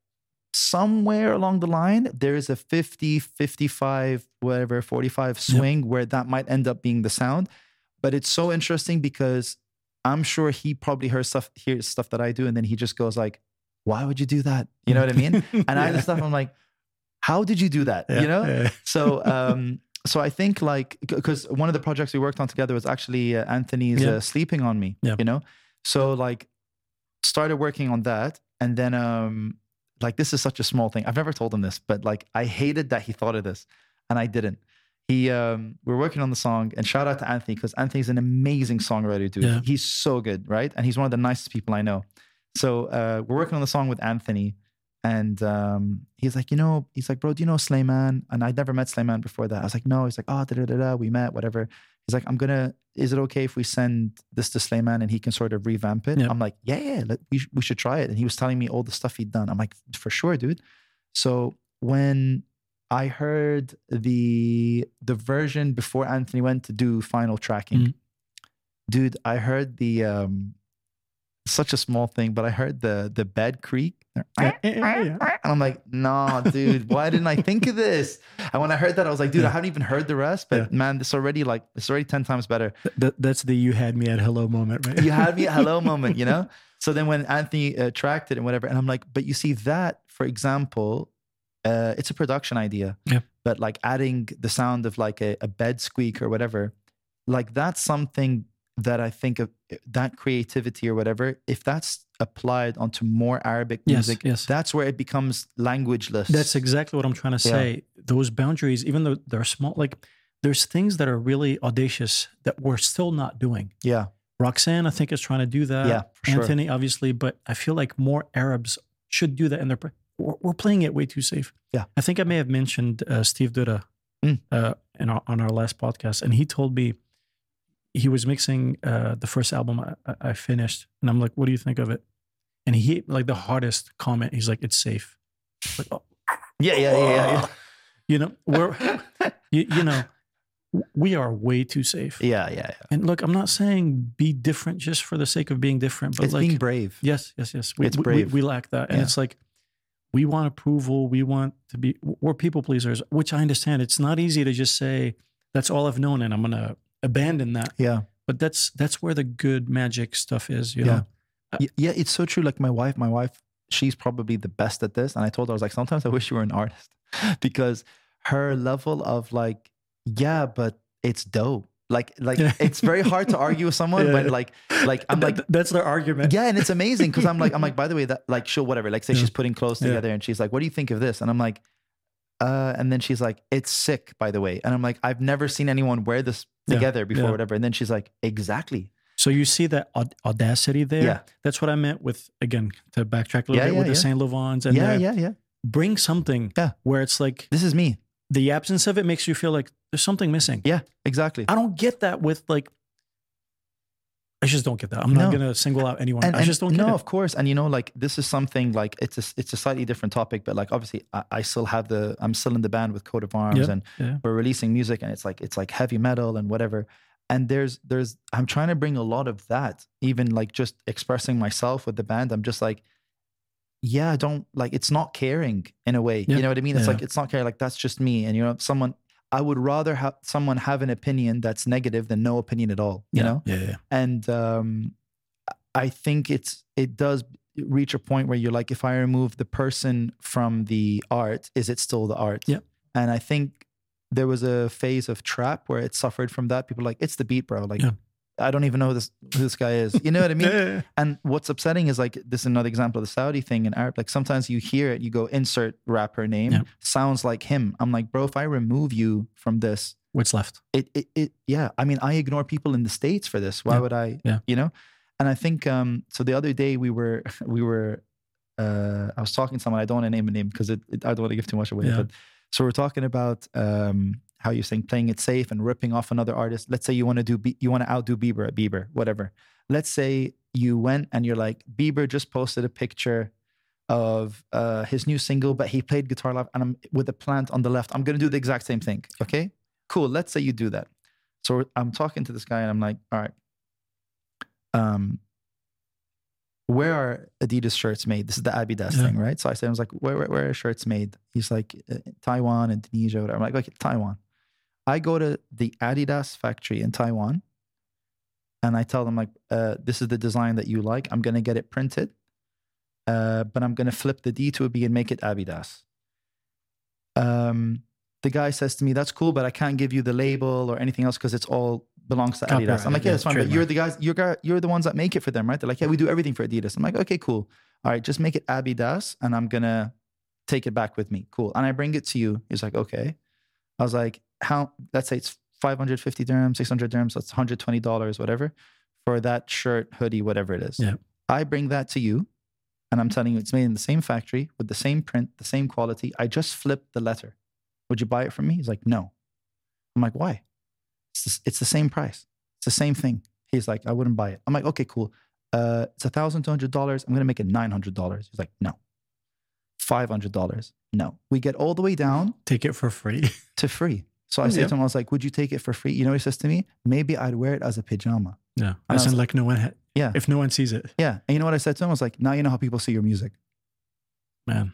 somewhere along the line, there is a 50, 55, whatever, 45 swing where that might end up being the sound. But it's so interesting because I'm sure he probably heard stuff, hears stuff that I do. And then he just goes like, why would you do that? You know what I mean? And I Yeah. the stuff, I'm like, how did you do that? Yeah, You know? yeah. So, um, so I think like because one of the projects we worked on together was actually uh, Anthony's Yeah. uh, sleeping on me. Yeah. You know, so like started working on that, and then um, like this is such a small thing. I've never told him this, but like I hated that he thought of this, and I didn't. He, um, we are working on the song, and shout out to Anthony because Anthony's an amazing songwriter, dude. Yeah. He's so good, right? And he's one of the nicest people I know. So uh, we're working on the song with Anthony, and um, he's like, you know, he's like, bro, do you know Slayman? And I'd never met Slayman before that. I was like, no. He's like, oh, da da da da. We met, whatever. He's like, I'm gonna. Is it okay if we send this to Slayman and he can sort of revamp it? I'm like, yeah, yeah. Let, we we should try it. And he was telling me all the stuff he'd done. I'm like, for sure, dude. So when I heard the the version before Anthony went to do final tracking, Mhm. dude, I heard the um such a small thing, but I heard the the bed creak. Ah, yeah, eh, eh, yeah, yeah, yeah. And I'm like, nah, dude, why didn't I think of this? And when I heard that, I was like, dude, I haven't even heard the rest, but Yeah. man, this already like it's already 10 times better. Th- that's the you had me at hello moment, right? You had me at hello moment, you know? So then when Anthony uh, tracked it and whatever, and I'm like, but you see that, for example, uh, it's a production idea. Yeah. But like adding the sound of like a, a bed squeak or whatever, like that's something that I think of uh, that creativity or whatever, if that's applied onto more Arabic Yes, music, yes. that's where it becomes languageless. That's exactly what I'm trying to Yeah. say. Those boundaries, even though they're small, like there's things that are really audacious that we're still not doing. yeah. Roxanne, I think, is trying to do that. Yeah, for sure. Anthony, obviously, but I feel like more Arabs should do that, and they're we're, we're playing it way too safe. Yeah. I think I may have mentioned uh, Steve Duda Mm. uh, in our, on our last podcast, and he told me he was mixing uh, the first album I, I- finished, and I'm like, "What do you think of it?" And he like the hardest comment. He's like, "It's safe." Like, oh, Yeah, yeah, yeah, yeah. yeah. you know, we're you, you know, we are way too safe. Yeah, yeah, yeah. And look, I'm not saying be different just for the sake of being different, but It's like being brave. Yes, yes, yes. We, It's we- we, brave. we lack that. And Yeah. it's like, we want approval. We want to be, we're people pleasers, which I understand. It's not easy to just say, that's all I've known and I'm going to abandon that. Yeah. But that's, that's where the good magic stuff is, you Yeah. know? Yeah, it's so true. Like my wife, my wife, she's probably the best at this. And I told her, I was like, sometimes I wish you were an artist because her level of like, yeah, but it's dope. Like, like Yeah. it's very hard to argue with someone Yeah. when like, like I'm Th- like, that's their argument. yeah, and it's amazing because I'm like, I'm like, by the way, that like, she'll whatever. Like, say Yeah. she's putting clothes together and she's like, what do you think of this? And I'm like, uh, and then she's like, it's sick, by the way. And I'm like, I've never seen anyone wear this Yeah. together before, Yeah. whatever. And then she's like, exactly. So you see that aud- audacity there. Yeah. That's what I meant with, again, to backtrack a little Yeah, bit yeah, with the. Saint Laurents and yeah, yeah, yeah. bring something Yeah. where it's like This is me. the absence of it makes you feel like there's something missing. Yeah, exactly. I don't get that with like. I just don't get that. I'm not gonna single out anyone. and, I just don't get no, of course. And you know, like this is something like it's a it's a slightly different topic, but like obviously I, I still have the I'm still in the band with Coat of Arms Yeah, and yeah. we're releasing music and it's like it's like heavy metal and whatever. And there's there's I'm trying to bring a lot of that, even like just expressing myself with the band. I'm just like, yeah, I don't like it's not caring in a way. Yeah, You know what I mean? It's like it's not caring, like that's just me. And you know, someone I would rather have someone have an opinion that's negative than no opinion at all. You yeah, know? yeah, yeah. and um, I think it's it does reach a point where you're like, if I remove the person from the art, is it still the art? Yeah. And I think there was a phase of trap where it suffered from that. People are like, it's the beat, bro. Like, Yeah. I don't even know who this who this guy is. You know what I mean? Yeah. And what's upsetting is like this is another example of the Saudi thing in Arab. Like sometimes you hear it, you go insert rapper name, Yeah. sounds like him. I'm like, bro, if I remove you from this, What's left? it, it, it yeah i mean i ignore people in the states for this why Yeah. would i Yeah. you know and i think um so the other day we were we were uh i was talking to someone i don't want to name a name because it, it i don't want to give too much away Yeah. but so we're talking about um how you're saying playing it safe and ripping off another artist let's say you want to do you want to outdo bieber at bieber whatever let's say you went and you're like bieber just posted a picture of uh, his new single, but he played guitar live, and I'm with a plant on the left. I'm gonna do the exact same thing. Okay, cool. Let's say you do that. So I'm talking to this guy, and I'm like, all right, um, where are Adidas shirts made? This is the Adidas Yeah. thing, right? So I said, I was like, where, where, where are shirts made? He's like, uh, Taiwan, Indonesia, whatever. I'm like, okay, Taiwan. I go to the Adidas factory in Taiwan, and I tell them like, uh, this is the design that you like. I'm gonna get it printed uh, but I'm going to flip the D to a B and make it Abidas. Um, the guy says to me, That's cool, but I can't give you the label or anything else because it's all belongs to Adidas. I'm like, yeah, yeah, that's fine. But you're the guys, you're you're the ones that make it for them, right? They're like, yeah, we do everything for Adidas. I'm like, okay, cool. All right, just make it Abidas, and I'm gonna take it back with me. Cool. And I bring it to you. He's like, okay. I was like, how? Let's say it's 550 dirhams, 600 dirhams. That's 120 dollars, whatever, for that shirt, hoodie, whatever it is. Yeah. I bring that to you, and I'm telling you, it's made in the same factory with the same print, the same quality. I just flipped the letter. Would you buy it from me? He's like, no. I'm like, why? It's the, it's the same price. It's the same thing. He's like, I wouldn't buy it. I'm like, okay, cool. Uh, it's a thousand two hundred dollars. I'm gonna make it nine hundred dollars. He's like, no. Five hundred dollars. No. We get all the way down Take it for free. to free. So I Oh, say to him, I was like, would you take it for free? You know he says to me? Maybe I'd wear it as a pajama. yeah. I As in, like, no one, ha- Yeah. if no one sees it, Yeah. And you know what I said to him? I was like, now you know how people see your music. man.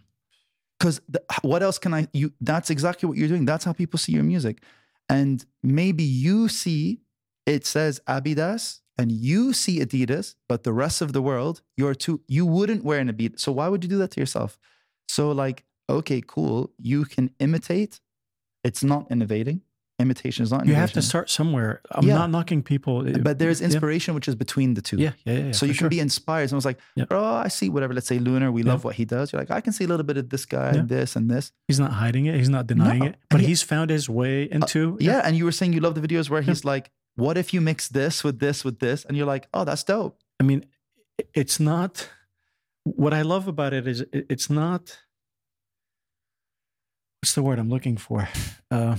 because what else can I? You that's exactly what you're doing. That's how people see your music, and maybe you see it says Adidas and you see Adidas, but the rest of the world, you're too. You wouldn't wear an Abidas, so why would you do that to yourself? So like, okay, cool, you can imitate. It's not innovating. Imitation is not. You have to start somewhere. I'm Yeah. not knocking people. But there's Yeah. inspiration, which is between the two. Yeah, yeah, yeah. yeah, so you sure. can be inspired. And I was like, Yeah. bro, I see whatever. Let's say Lunar, we Yeah. love what he does. You're like, I can see a little bit of this guy, Yeah. this and this. He's not hiding it. He's not denying No. it. But he- he's found his way uh, into. Yeah. And you were saying you love the videos where he's like, what if you mix this with this with this? And you're like, oh, that's dope. I mean, it's not. What I love about it is it's not. What's the word I'm looking for? Uh,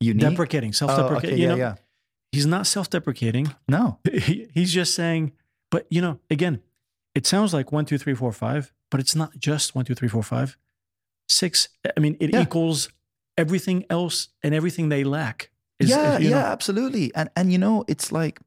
Unique. deprecating, Oh, self-deprecating. okay, you yeah, know, yeah. he's not self-deprecating. No. He, he's just saying. But you know, again, it sounds like one, two, three, four, five, but it's not just one, two, three, four, five, six. I mean, it Yeah. equals everything else and everything they lack. is- yeah, you know, yeah, absolutely. And and you know, it's like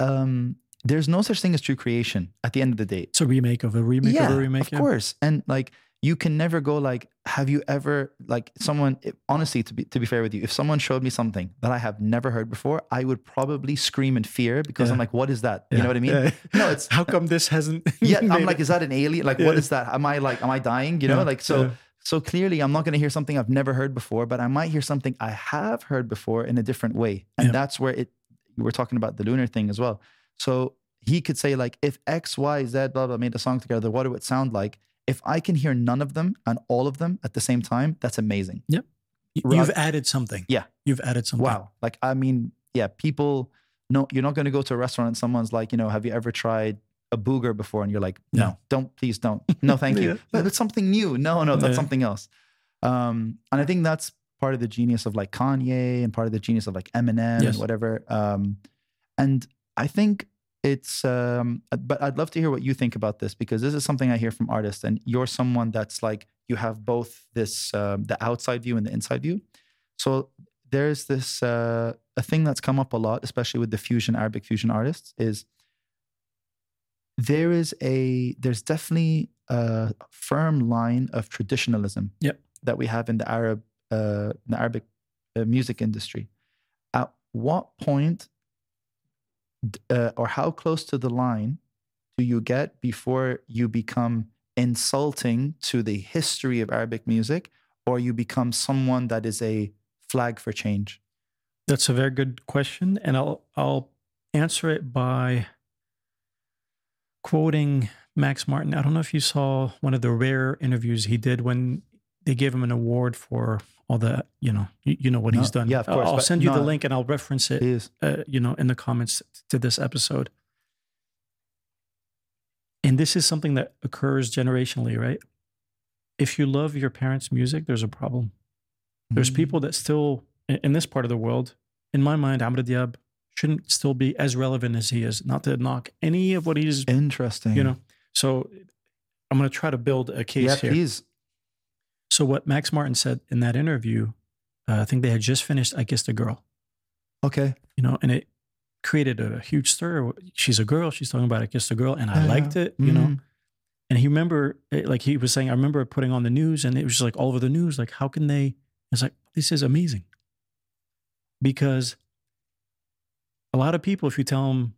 um there's no such thing as true creation at the end of the day. It's a remake of a remake yeah, of a remake. Of yeah. course. And like you can never go like, have you ever like someone honestly to be to be fair with you, if someone showed me something that I have never heard before, I would probably scream in fear because I'm like, what is that? You know what I mean? yeah. No, it's How come this hasn't? yeah, I'm like, it? is that an alien? Like, Yeah. what is that? Am I like, am I dying? You know, Yeah, like so. yeah. So clearly, I'm not going to hear something I've never heard before, but I might hear something I have heard before in a different way, and Yeah. that's where it. You were talking about the lunar thing as well. So he could say like, if X, Y, Z, blah blah made a song together, what would it sound like? If I can hear none of them and all of them at the same time, that's amazing. Yep. You've added something. Yeah. You've added something. Wow. Like, I mean, yeah, people. No, you're not going to go to a restaurant and someone's like, you know, have you ever tried a booger before? And you're like, no, Yeah. don't, please don't. No, thank you. But it's something new. No, no, that's Yeah. something else. Um, and I think that's part of the genius of like Kanye and part of the genius of like Eminem Yes. and whatever. Um, and I think it's, um, but I'd love to hear what you think about this because this is something I hear from artists, and you're someone that's like you have both this um, the outside view and the inside view. So there's this uh, a thing that's come up a lot, especially with the fusion Arabic fusion artists, is there is a there's definitely a firm line of traditionalism Yep. that we have in the Arab uh, the Arabic uh, music industry. At what point uh, or how close to the line do you get before you become insulting to the history of Arabic music, or you become someone that is a flag for change? That's a very good question, and I'll I'll answer it by quoting Max Martin. I don't know if you saw one of the rare interviews he did when they gave him an award for all the you know you, you know what he's done. yeah, of I'll- course, I'll send you the link and I'll reference it. Uh, you know, in the comments to this episode. And this is something that occurs generationally, right? If you love your parents' music, there's a problem. There's Mm. people that still, in in this part of the world, in my mind, Amr Diab shouldn't still be as relevant as he is. Not to knock any of what he's, Interesting. you know. So I'm going to try to build a case yeah, here. please. So what Max Martin said in that interview, uh, I think they had just finished "I Kissed a Girl." Okay. you know, and it created a huge stir. She's a girl. She's talking about I kissed a girl, and I liked it, you know. Mm. And he remember, eh, like he was saying, I remember putting on the news, and it was just like all over the news. Like, how can they? It's like this is amazing because a lot of people, if you tell them,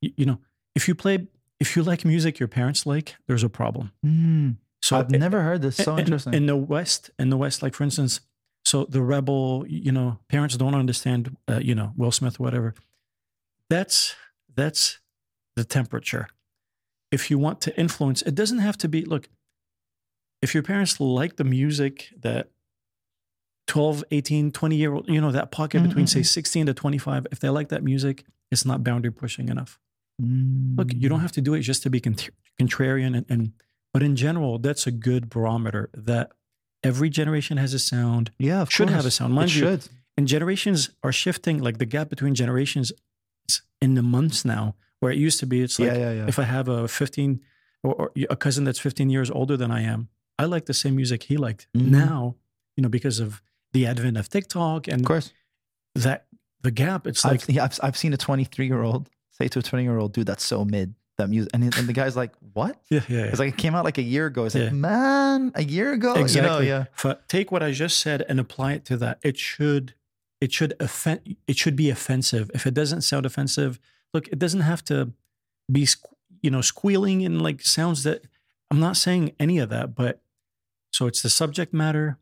you, you know, if you play, if you like music your parents like, there's a problem. Mm. So I've eh, never heard this. So in- interesting. In the West, in the West, like for instance, so the rebel, you know, parents don't understand, uh, you know, Will Smith, whatever. That's that's the temperature. If you want to influence, it doesn't have to be. Look, if your parents like the music that 12, 18, 20 year old, you know, that pocket Mhm, between say mhm. 16 to 25, if they like that music, it's not boundary pushing enough. Look, you don't have to do it just to be contr- contrarian and, and but in general, that's a good barometer that every generation has a sound. Yeah, of should have a course. sound. It Mind you, should. And generations are shifting, like the gap between generations is in the months now, where it used to be it's like yeah, yeah, yeah. if I have a 15 or, or a cousin that's 15 years older than I am, I like the same music he liked. Mhm. Now, you know, because of the advent of TikTok and of course. that the gap, it's like I've, yeah, I've, I've seen a 23 year old say to a 20 year old, dude, that's so mid, that music. And, and the guy's like, what? yeah, yeah, yeah. It's like, it came out like a year ago. It's Yeah. like, man, a year ago? exactly. You know, yeah. But take what I just said and apply it to that. It should it should offend it should be offensive. If it doesn't sound offensive, look, it doesn't have to be you know squealing and like sounds that I'm not saying any of that, but so it's the subject matter.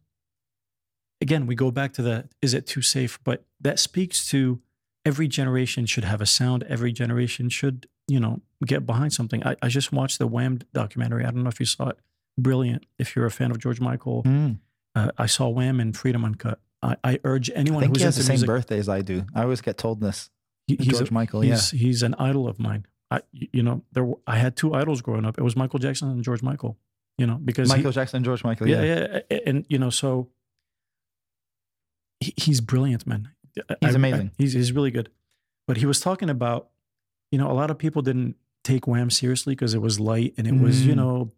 Again, we go back to the is it too safe? But that speaks to every generation should have a sound. Every generation should, you know, get behind something. I, I just watched the Wham documentary. I don't know if you saw it. Brilliant. If you're a fan of George Michael, Mm. uh, I saw Wham and Freedom Uncut. I, I urge I anyone think who's he has the same music. birthday as I do. I always get told this. he- he's, George a, Michael, yeah. he's, he's an idol of mine. I, you know, there were, I had two idols growing up. It was Michael Jackson and George Michael. You know, because he- Michael Jackson and George Michael. yeah, Yeah. yeah, and you know, so he, he's brilliant, man. He's I- amazing. he's he's really good. But he was talking about, you know, a lot of people didn't take Wham seriously because it was light and it was, you Mm. know,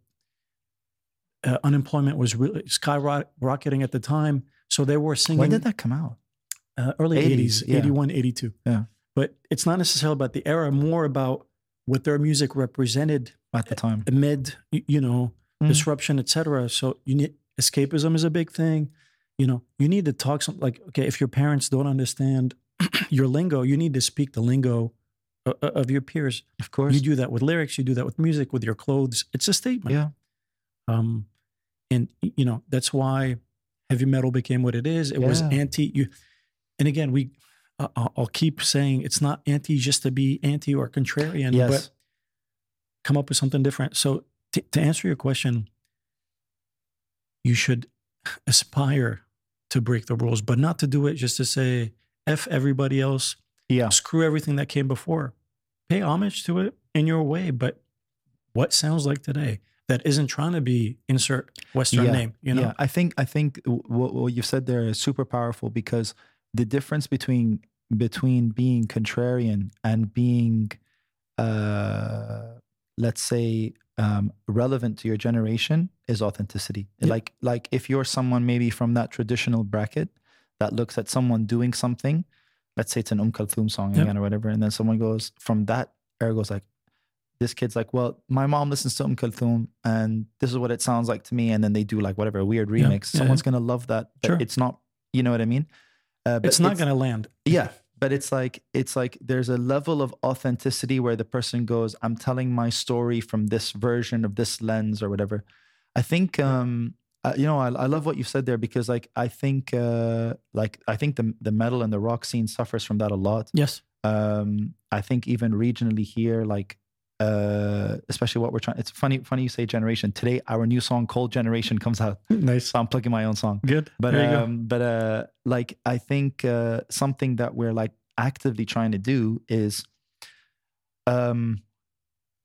uh, unemployment was really skyrocketing at the time. So they were singing When did that come out? uh, early 80s, 80s, yeah. 81, 82. Yeah. But it's not necessarily about the era, more about what their music represented At the time. amid, you know, Mm. disruption, etc. So you need escapism is a big thing. You know, you need to talk some like okay, if your parents don't understand your lingo, you need to speak the lingo of your peers. Of course. You do that with lyrics, you do that with music, with your clothes. It's a statement. Yeah. Um, and you know that's why heavy metal became what it is. It was anti. You, and again, we. I'll I'll keep saying it's not anti just to be anti or contrarian, Yes. but come up with something different. So t- to answer your question, you should aspire to break the rules, but not to do it just to say f everybody else, yeah. screw everything that came before. Pay homage to it in your way, but what sounds like today that isn't trying to be insert Western Yeah, name, you know? Yeah, I think I think what, what you said there is super powerful because the difference between between being contrarian and being, uh, let's say, um, relevant to your generation is authenticity. Like like if you're someone maybe from that traditional bracket that looks at someone doing something, let's say it's an Um Kulthum song Yep. again or whatever, and then someone goes from that era goes like, this kid's like, well, my mom listens to Um Kulthum, and this is what it sounds like to me, and then they do like whatever a weird remix. yeah, Someone's gonna love that, but Sure. it's not. You know what I mean? Uh, but it's not going to land. yeah, but it's like it's like there's a level of authenticity where the person goes, "I'm telling my story from this version of this lens or whatever." I think, um, uh, you know, I, I love what you said there because, like, I think, uh, like, I think the the metal and the rock scene suffers from that a lot. Yes. Um, I think even regionally here, like, uh, especially what we're trying. It's funny, funny you say generation. Today, our new song "Cold Generation" comes out, Nice. so I'm plugging my own song. Good. But there you go. um, but uh, like I think uh, something that we're like actively trying to do is, um,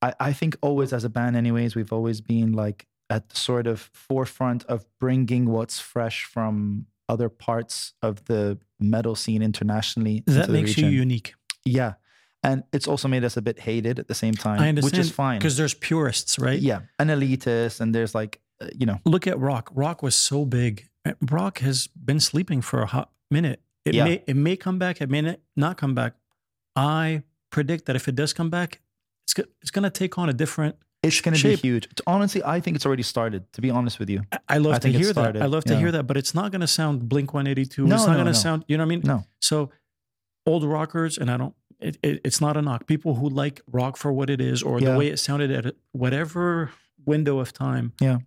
I I think always as a band, anyways, we've always been like at the sort of forefront of bringing what's fresh from other parts of the metal scene internationally. That makes you unique yeah, and it's also made us a bit hated at the same time, I understand which is fine. because there's purists, right? yeah, an elitist, and there's like uh, you know, Look at rock. Rock was so big. Uh, Rock has been sleeping for a hot minute. It Yeah. may it may come back. It may not- not come back. I predict that if it does come back, it's go- it's going to take on a different. It's going to be huge. Honestly, I think it's already started. To be honest with you. I- love I to hear that. I love to yeah. hear that, but it's not going to sound Blink One Eighty Two. No, It's not no, going to no. sound. You know what I mean? No. So old rockers, and I don't. It, it, it's not a knock. People who like rock for what it is, or Yeah. the way it sounded at whatever window of time. Yeah.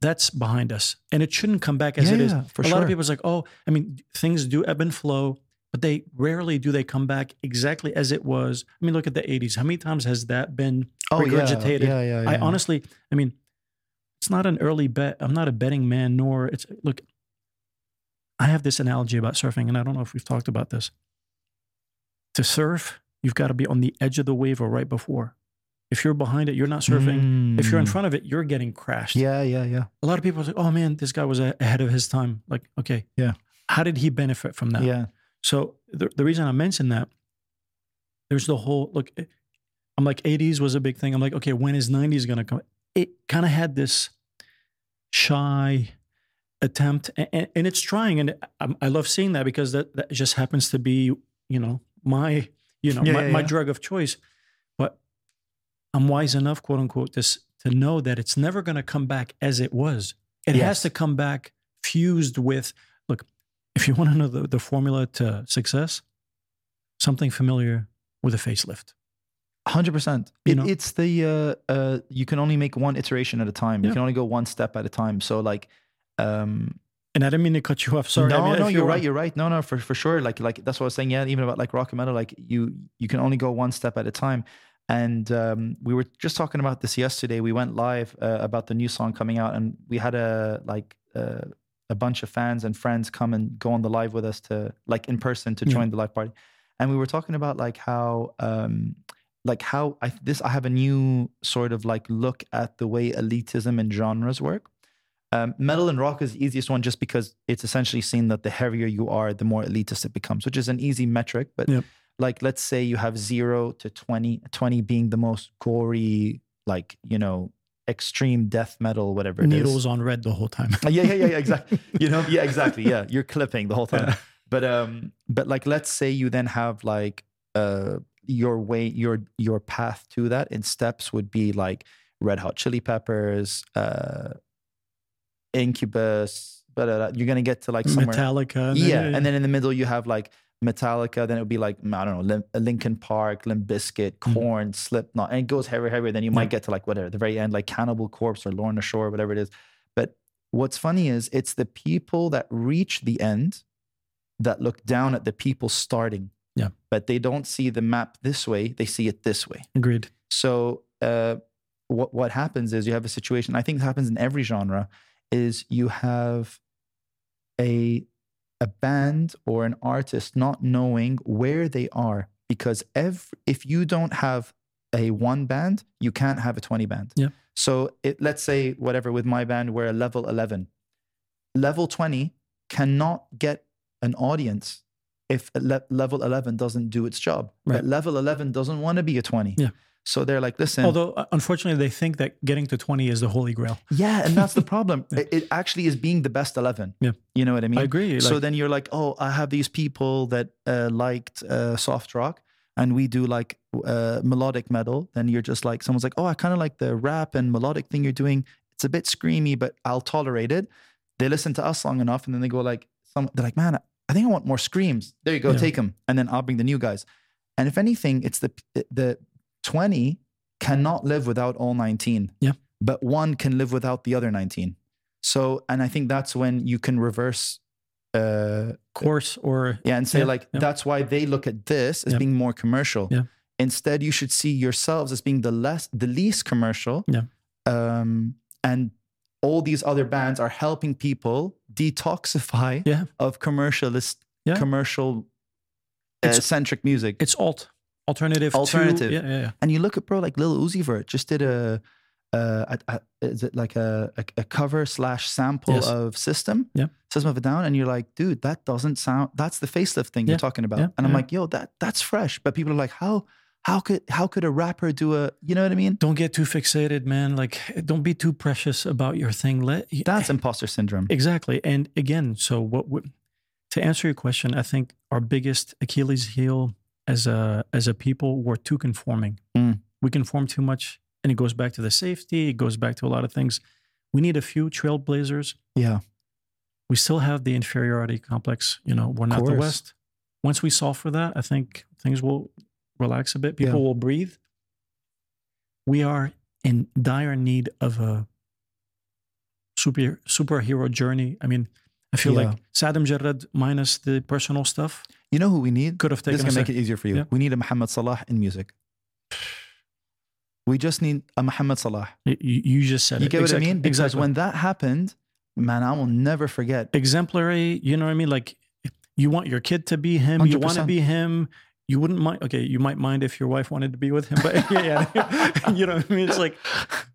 that's behind us, and it shouldn't come back as yeah, it is. yeah, for a sure. lot of people, people's like, oh, I mean, things do ebb and flow, but they rarely do they come back exactly as it was. I mean, look at the '80s. How many times has that been? oh, regurgitated. Yeah, yeah, yeah. I honestly, I mean, it's not an early bet. I'm not a betting man, nor it's look. I have this analogy about surfing, and I don't know if we've talked about this. To surf, you've got to be on the edge of the wave or right before. If you're behind it, you're not surfing. If you're in Mm. front of it, you're getting crashed. Yeah, yeah, yeah. A lot of people are like, "Oh man, this guy was a- ahead of his time." Like, okay, Yeah. How did he benefit from that? Yeah. So the, the reason I mentioned that, there's the whole look. eh, I'm like 80s was a big thing. I'm like, okay, when is 90s going to come? It kind of had this shy attempt, and, and it's trying, and I, I love seeing that because that that just happens to be, you know, my you know Yeah, my, yeah, my yeah. drug of choice. But I'm wise enough, quote unquote, this to know that it's never going to come back as it was. It has to come back fused with. If you want to know the, the formula to success, something familiar with a facelift. Hundred percent. You It, know? it's the uh, uh, you can only make one iteration at a time. You Yeah. can only go one step at a time. So like, um, And I didn't mean to cut you off. Sorry. no, I mean, no, if you're right. You're right. No, no, for for sure. Like like that's what I was saying. Yeah, even about like rock and metal, like you you can only go one step at a time. And um, we were just talking about this yesterday. We went live uh, about the new song coming out, and we had a like uh, a bunch of fans and friends come and go on the live with us to like in person to Yeah. join the live party. And we were talking about like how um, like how I this I have a new sort of like look at the way elitism and genres work. Um, metal and rock is the easiest one just because it's essentially seen that the heavier you are, the more elitist it becomes, which is an easy metric. But Yep. like, let's say you have zero to 20, 20 being the most gory, like, you know, extreme death metal, whatever it is. needles on red the whole time. Uh, yeah, yeah, yeah, yeah, exactly. you know, yeah, exactly. Yeah, you're clipping the whole time. Yeah. But um, but like, let's say you then have like uh your way, your your path to that in steps would be like Red Hot Chili Peppers, uh, Incubus. But you're gonna get to like somewhere. Metallica. and yeah, and then in the middle you have like Metallica. Then it would be like I don't know, Lim- Linkin Park, Limp Bizkit. Korn, Slipknot, and it goes heavier, heavier. Then you Yeah. might get to like whatever the very end, like Cannibal Corpse or Lorna Shore, whatever it is. But what's funny is it's the people that reach the end that look down at the people starting. Yeah. But they don't see the map this way; they see it this way. agreed. So uh, what what happens is you have a situation. I think it happens in every genre. Is you have a a band or an artist not knowing where they are because every, if you don't have a one band, you can't have a twenty band. Yeah. So it, let's say whatever with my band we're a level eleven. Level twenty cannot get an audience if le- level 11 doesn't do its job. Right. But level 11 doesn't want to be a 20. Yeah. So they're like, listen, Although uh, unfortunately they think that getting to 20 is the holy grail. yeah, and that's the problem. Yeah. it, it actually is being the best 11. Yeah. You know what I mean? I agree. so like- then you're like, oh, I have these people that uh, liked uh, soft rock and we do like uh, melodic metal. Then you're just like, someone's like, oh, I kind of like the rap and melodic thing you're doing. It's a bit screamy, but I'll tolerate it. They listen to us long enough and then they go like, some, they're like, man, I think I want more screams. There you go, Yeah. take them. And then I'll bring the new guys. And if anything, it's the, the 20 cannot live without all 19. Yeah. But one can live without the other 19. So, and I think that's when you can reverse, uh, course or yeah, and say Yeah, like yeah. that's why they look at this as Yeah. being more commercial. Yeah. Instead, you should see yourselves as being the less, the least commercial. Yeah. Um, and all these other bands are helping people detoxify Yeah. of commercialist, commercial uh, centric music. it's alt alternative Alternative. To, yeah, yeah, yeah. And you look at bro like Lil Uzi Vert just did a, uh, a, a is it like a, a, a cover slash sample Yes. of System, Yeah. System of a Down, and you're like, dude, that doesn't sound. That's the facelift thing Yeah. you're talking about. And I'm like, yo, that that's fresh. But people are like, how how could how could a rapper do a you know what I mean? Don't get too fixated, man. Like, don't be too precious about your thing. Let That's imposter syndrome. exactly. And again, so what? we to answer your question, I think our biggest Achilles heel as a as a people, we're too conforming. Mm. We conform too much, and it goes back to the safety. It goes back to a lot of things. We need a few trailblazers. Yeah. We still have the inferiority complex. You know, we're not the. West. Once we solve for that, I think things will relax a bit. People Yeah. will breathe. We are in dire need of a super superhero journey. I mean, I feel Yeah. like Saad Lamjarred minus the personal stuff You know who we need? could have This is taken gonna make it easier for you. Yeah. We need a Muhammad Salah in music. We just need a Muhammad Salah. You, you just said You it. get what I mean? Because exactly. when that happened, man, I will never forget. exemplary. You know what I mean? Like you want your kid to be him. You want to be him. You wouldn't mind. Okay, you might mind if your wife wanted to be with him, but yeah, yeah. you know what I mean? It's like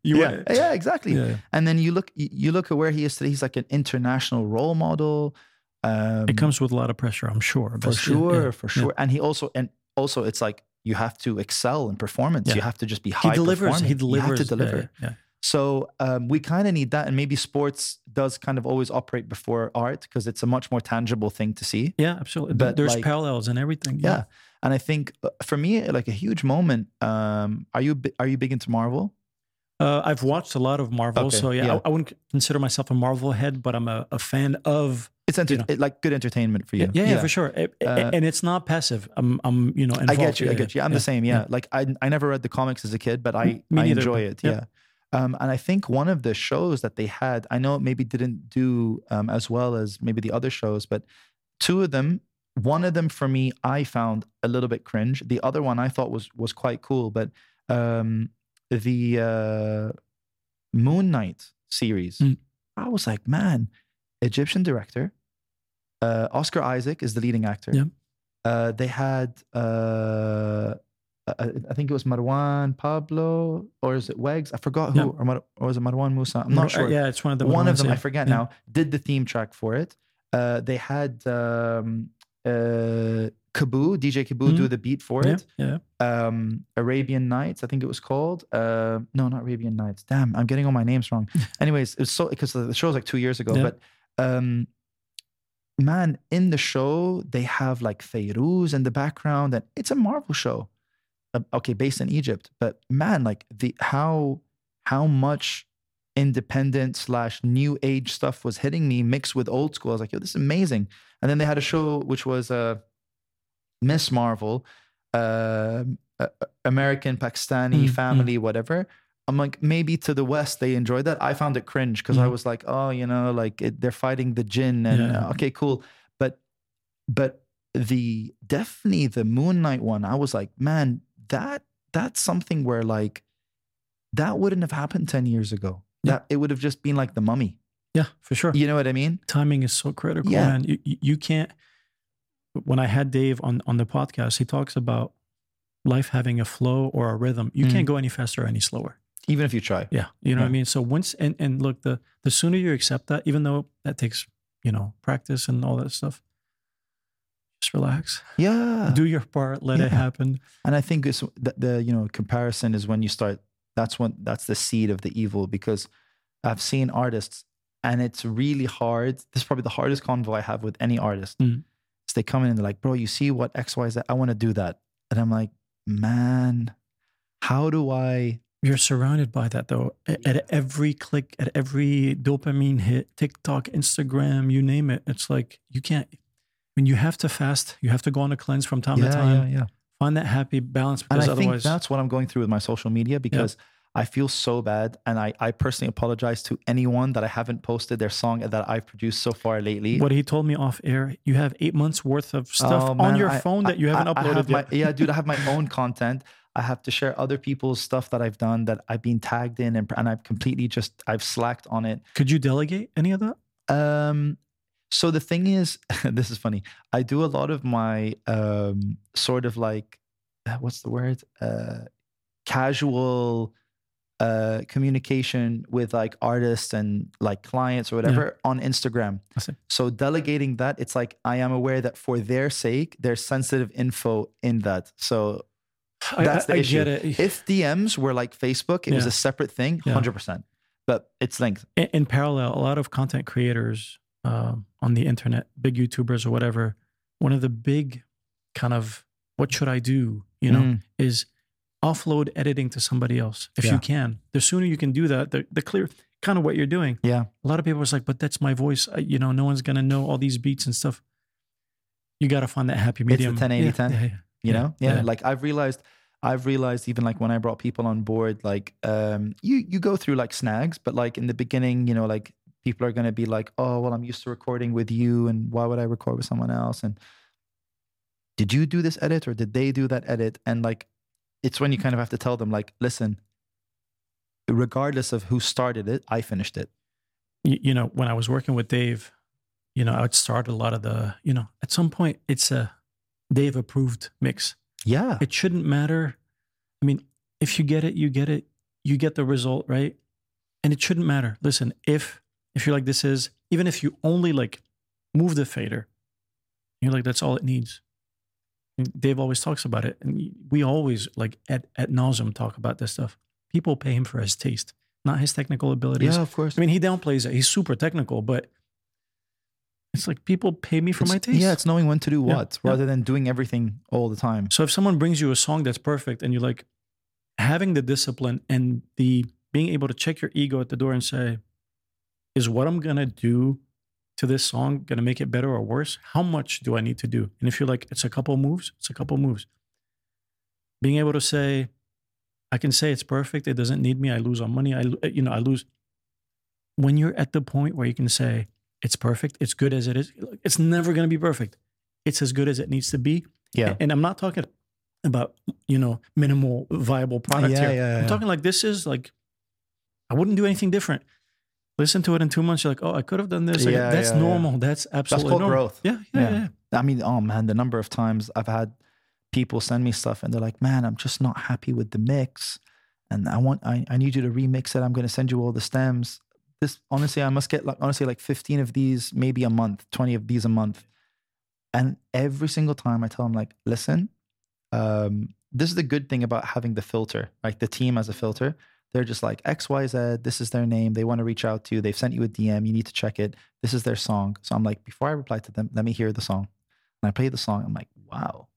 you yeah, want. yeah, exactly. Yeah. And then you look, you you look at where he is today. He's like an international role model. Um, It comes with a lot of pressure, I'm sure. for yeah, sure, yeah, for yeah. sure. And he also, and also, it's like you have to excel in performance. Yeah. You have to just be He high delivers. performing. He delivers. You have to yeah, deliver. Yeah, So um, we kind of need that, and maybe sports does kind of always operate before art because it's a much more tangible thing to see. yeah, absolutely. But There's like- parallels and everything. Yeah, and I think uh, for me, like a huge moment. Um, are you are you big into Marvel? Uh, I've watched a lot of Marvel, Okay, so yeah, yeah. I, I wouldn't consider myself a Marvel head, but I'm a, a fan of. It's enter- know. it- like good entertainment for you. Yeah, yeah, for sure. It- Uh, and it's not passive. I'm, I'm, you know, Involved. I get you. I get you. I'm yeah, the same. Yeah. Like I, I never read the comics as a kid, but I, Me I neither, enjoy it. yeah. Yeah. Um, and I think one of the shows that they had, I know it maybe didn't do um, as well as maybe the other shows, but two of them, one of them for me, I found a little bit cringe. The other one I thought was was quite cool. But um, the uh, Moon Knight series, Mm. I was like, man, Egyptian director. Uh, Oscar Isaac is the leading actor. Yeah. Uh, they had, uh, I, think it was Marwan Pablo, or is it Wegz? I forgot who, Yeah. or, Mar- or was it Marwan Moussa? I'm not sure. Yeah, it's one of the One of them, yeah. I forget now, did the theme track for it. Uh, they had um, uh, Kaboo, DJ Kaboo, do Mhm. the beat for Yeah, it. yeah. Um, Arabian Nights, I think it was called. Uh, no, not Arabian Nights. Damn, I'm getting all my names wrong. Anyways, it was so because the show was like two years ago. Yeah. But um, man, in the show they have like Fairuz in the background, and it's a Marvel show. Uh, okay, based in Egypt, but man, like the how how much independent slash new age stuff was hitting me mixed with old school. I was like, yo, this is amazing. And then they had a show which was uh, Miss Marvel, uh, uh, American Pakistani Mm, mm. family, whatever. I'm like, maybe to the West they enjoyed that. I found it cringe because I Mhm. was like, oh, you know, like it, they're fighting the jinn, and Yeah. uh, okay, cool. But but the definitely the Moon Knight one, I was like, man, that that's something where like that wouldn't have happened 10 years ago. Yeah. That it would have just been like the mummy. Yeah, for sure. You know what I mean? Timing is so critical, Yeah. man. You, you, you can't. When I had Dave on on the podcast, he talks about life having a flow or a rhythm. You Mm. can't go any faster or any slower. Even if you try. Yeah, you know what I mean. So once and and look, the the sooner you accept that, even though that takes you know practice and all that stuff, just relax, Yeah. do your part, let it happen. And I think it's the, the you know comparison is when you start. That's when that's the seed of the evil because I've seen artists and it's really hard. This is probably the hardest convo I have with any artist. Mm. They come in and they're like, "Bro, you see what X Y Z? I want to do that," and I'm like, "Man, how do I?" You're surrounded by that though. A- At every click, at every dopamine hit, TikTok, Instagram, you name it. It's like you can't. When you have to fast, you have to go on a cleanse from time to time. yeah. yeah. Find that happy balance And because I think otherwise, that's what I'm going through with my social media because I feel so bad. And I, I personally apologize to anyone that I haven't posted their song that I've produced so far lately. what he told me off air. You have eight months worth of stuff Oh, on your I- phone that you haven't I uploaded have yet. my- yeah, dude, I have my own content. I have to share other people's stuff that I've done that I've been tagged in and, and I've completely just, I've slacked on it. Could you delegate any of that? Um, so the thing is, this is funny. I do a lot of my um, sort of like, uh, what's the word? Uh, casual uh, communication with like artists and like clients or whatever on Instagram. So delegating that, it's like I am aware that for their sake, there's sensitive info in that. So That's I, the I issue. get it. if DMs were like Facebook, it was a separate thing, Yeah. hundred percent. But it's linked. in, in parallel, a lot of content creators um, on the internet, big YouTubers or whatever, one of the big kind of what should I do, you know, Mm. is offload editing to somebody else if Yeah. you can. The sooner you can do that, the, the clear kind of what you're doing. Yeah. A lot of people was like, but that's my voice. I, you know, no one's gonna know all these beats and stuff. You got to find that happy the medium. 10, 80, Yeah, 10. yeah, yeah. you know yeah. yeah. like i've realized i've realized even like when i brought people on board like um you you go through like snags but like in the beginning you know like people are going to be like, "Oh, well, I'm used to recording with you, and why would I record with someone else?" And did you do this edit or did they do that edit? And like, it's when you kind of have to tell them, like, listen, regardless of who started it, I finished it. You, you know, when I was working with Dave, you know, I would start a lot of the, you know, at some point it's a Dave approved mix. Yeah. It shouldn't matter. I mean, if you get it, you get it. You get the result, right? And it shouldn't matter. Listen, if if you're like this is, even if you only like move the fader, you're like that's all it needs. And Dave always talks about it, and we always like at at nauseum talk about this stuff. People pay him for his taste, not his technical abilities. Yeah, of course. I mean, he downplays it. He's super technical, but it's like people pay me for It's- my taste. Yeah, it's knowing when to do what yeah. rather than doing everything all the time. So if someone brings you a song that's perfect and you're like having the discipline and the being able to check your ego at the door and say, is what I'm gonna do to this song gonna make it better or worse? How much do I need to do? And if you're like, it's a couple moves, it's a couple moves. Being able to say, I can say it's perfect, it doesn't need me, I lose on money, I you know, I lose. When you're at the point where you can say, it's perfect, it's good as it is, it's never gonna be perfect. It's as good as it needs to be. Yeah. And I'm not talking about, you know, minimal viable product Yeah, here. yeah, I'm yeah. talking like this is like, I wouldn't do anything different. Listen to it in two months. You're like, oh, I could have done this. Like, Yeah, that's normal. That's absolutely called normal. growth. Yeah, yeah, Yeah. yeah. yeah. I mean, oh man, the number of times I've had people send me stuff and they're like, man, I'm just not happy with the mix. And I want, I, I need you to remix it. I'm going to send you all the stems. This, honestly, I must get like, honestly, like 15 of these, maybe a month, 20 of these a month. And every single time I tell them, like, listen, um, this is the good thing about having the filter, like the team as a filter. They're just like XYZ, this is their name. They want to reach out to you. They've sent you a DM. You need to check it. This is their song. So I'm like, before I reply to them, let me hear the song. And I play the song. I'm like, wow,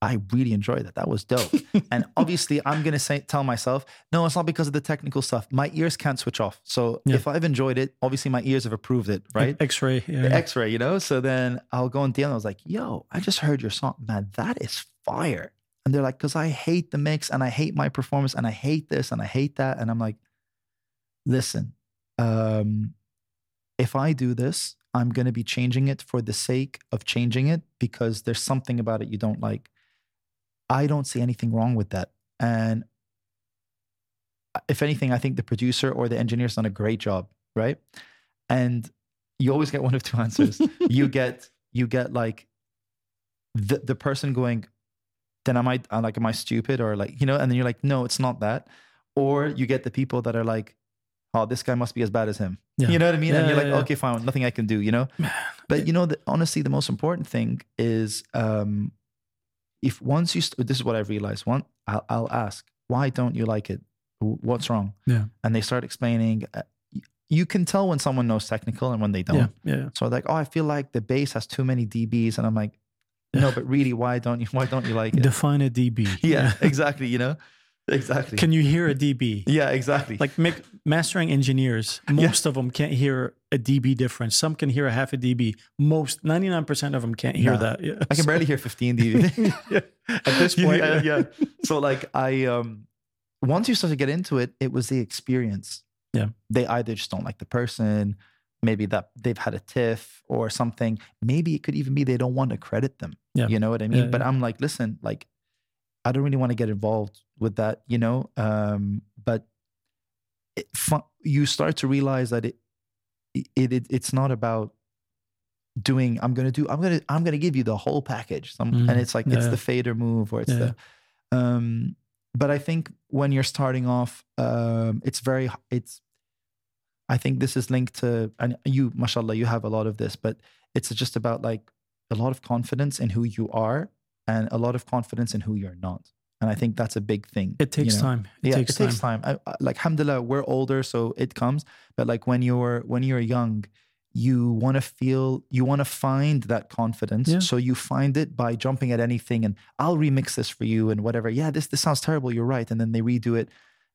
I really enjoyed that. That was dope. and obviously, I'm gonna say tell myself, no, it's not because of the technical stuff. My ears can't switch off. So Yeah. if I've enjoyed it, obviously my ears have approved it, right? X-ray. Yeah, yeah. X-ray, you know. So then I'll go on DM. I was like, "Yo, I just heard your song, man. That is fire." And they're like, "Cause I hate the mix and I hate my performance and I hate this and I hate that." And I'm like, "Listen, um, if I do this, I'm gonna be changing it for the sake of changing it because there's something about it you don't like. I don't see anything wrong with that. And if anything, I think the producer or the engineer's done a great job, right? And you always get one of two answers. you get you get like the the person going, then am I I'm like am I stupid or like you know? And then you're like, no, it's not that. Or you get the people that are like, oh, this guy must be as bad as him. Yeah. You know what I mean? and you're like, yeah, yeah. okay, fine, nothing I can do. You know. Man, But you know, the, honestly, the most important thing is um, if once you, st- this is what I've realized. One, I'll, I'll ask, why don't you like it? What's wrong? Yeah. And they start explaining. Uh, you can tell when someone knows technical and when they don't. yeah, yeah. So like, oh, I feel like the bass has too many dBs, and I'm like, no, but really, why don't you? Why don't you like it? Define a DB. yeah, exactly. You know, exactly. Can you hear a DB? yeah, exactly. Like mic- mastering engineers, most of them can't hear a dB difference. Some can hear a half a dB. Most, 99% of them can't hear No. that. Yeah. I can barely hear 15 dB. yeah. At this point, yeah, yeah. So like I um once you start to get into it, it was the experience. Yeah. They either just don't like the person, maybe that they've had a tiff or something. Maybe it could even be they don't want to credit them. Yeah. You know what I mean? Yeah, but yeah. I'm like, listen, like I don't really want to get involved with that, you know? Um, but it, you start to realize that it, it, it it's not about doing i'm gonna do i'm gonna i'm gonna give you the whole package Some, Mm, and it's like it's the fader move or it's Yeah. the um but i think when you're starting off um it's very it's i think this is linked to and you mashallah you have a lot of this but it's just about like a lot of confidence in who you are and a lot of confidence in who you're not and i think that's a big thing It takes you know? time. It yeah, takes it time. takes time. I, I, like, alhamdulillah, we're older, so it comes. But like when you're when you're young, you want to feel, you want to find that confidence. Yeah. So you find it by jumping at anything, and I'll remix this for you and whatever. Yeah, this this sounds terrible. You're right, and then they redo it.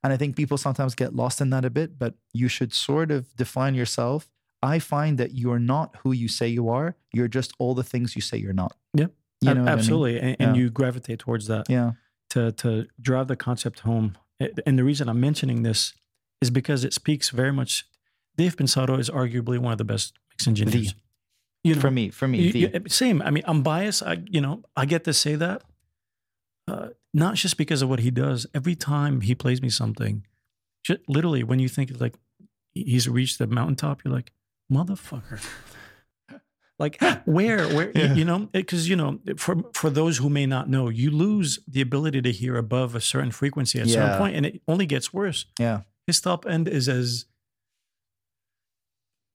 And I think people sometimes get lost in that a bit. But you should sort of define yourself. I find that you're not who you say you are. You're just all the things you say you're not. Yeah. You know what I mean? Absolutely. And, and Yeah. you gravitate towards that. Yeah, to to drive the concept home. And the reason I'm mentioning this is because it speaks very much Dave Pensado is arguably one of the best mix engineers. you know, for me, for me, you, you, same. I mean, I'm biased. I, you know, I get to say that, uh, not just because of what he does. Every time he plays me something, just, literally, when you think like he's reached the mountaintop, you're like, motherfucker. Like where, where yeah. you know, because you know, for for those who may not know, you lose the ability to hear above a certain frequency at a yeah. certain point, and it only gets worse. Yeah, his top end is as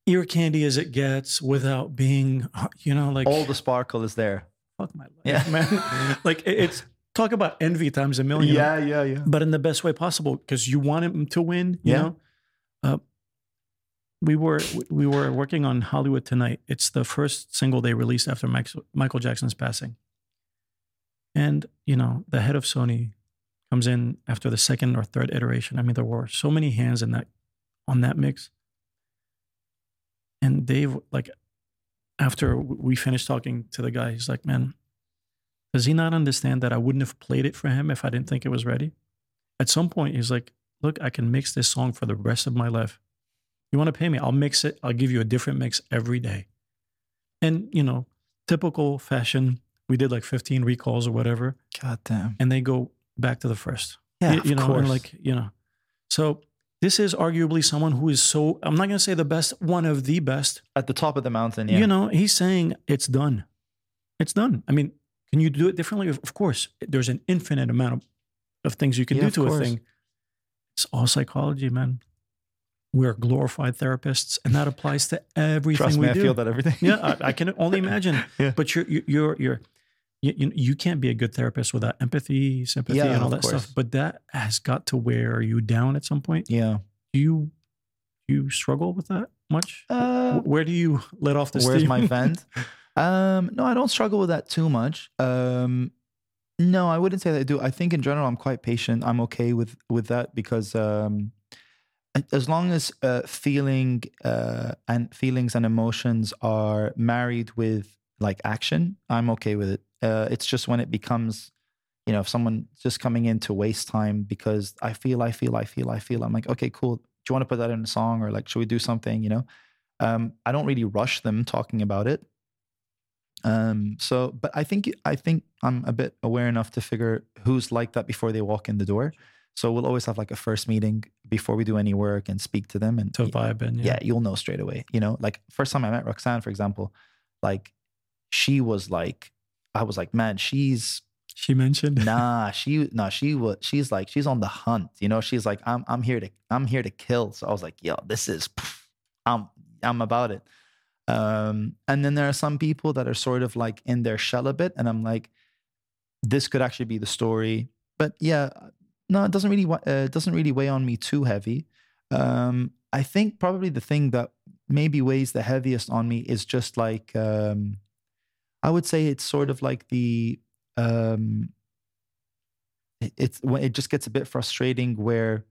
ear candy as it gets without being, you know, like all the sparkle is there. Fuck my life, yeah. man. like it's talk about envy times a million. Yeah, yeah, yeah. But in the best way possible because you want him to win. You yeah. know, we were we were working on Hollywood Tonight. It's the first single they released after Michael Jackson's passing. And you know, the head of Sony comes in after the second or third iteration. I mean, there were so many hands in that on that mix. And Dave, like, after we finished talking to the guy, he's like, "Man, does he not understand that I wouldn't have played it for him if I didn't think it was ready?" At some point, he's like, "Look, I can mix this song for the rest of my life." You want to pay me? I'll mix it. I'll give you a different mix every day. And, you know, typical fashion, we did like 15 recalls or whatever. God damn. And they go back to the first. Yeah. You, you know, course. and like, you know. So this is arguably someone who is so, I'm not going to say the best, one of the best. At the top of the mountain, yeah. You know, he's saying it's done. It's done. I mean, can you do it differently? Of course. There's an infinite amount of, of things you can yeah, do to a thing. It's all psychology, man we're glorified therapists, and that applies to everything Trust we me, do. I feel that everything. yeah, I, I, can only imagine. yeah. But you're you're you're you, you, can't be a good therapist without empathy, sympathy, yeah, and all that course. stuff. But that has got to wear you down at some point. Yeah. Do you you struggle with that much? Uh, Where do you let off the where's steam? my vent? um, no, I don't struggle with that too much. Um, no, I wouldn't say that I do. I think in general, I'm quite patient. I'm okay with with that because um, as long as uh, feeling uh, and feelings and emotions are married with like action, I'm okay with it. Uh, it's just when it becomes, you know, if someone just coming in to waste time because I feel, I feel, I feel, I feel. I'm like, okay, cool. Do you want to put that in a song or like, should we do something? You know, um, I don't really rush them talking about it. Um, so, but I think I think I'm a bit aware enough to figure who's like that before they walk in the door. So we'll always have like a first meeting before we do any work and speak to them and to vibe in. Yeah. yeah, you'll know straight away. You know, like first time I met Roxanne, for example, like she was like, I was like, man, she's she mentioned nah she nah she was she's like she's on the hunt you know she's like i'm i'm here to i'm here to kill so i was like yo this is i'm i'm about it um and then there are some people that are sort of like in their shell a bit and i'm like this could actually be the story but yeah no, it doesn't really uh, doesn't really weigh on me too heavy. Um, I think probably the thing that maybe weighs the heaviest on me is just like um, I would say it's sort of like the um, it, it's when it just gets a bit frustrating where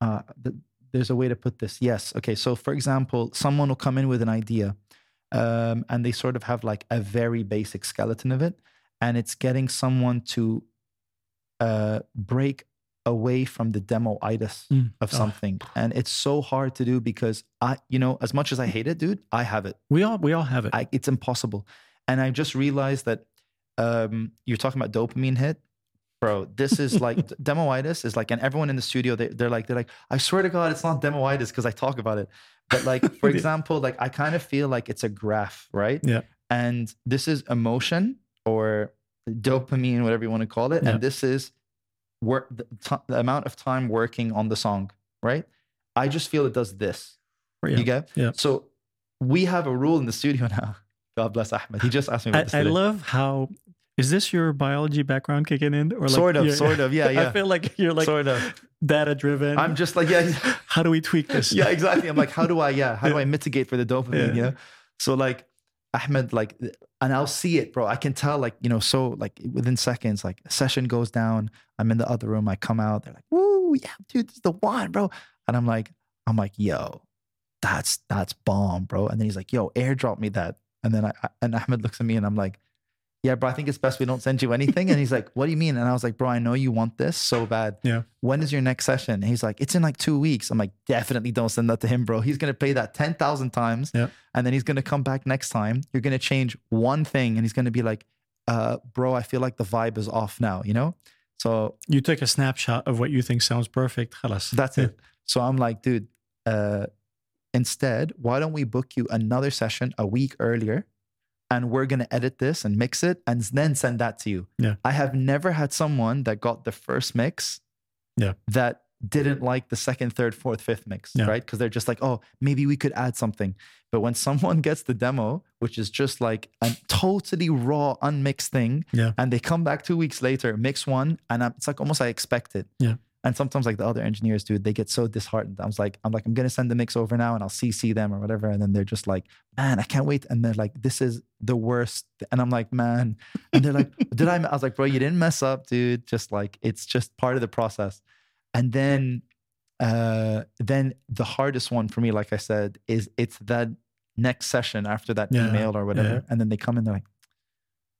uh, the, there's a way to put this. Yes, okay. So for example, someone will come in with an idea, um, and they sort of have like a very basic skeleton of it, and it's getting someone to uh, break away from the demoitis mm. of something. Oh. and it's so hard to do because i you know as much as i hate it dude i have it. We all we all have it. I, it's impossible. And i just realized that um, you're talking about dopamine hit? Bro this is like demoitis is like and everyone in the studio they, they're like they're like i swear to god it's not demoitis because i talk about it. But like for example like i kind of feel like it's a graph right? Yeah. And this is emotion or dopamine, whatever you want to call it. Yeah. And this is work the, t- the, amount of time working on the song, right? I just feel it does this. Yeah. You get? Yeah. So we have a rule in the studio now. God bless Ahmed. He just asked me about I, I love how is this your biology background kicking in or like, sort of sort of yeah yeah i feel like you're like sort of data driven i'm just like yeah how do we tweak this yeah exactly i'm like how do i yeah how do i mitigate for the dopamine yeah. you know so like Ahmed, like, and I'll see it, bro. I can tell, like, you know, so like within seconds, like a session goes down. I'm in the other room. I come out. They're like, "Woo, yeah, dude, this is the one, bro." And I'm like, I'm like, yo, that's that's bomb, bro. And then he's like, yo, airdrop me that. And then I and Ahmed looks at me and I'm like, yeah, bro, I think it's best we don't send you anything. And he's like, what do you mean? And I was like, bro, I know you want this so bad. Yeah. When is your next session? And he's like, it's in like two weeks. I'm like, definitely don't send that to him, bro. He's going to pay that 10,000 times. Yeah. And then he's going to come back next time. You're going to change one thing. And he's going to be like, uh, bro, I feel like the vibe is off now, you know? So you take a snapshot of what you think sounds perfect. That's it. So I'm like, dude, uh, instead, why don't we book you another session a week earlier? And we're going to edit this and mix it and then send that to you. Yeah. I have never had someone that got the first mix Yeah. that didn't like the second, third, fourth, fifth mix, Yeah. right? Because they're just like, oh, maybe we could add something. But when someone gets the demo, which is just like a totally raw, unmixed thing, Yeah. and they come back two weeks later, mix one, and I'm, it's like almost I expect it. Yeah. And sometimes like the other engineers, dude, they get so disheartened. I was like, I'm like, I'm gonna send the mix over now and I'll CC them or whatever. And then they're just like, man, I can't wait. And they're like, this is the worst. And I'm like, man. And they're like, did I? I was like, bro, you didn't mess up, dude. Just like it's just part of the process. And then uh then the hardest one for me, like I said, is it's that next session after that Yeah, email or whatever. yeah. And then they come in, they're like,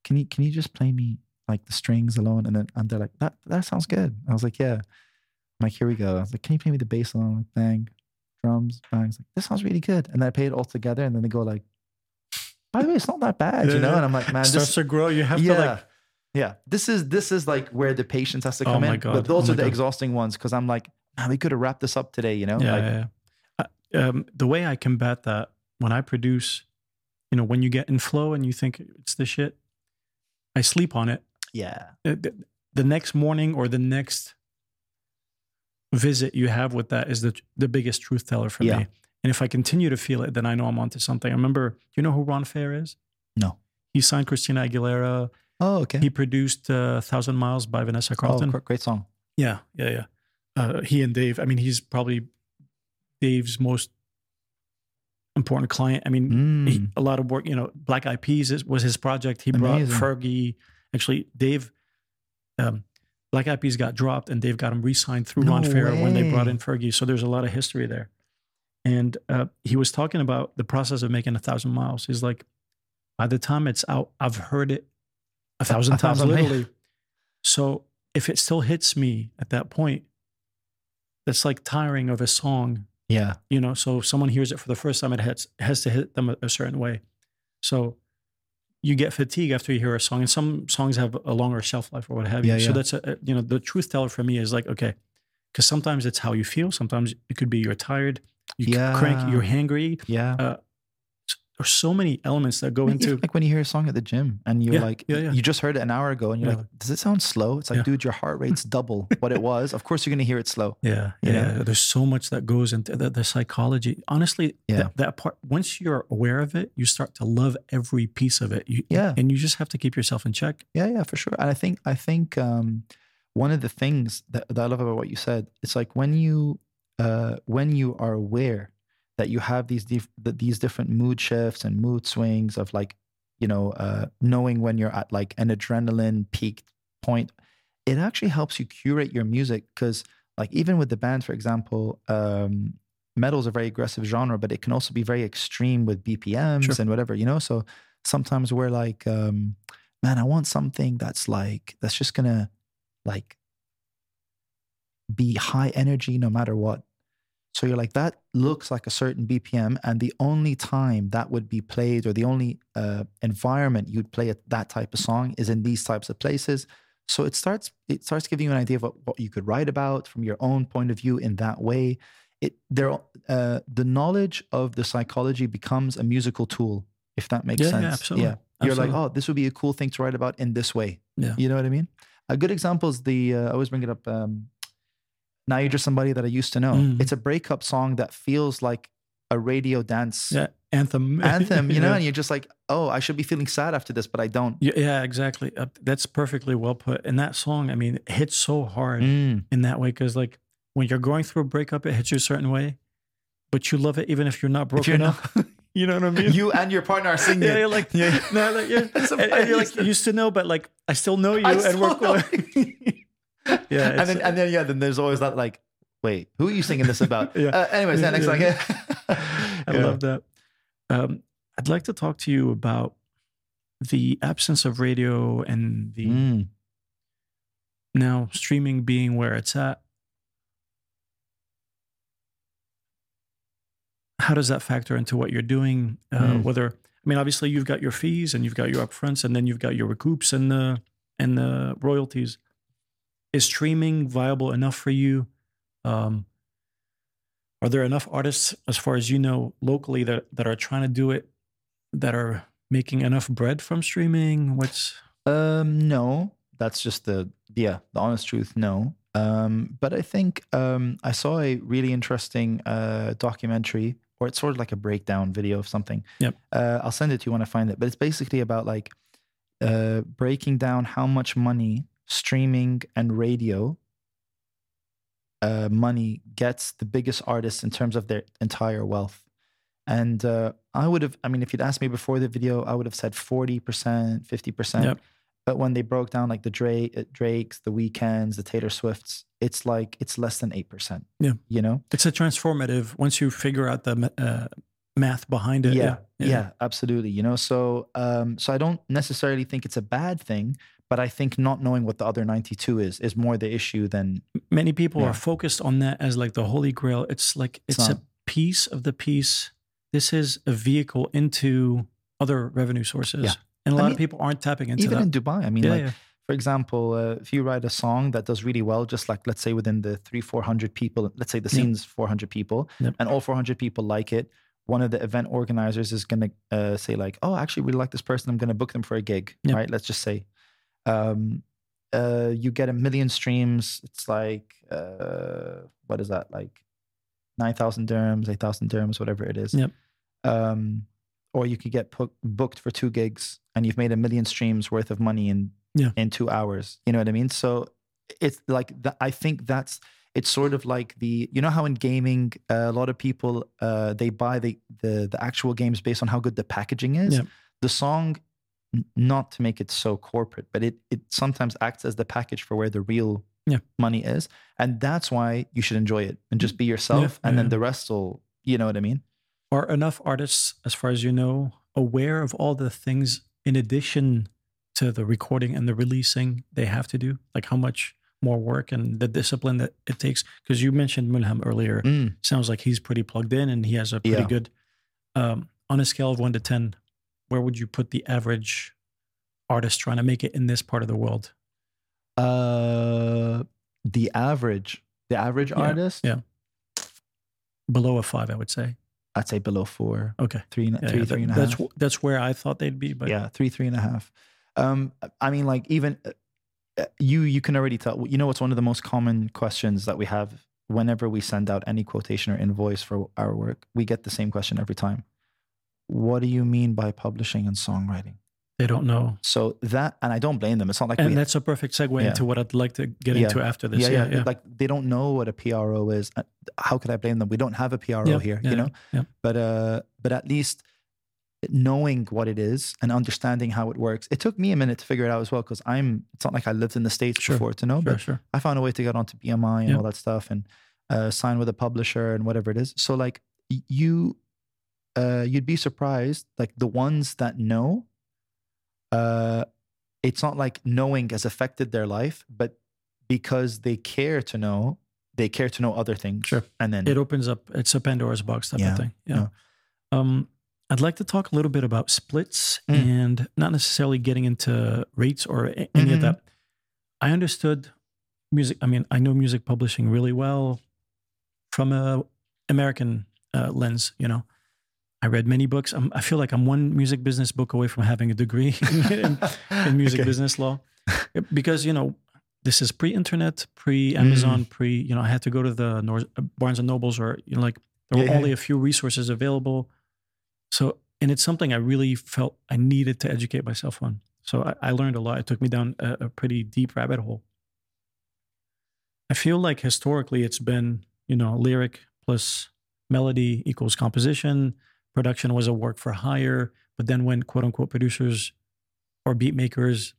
Can you can you just play me like the strings alone? And then and they're like, That that sounds good. I was like, Yeah. I'm like, here we go. I was like, can you play me the bass alone? Like, bang, drums, bang. It's like, this sounds really good. And then I play it all together, and then they go like, by the way, it's not that bad, Yeah, you know? yeah. And I'm like, man, starts this, to grow. You have yeah, to like yeah. This is this is like where the patience has to Oh come my in. God. But those Oh are the God. exhausting ones because I'm like, man, we could have wrapped this up today, you know? yeah, like, yeah, yeah. Uh, um, the way I combat that when I produce, you know, when you get in flow and you think it's the shit, I sleep on it. yeah, Uh, The, the next morning or the next visit you have with that is the the biggest truth teller for Yeah. me. And if I continue to feel it, then I know I'm onto something. I remember, you know who Ron Fair is? No. He signed Christina Aguilera. Oh, okay. He produced uh, Thousand Miles by Vanessa oh, Carlton. gr- great song. Yeah, yeah, yeah. Uh, he and Dave. I mean, he's probably Dave's most important client. I mean, he, Mm. a lot of work. You know, Black Eyed Peas is, was his project. He brought Fergie. Actually, Dave. Um, Black Eyed Peas got dropped, and Dave got him re-signed through No Ron Fair when they brought in Fergie. So there's a lot of history there. And uh, he was talking about the process of making a thousand miles. He's like, by the time it's out, I've heard it a thousand a times, thousand, literally. So if it still hits me at that point, that's like tiring of a song, Yeah. you know. So if someone hears it for the first time, it has, has to hit them a, a certain way. So you get fatigue after you hear a song, and some songs have a longer shelf life or what have you. Yeah, So that's a, you know the truth teller for me is like okay, because sometimes it's how you feel. Sometimes it could be you're tired, you Yeah. cranky, you're hangry. Yeah. Uh, There's so many elements that go Like, into even like when you hear a song at the gym and you're Yeah, like, yeah, yeah. you just heard it an hour ago and you're like, does it sound slow? It's like, dude, your heart rate's double what it was. Of course, you're going to hear it slow. Yeah, yeah. know? There's so much that goes into the, the psychology. Honestly, Yeah. that, that part. Once you're aware of it, you start to love every piece of it. You, Yeah. and you just have to keep yourself in check. Yeah, yeah, for sure. And I think, I think um, one of the things that, that I love about what you said, it's like when you, uh, when you are aware that you have these dif- that these different mood shifts and mood swings of like, you know, uh, knowing when you're at like an adrenaline peak point, it actually helps you curate your music because like even with the band, for example, um, metal is a very aggressive genre, but it can also be very extreme with BPMs Sure. and whatever, you know. So sometimes we're like, um, man, I want something that's like that's just gonna like be high energy no matter what. So you're like, that looks like a certain BPM, and the only time that would be played, or the only uh, environment you'd play at that type of song, is in these types of places. So it starts it starts giving you an idea of what, what you could write about from your own point of view in that way. It there uh, the knowledge of the psychology becomes a musical tool, if that makes Yeah, yeah, sense. absolutely. Yeah, you're like, oh, this would be a cool thing to write about in this way. Yeah. You know what I mean? A good example is the uh, I always bring it up. Um, now you're just somebody that I used to know. Mhm. It's a breakup song that feels like a radio dance Yeah, anthem, anthem, you know, Yeah. and you're just like, oh, I should be feeling sad after this, but I don't. Yeah, yeah, exactly. Uh, that's perfectly well put. And that song, I mean, it hits so hard Mm. in that way because, like, when you're going through a breakup, it hits you a certain way, but you love it even if you're not broken you're up. not, you know what I mean? you and your partner are singing. yeah, you're like, Yeah. no, like. That's and, and you're like, used to know, but like, I still know you, I and we're cool. yeah, and then and then yeah, then there's always that like, wait, who are you singing this about? Yeah. Uh, anyways, yeah, next song. Yeah. I love that. Um, I'd like to talk to you about the absence of radio and the Mm. now streaming being where it's at how does that factor into what you're doing uh, Mm. whether i mean obviously you've got your fees and you've got your upfronts and then you've got your recoups and the and the royalties is streaming viable enough for you um, are there enough artists as far as you know locally that that are trying to do it that are making enough bread from streaming what's Um, no, that's just the yeah, the honest truth. No. Um, but I think um, I saw a really interesting uh, documentary, or it's sort of like a breakdown video of something. Yep. Uh, I'll send it to you when I find it. But it's basically about like uh, breaking down how much money streaming and radio uh, money gets the biggest artists in terms of their entire wealth. And uh, I would have, I mean, if you'd asked me before the video, I would have said 40%, 50%. Yep. But when they broke down like the Drake, uh, Drakes, the Weeknds, the Taylor Swifts, it's like, it's less than 8%. Yeah. You know? it's a transformative once you figure out the uh, math behind it yeah, yeah, absolutely. You know, so um, so I don't necessarily think it's a bad thing, but I think not knowing what the other 92 is is more the issue than many people Yeah. are focused on that as like the holy grail it's like It's it's, a piece of the piece this is a vehicle into other revenue sources Yeah. and a lot mean, of people aren't tapping into that. even that in Dubai. I mean, yeah, like for example, uh, if you write a song that does really well, just like let's say within the three, 400 people, let's say the scene's 400 people, Yep. and all 400 people like it, one of the event organizers is going to uh, say, like, oh, I actually really like this person. I'm going to book them for a gig, Yep. right? Let's just say. Um, uh, you get a million streams. It's like, uh, what is that? Like 9,000 dirhams, 8,000 dirhams, whatever it is. Yep. Um, or you could get pu- booked for two gigs and you've made a million streams worth of money in Yeah. in two hours. You know what I mean? So it's like th- I think that's it's sort of like the you know how in gaming uh, a lot of people uh, they buy the, the the actual games based on how good the packaging is. Yeah. The song, not to make it so corporate, but it it sometimes acts as the package for where the real Yeah. money is, and that's why you should enjoy it and just be yourself, and yeah, then the rest will you know what I mean? are enough artists as far as you know aware of all the things in addition to the recording and the releasing they have to do like how much more work and the discipline that it takes because you mentioned mulham earlier Mm. sounds like he's pretty plugged in and he has a pretty Yeah. good um, on a scale of one to 10 where would you put the average artist trying to make it in this part of the world Uh, the average, the average Yeah, artist, yeah. below a five i would say I'd say below four, okay three, Yeah, three, yeah, three and a that- that's half. that's where i thought they'd be but yeah, three, three and a half. Um, I mean, like even uh, uh, you, you can already tell. You know, what's one of the most common questions that we have whenever we send out any quotation or invoice for our work. We get the same question every time. What do you mean by publishing and songwriting? they don't know So that, and I don't blame them. It's not like and we, that's a perfect segue Yeah. into what i'd like to get Yeah. into after this yeah, yeah yeah, Like they don't know what a PRO is. Uh, How could I blame them? We don't have a PRO here, you know. yeah. But uh, but at least knowing what it is and understanding how it works. It took me a minute to figure it out as well because I'm. It's not like I lived in the states Sure, before to know, sure but sure I found a way to get onto BMI and all that stuff and uh, sign with a publisher and whatever it is. So like you, uh, you'd be surprised. Like the ones that know, uh, it's not like knowing has affected their life, but because they care to know, they care to know other things. Sure. And then it opens up it's a pandora's box type Yeah, of thing yeah um i'd like to talk a little bit about splits Mm. and not necessarily getting into rates or any of Mhm. that i understood music i mean i know music publishing really well from a american uh, lens you know i read many books. I'm, i feel like i'm one music business book away from having a degree in, in music Okay. business law. Because you know this is pre-internet pre-amazon Mm. pre you know i had to go to the Nor- uh, barnes and nobles or you know like there were Yeah, yeah. only a few resources available. So and it's something i really felt i needed to educate myself on. So i, I learned a lot. It took me down a, a pretty deep rabbit hole. I feel like historically it's been you know lyric plus melody equals composition production was a work for hire but then when quote unquote producers or beat makers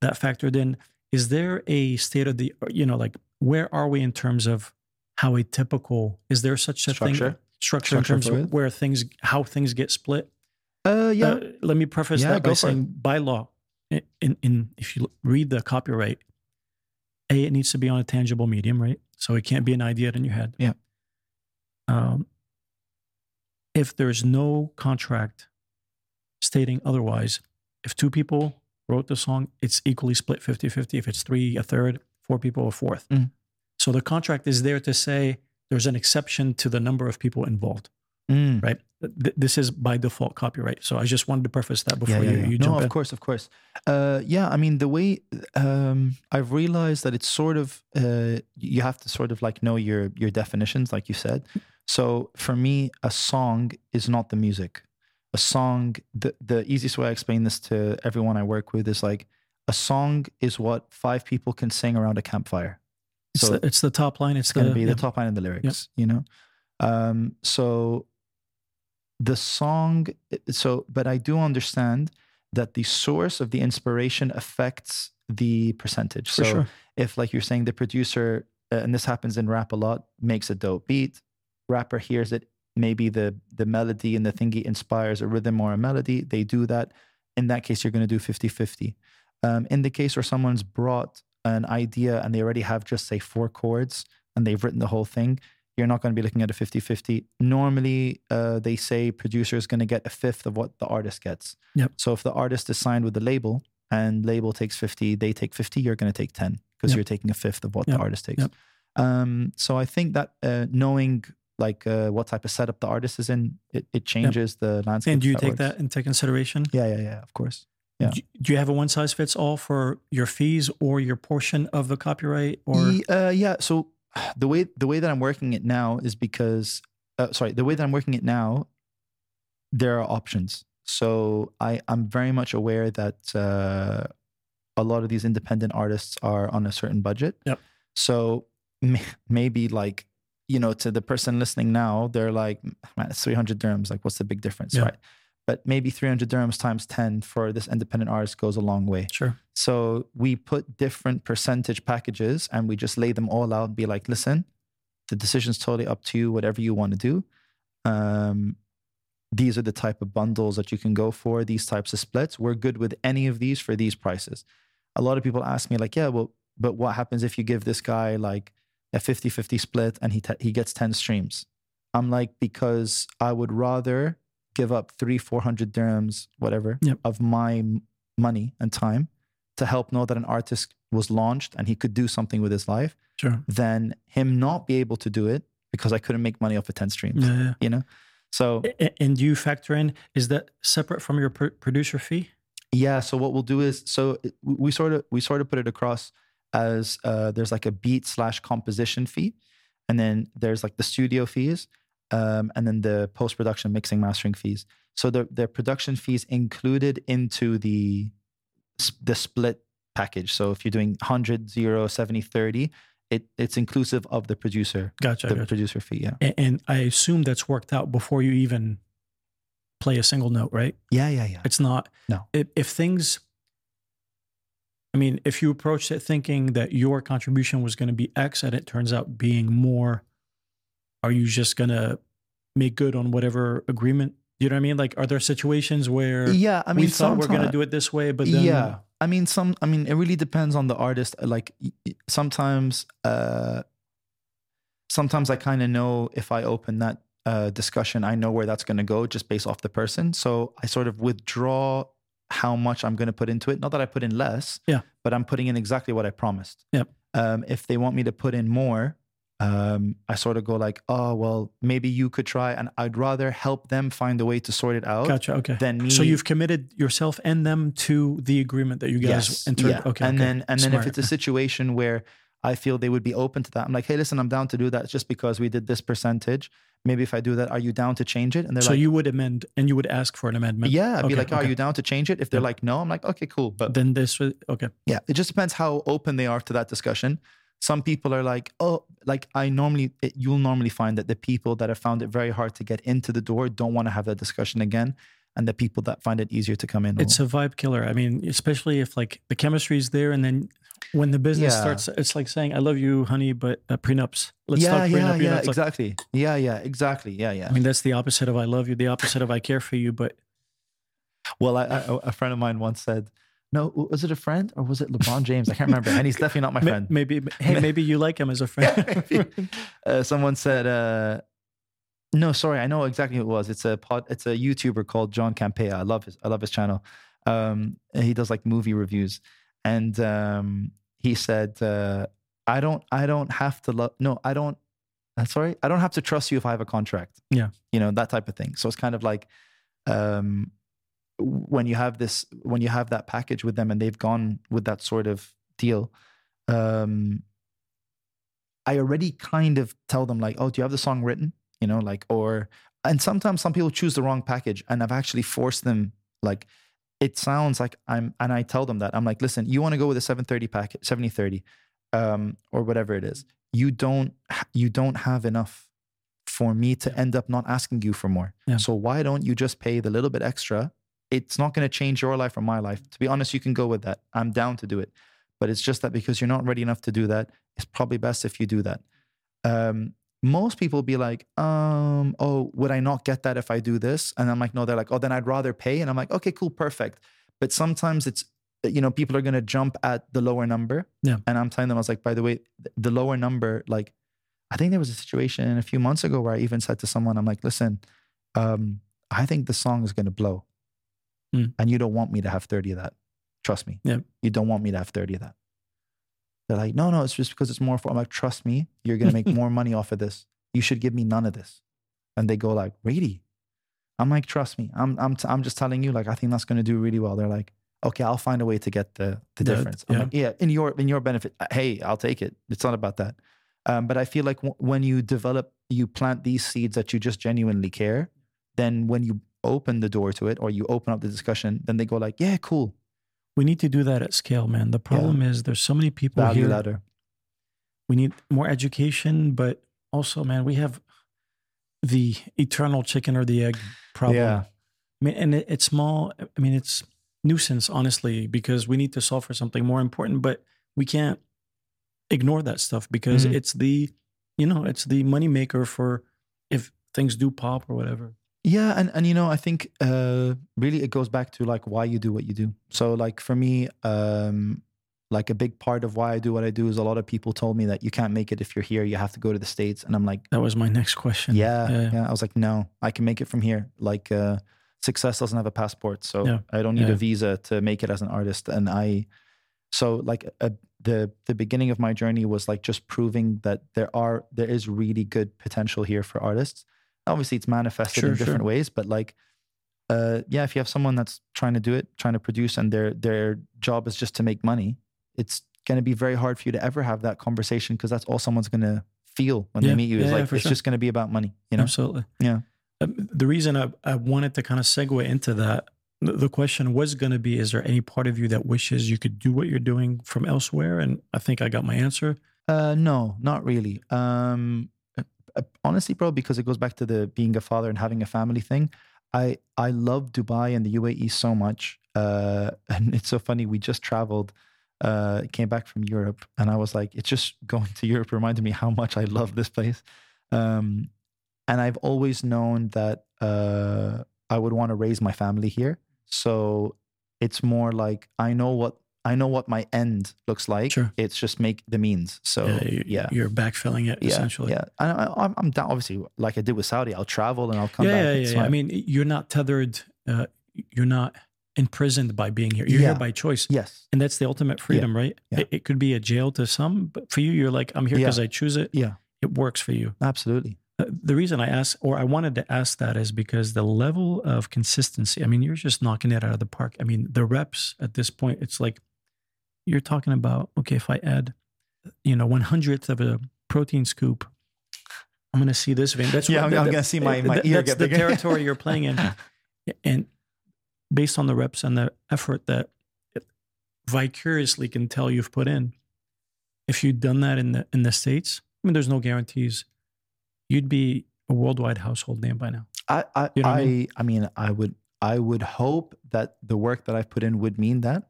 that factored in is there a state of the you know like where are we in terms of how a typical is there such a thing Structure? structure in terms for of where things how things get split Uh, yeah. Uh, let me preface Yeah, that by for it. saying by law, in, in, in if you read the copyright, a it needs to be on a tangible medium, right? So it can't be an idea in your head. Yeah. Um, if there's no contract stating otherwise, if two people wrote the song, it's equally split 50-50. If it's three, a third, four people, a fourth. Mhm. So the contract is there to say there's an exception to the number of people involved, Mm. right? Th- This is by default copyright. So I just wanted to preface that before yeah, you, yeah. you no, jump of in. course, of course. Uh, yeah, I mean the way um, I've realized that it's sort of uh, you have to sort of like know your your definitions, like you said. So for me, a song is not the music. A song, the the easiest way I explain this to everyone I work with is like a song is what five people can sing around a campfire. It's, So the, it's the top line. It's, it's going to be yeah. the top line of the lyrics you know um so the song so but i do understand that the source of the inspiration affects the percentage for so sure. if like you're saying the producer uh, and this happens in rap a lot makes a dope beat rapper hears it maybe the the melody and the thingy inspires a rhythm or a melody they do that in that case you're going to do 50-50 um, in the case where someone's brought an idea and they already have just say four chords and they've written the whole thing you're not going to be looking at a 50-50 normally uh, they say producer is going to get a fifth of what the artist gets Yep. so if the artist is signed with the label and label takes 50 they take 50 you're going to take 10 because Yep. you're taking a fifth of what Yep. the artist takes Yep. um, so i think that uh, knowing like uh, what type of setup the artist is in it, it changes the landscape And do you if take works. that into consideration? yeah yeah yeah of course Yeah. Do, do you have a one size fits all for your fees or your portion of the copyright? Or uh, yeah. So the way the way that I'm working it now is because uh, sorry, the way that I'm working it now, there are options. So I I'm very much aware that uh, a lot of these independent artists are on a certain budget. Yep. So may- maybe like you know to the person listening now, they're like, man, it's 300 dirhams. Like, what's the big difference, Yeah. right? But maybe 300 dirhams times 10 for this independent artist goes a long way. sure. So we put different percentage packages and we just lay them all out and be like, listen, the decision's totally up to you, whatever you want to do. Um, these are the type of bundles that you can go for, these types of splits. We're good with any of these for these prices. A lot of people ask me, like, yeah, well, but what happens if you give this guy like a 50 50 split and he, t- he gets 10 streams? I'm like, because I would rather give up three, 400 dirhams, whatever, Yep. of my money and time to help know that an artist was launched and he could do something with his life Sure. than him not be able to do it because I couldn't make money off of 10 streams, Yeah, yeah. you know? So, And do you factor in, is that separate from your pr- producer fee? yeah, so what we'll do is, so we sort of, we sort of put it across as uh, there's like a beat slash composition fee. And then there's like the studio fees. Um, and then the post production mixing mastering fees. So the the production fees included into the the split package. So if you're doing 100, 0, 70, 30, it, it's inclusive of the producer, Gotcha. the gotcha. producer fee. Yeah. A- And I assume that's worked out before you even play a single note, right? Yeah, yeah, yeah. It's not. No. If, if things, I mean, if you approached it thinking that your contribution was going to be X and it turns out being more, are you just going to make good on whatever agreement? You know what I mean? Like, are there situations where Yeah, I mean, we thought we're going to do it this way, but then yeah i mean some i mean it really depends on the artist like y- y- sometimes uh sometimes i kind of know if i open that uh discussion i know where that's going to go just based off the person so i sort of withdraw how much i'm going to put into it not that i put in less Yeah. but i'm putting in exactly what i promised Yep. um if they want me to put in more um, I sort of go like, oh well, maybe you could try, and I'd rather help them find a way to sort it out Gotcha. Okay. than me. So you've committed yourself and them to the agreement that you guys yes, entered. yeah. Okay. and okay. then and then if it's a situation where I feel they would be open to that, I'm like, hey, listen, I'm down to do that just because we did this percentage. Maybe if I do that, are you down to change it? And they're like, so like, you would amend and you would ask for an amendment. yeah. I'd be like, oh, okay. are you down to change it? If they're Yeah. like, no, I'm like, okay, cool. But Then this was okay. yeah, it just depends how open they are to that discussion. Some people are like, oh, like I normally, it, you'll normally find that the people that have found it very hard to get into the door don't want to have that discussion again. And the people that find it easier to come in. It's a vibe killer. I mean, especially if like the chemistry is there, and then when the business Yeah. starts, it's like saying, "I love you, honey," but uh, prenups. Let's yeah, prenup. yeah, you yeah, like- exactly. yeah, yeah, exactly. Yeah, yeah. I mean, that's the opposite of "I love you." The opposite of "I care for you." But Well, I, I, a friend of mine once said, "No, was it a friend or was it LeBron James? I can't remember." And he's definitely not my friend. Maybe, hey, maybe you like him as a friend. uh, someone said, uh, "No, sorry, I know exactly who it was. It's a pod, it's a YouTuber called John Campea. I love his, I love his channel. Um, he does like movie reviews, and um, he said, uh, "I don't, I don't have to love. No, I don't. uh, Sorry, I don't have to trust you if I have a contract. Yeah. you know that type of thing. So it's kind of like." Um, when you have this when you have that package with them and they've gone with that sort of deal um i already kind of tell them like oh do you have the song written you know like or and sometimes some people choose the wrong package and i've actually forced them like it sounds like i'm and i tell them that i'm like listen you want to go with a 730 package 7030 um or whatever it is you don't you don't have enough for me to end up not asking you for more Yeah. so why don't you just pay the little bit extra it's not going to change your life or my life. To be honest, you can go with that. I'm down to do it. But it's just that because you're not ready enough to do that, it's probably best if you do that. Um, most people be like, um, oh, would I not get that if I do this? And I'm like, no, they're like, oh, then I'd rather pay. And I'm like, okay, cool, perfect. But sometimes it's, you know, people are going to jump at the lower number. Yeah. And I'm telling them, I was like, by the way, the lower number, like, I think there was a situation a few months ago where I even said to someone, I'm like, listen, um, I think the song is going to blow. Mm. And you don't want me to have 30 of that. Trust me. Yeah. You don't want me to have 30 of that. They're like, no, no, it's just because it's more for, I'm like, trust me, you're going to make more money off of this. You should give me none of this. And they go like, really? I'm like, trust me. I'm, I'm, t- I'm just telling you, like, I think that's going to do really well. They're like, okay, I'll find a way to get the, the The- difference. I'm yeah. like, yeah, in your, in your benefit. uh, Hey, I'll take it. It's not about that. Um, but I feel like w- when you develop, you plant these seeds that you just genuinely care, then when you open the door to it or you open up the discussion, then they go like, yeah, cool. We need to do that at scale, man. The problem is there's so many people Value here. ladder. We need more education, but also, man, we have the eternal chicken or the egg problem. Yeah. I mean, and it, it's small. I mean, it's nuisance, honestly, because we need to solve for something more important, but we can't ignore that stuff because Mhm. it's the, you know, it's the moneymaker for if things do pop or whatever. Yeah, and and you know, I think uh really it goes back to like why you do what you do. So like for me, um like a big part of why I do what I do is a lot of people told me that you can't make it if you're here, you have to go to the states and I'm like, That was my next question. yeah, Yeah. yeah. I was like, no, I can make it from here. Like uh success doesn't have a passport, so Yeah. I don't need Yeah. a visa to make it as an artist and I so like a, the the beginning of my journey was like just proving that there are there is really good potential here for artists. Obviously, it's manifested Sure, in different sure. ways, but like, uh, yeah, if you have someone that's trying to do it, trying to produce, and their their job is just to make money, it's going to be very hard for you to ever have that conversation because that's all someone's going to feel when Yeah, they meet you. Is yeah, yeah, like for it's sure. just going to be about money, you know? Absolutely. Yeah. Um, the reason I, I wanted to kind of segue into that, the, the question was going to be Is there any part of you that wishes you could do what you're doing from elsewhere? And I think I got my answer. Uh, no, not really. Um, honestly, bro, because it goes back to the being a father and having a family thing. I I love Dubai and the UAE so much. Uh, and it's so funny. We just traveled, uh, came back from Europe, and I was like, it's just going to Europe reminded me how much I love this place. Um, and I've always known that uh, I would want to raise my family here. So it's more like I know what I know what my end looks like. Sure. It's just make the means. So Uh, you- yeah, You're backfilling it, yeah, essentially. yeah. I, I, I'm- I'm down. Obviously, like I did with Saudi, I'll travel and I'll come yeah, back. yeah, yeah, yeah. I mean, you're not tethered. Uh, you're not imprisoned by being here. You're Yeah. here by choice. yes, And that's the ultimate freedom, right? yeah. It, it could be a jail to some, but for you, you're like, I'm here Yeah. because I choose it. Yeah. It works for you. absolutely. Uh, the reason I asked, or I wanted to ask that, is because the level of consistency. I mean, you're just knocking it out of the park. I mean, the reps at this point, it's like you're talking about. Okay, if I add, you know, one hundredth of a protein scoop, I'm going to see this vein. That's Yeah, what- I'm- I'm gonna see my- eh, my that- ear That's get the territory you're playing in, and based on the reps and the effort that vicariously can tell you've put in, if you'd done that in the in the states, I mean, there's no guarantees. You'd be a worldwide household name by now. I, I, You know I I, mean? I mean, I would, I would hope that the work that I've put in would mean that.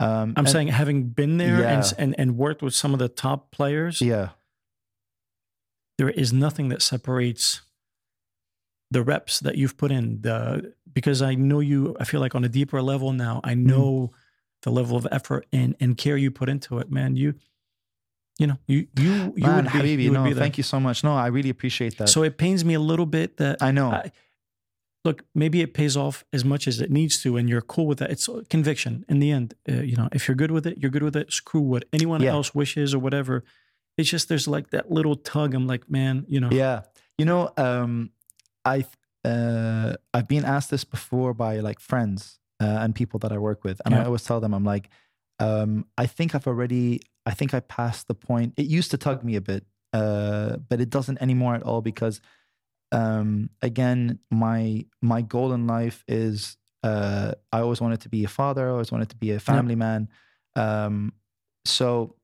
Um, I'm and- saying, having been there and, Yeah. and and worked with some of the top players, yeah, there is nothing that separates the reps that you've put in, the because I know you. I feel like on a deeper level now. I Mm. know the level of effort and and care you put into it, man. You, you know, you you you Man, would be, Habibi, you would no, be thank you so much. No, I really appreciate that. So it pains me a little bit that I know. I, look, maybe it pays off as much as it needs to, and you're cool with that. It's conviction in the end. Uh, you know, if you're good with it, you're good with it. Screw what anyone Yeah. else wishes or whatever. It's just there's like that little tug. I'm like, man, you know, Yeah. You know, um, I uh, I've been asked this before by like friends uh, and people that I work with, and I always tell them, I'm like, um, I think I've already, I think I passed the point. It used to tug me a bit, uh, but it doesn't anymore at all because, um, again, my my goal in life is uh, I always wanted to be a father. I always wanted to be a family man. Um, so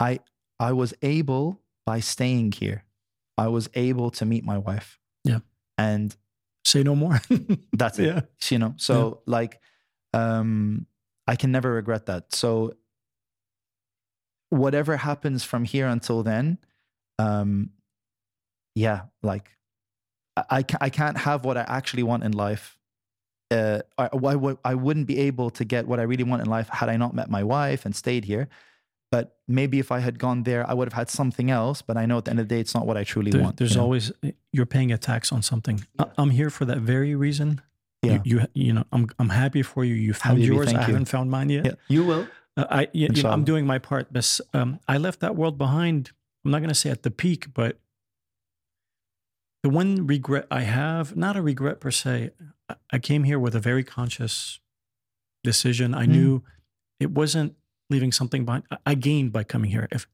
I I was able by staying here, I was able to meet my wife. Yeah. And say no more. that's it. yeah, You know, so like um I can never regret that. So whatever happens from here until then, um yeah, like I I, can't have what I actually want in life. Uh, I, I, would- I wouldn't be able to get what I really want in life had I not met my wife and stayed here. But maybe if I had gone there, I would have had something else. But I know at the end of the day, it's not what I truly There- want. there's you know? always you're paying a tax on something. I- I'm here for that very reason. Yeah. You, you, you know, I'm I'm happy for you. You found Habibi, yours. I you. haven't found mine yet. Yeah, you will. Uh, I, you, you know, I'm doing my part. But um, I left that world behind. I'm not going to say at the peak, but the one regret I have, not a regret per se, I- came here with a very conscious decision. I Mm. knew it wasn't leaving something behind. I- gained by coming here. If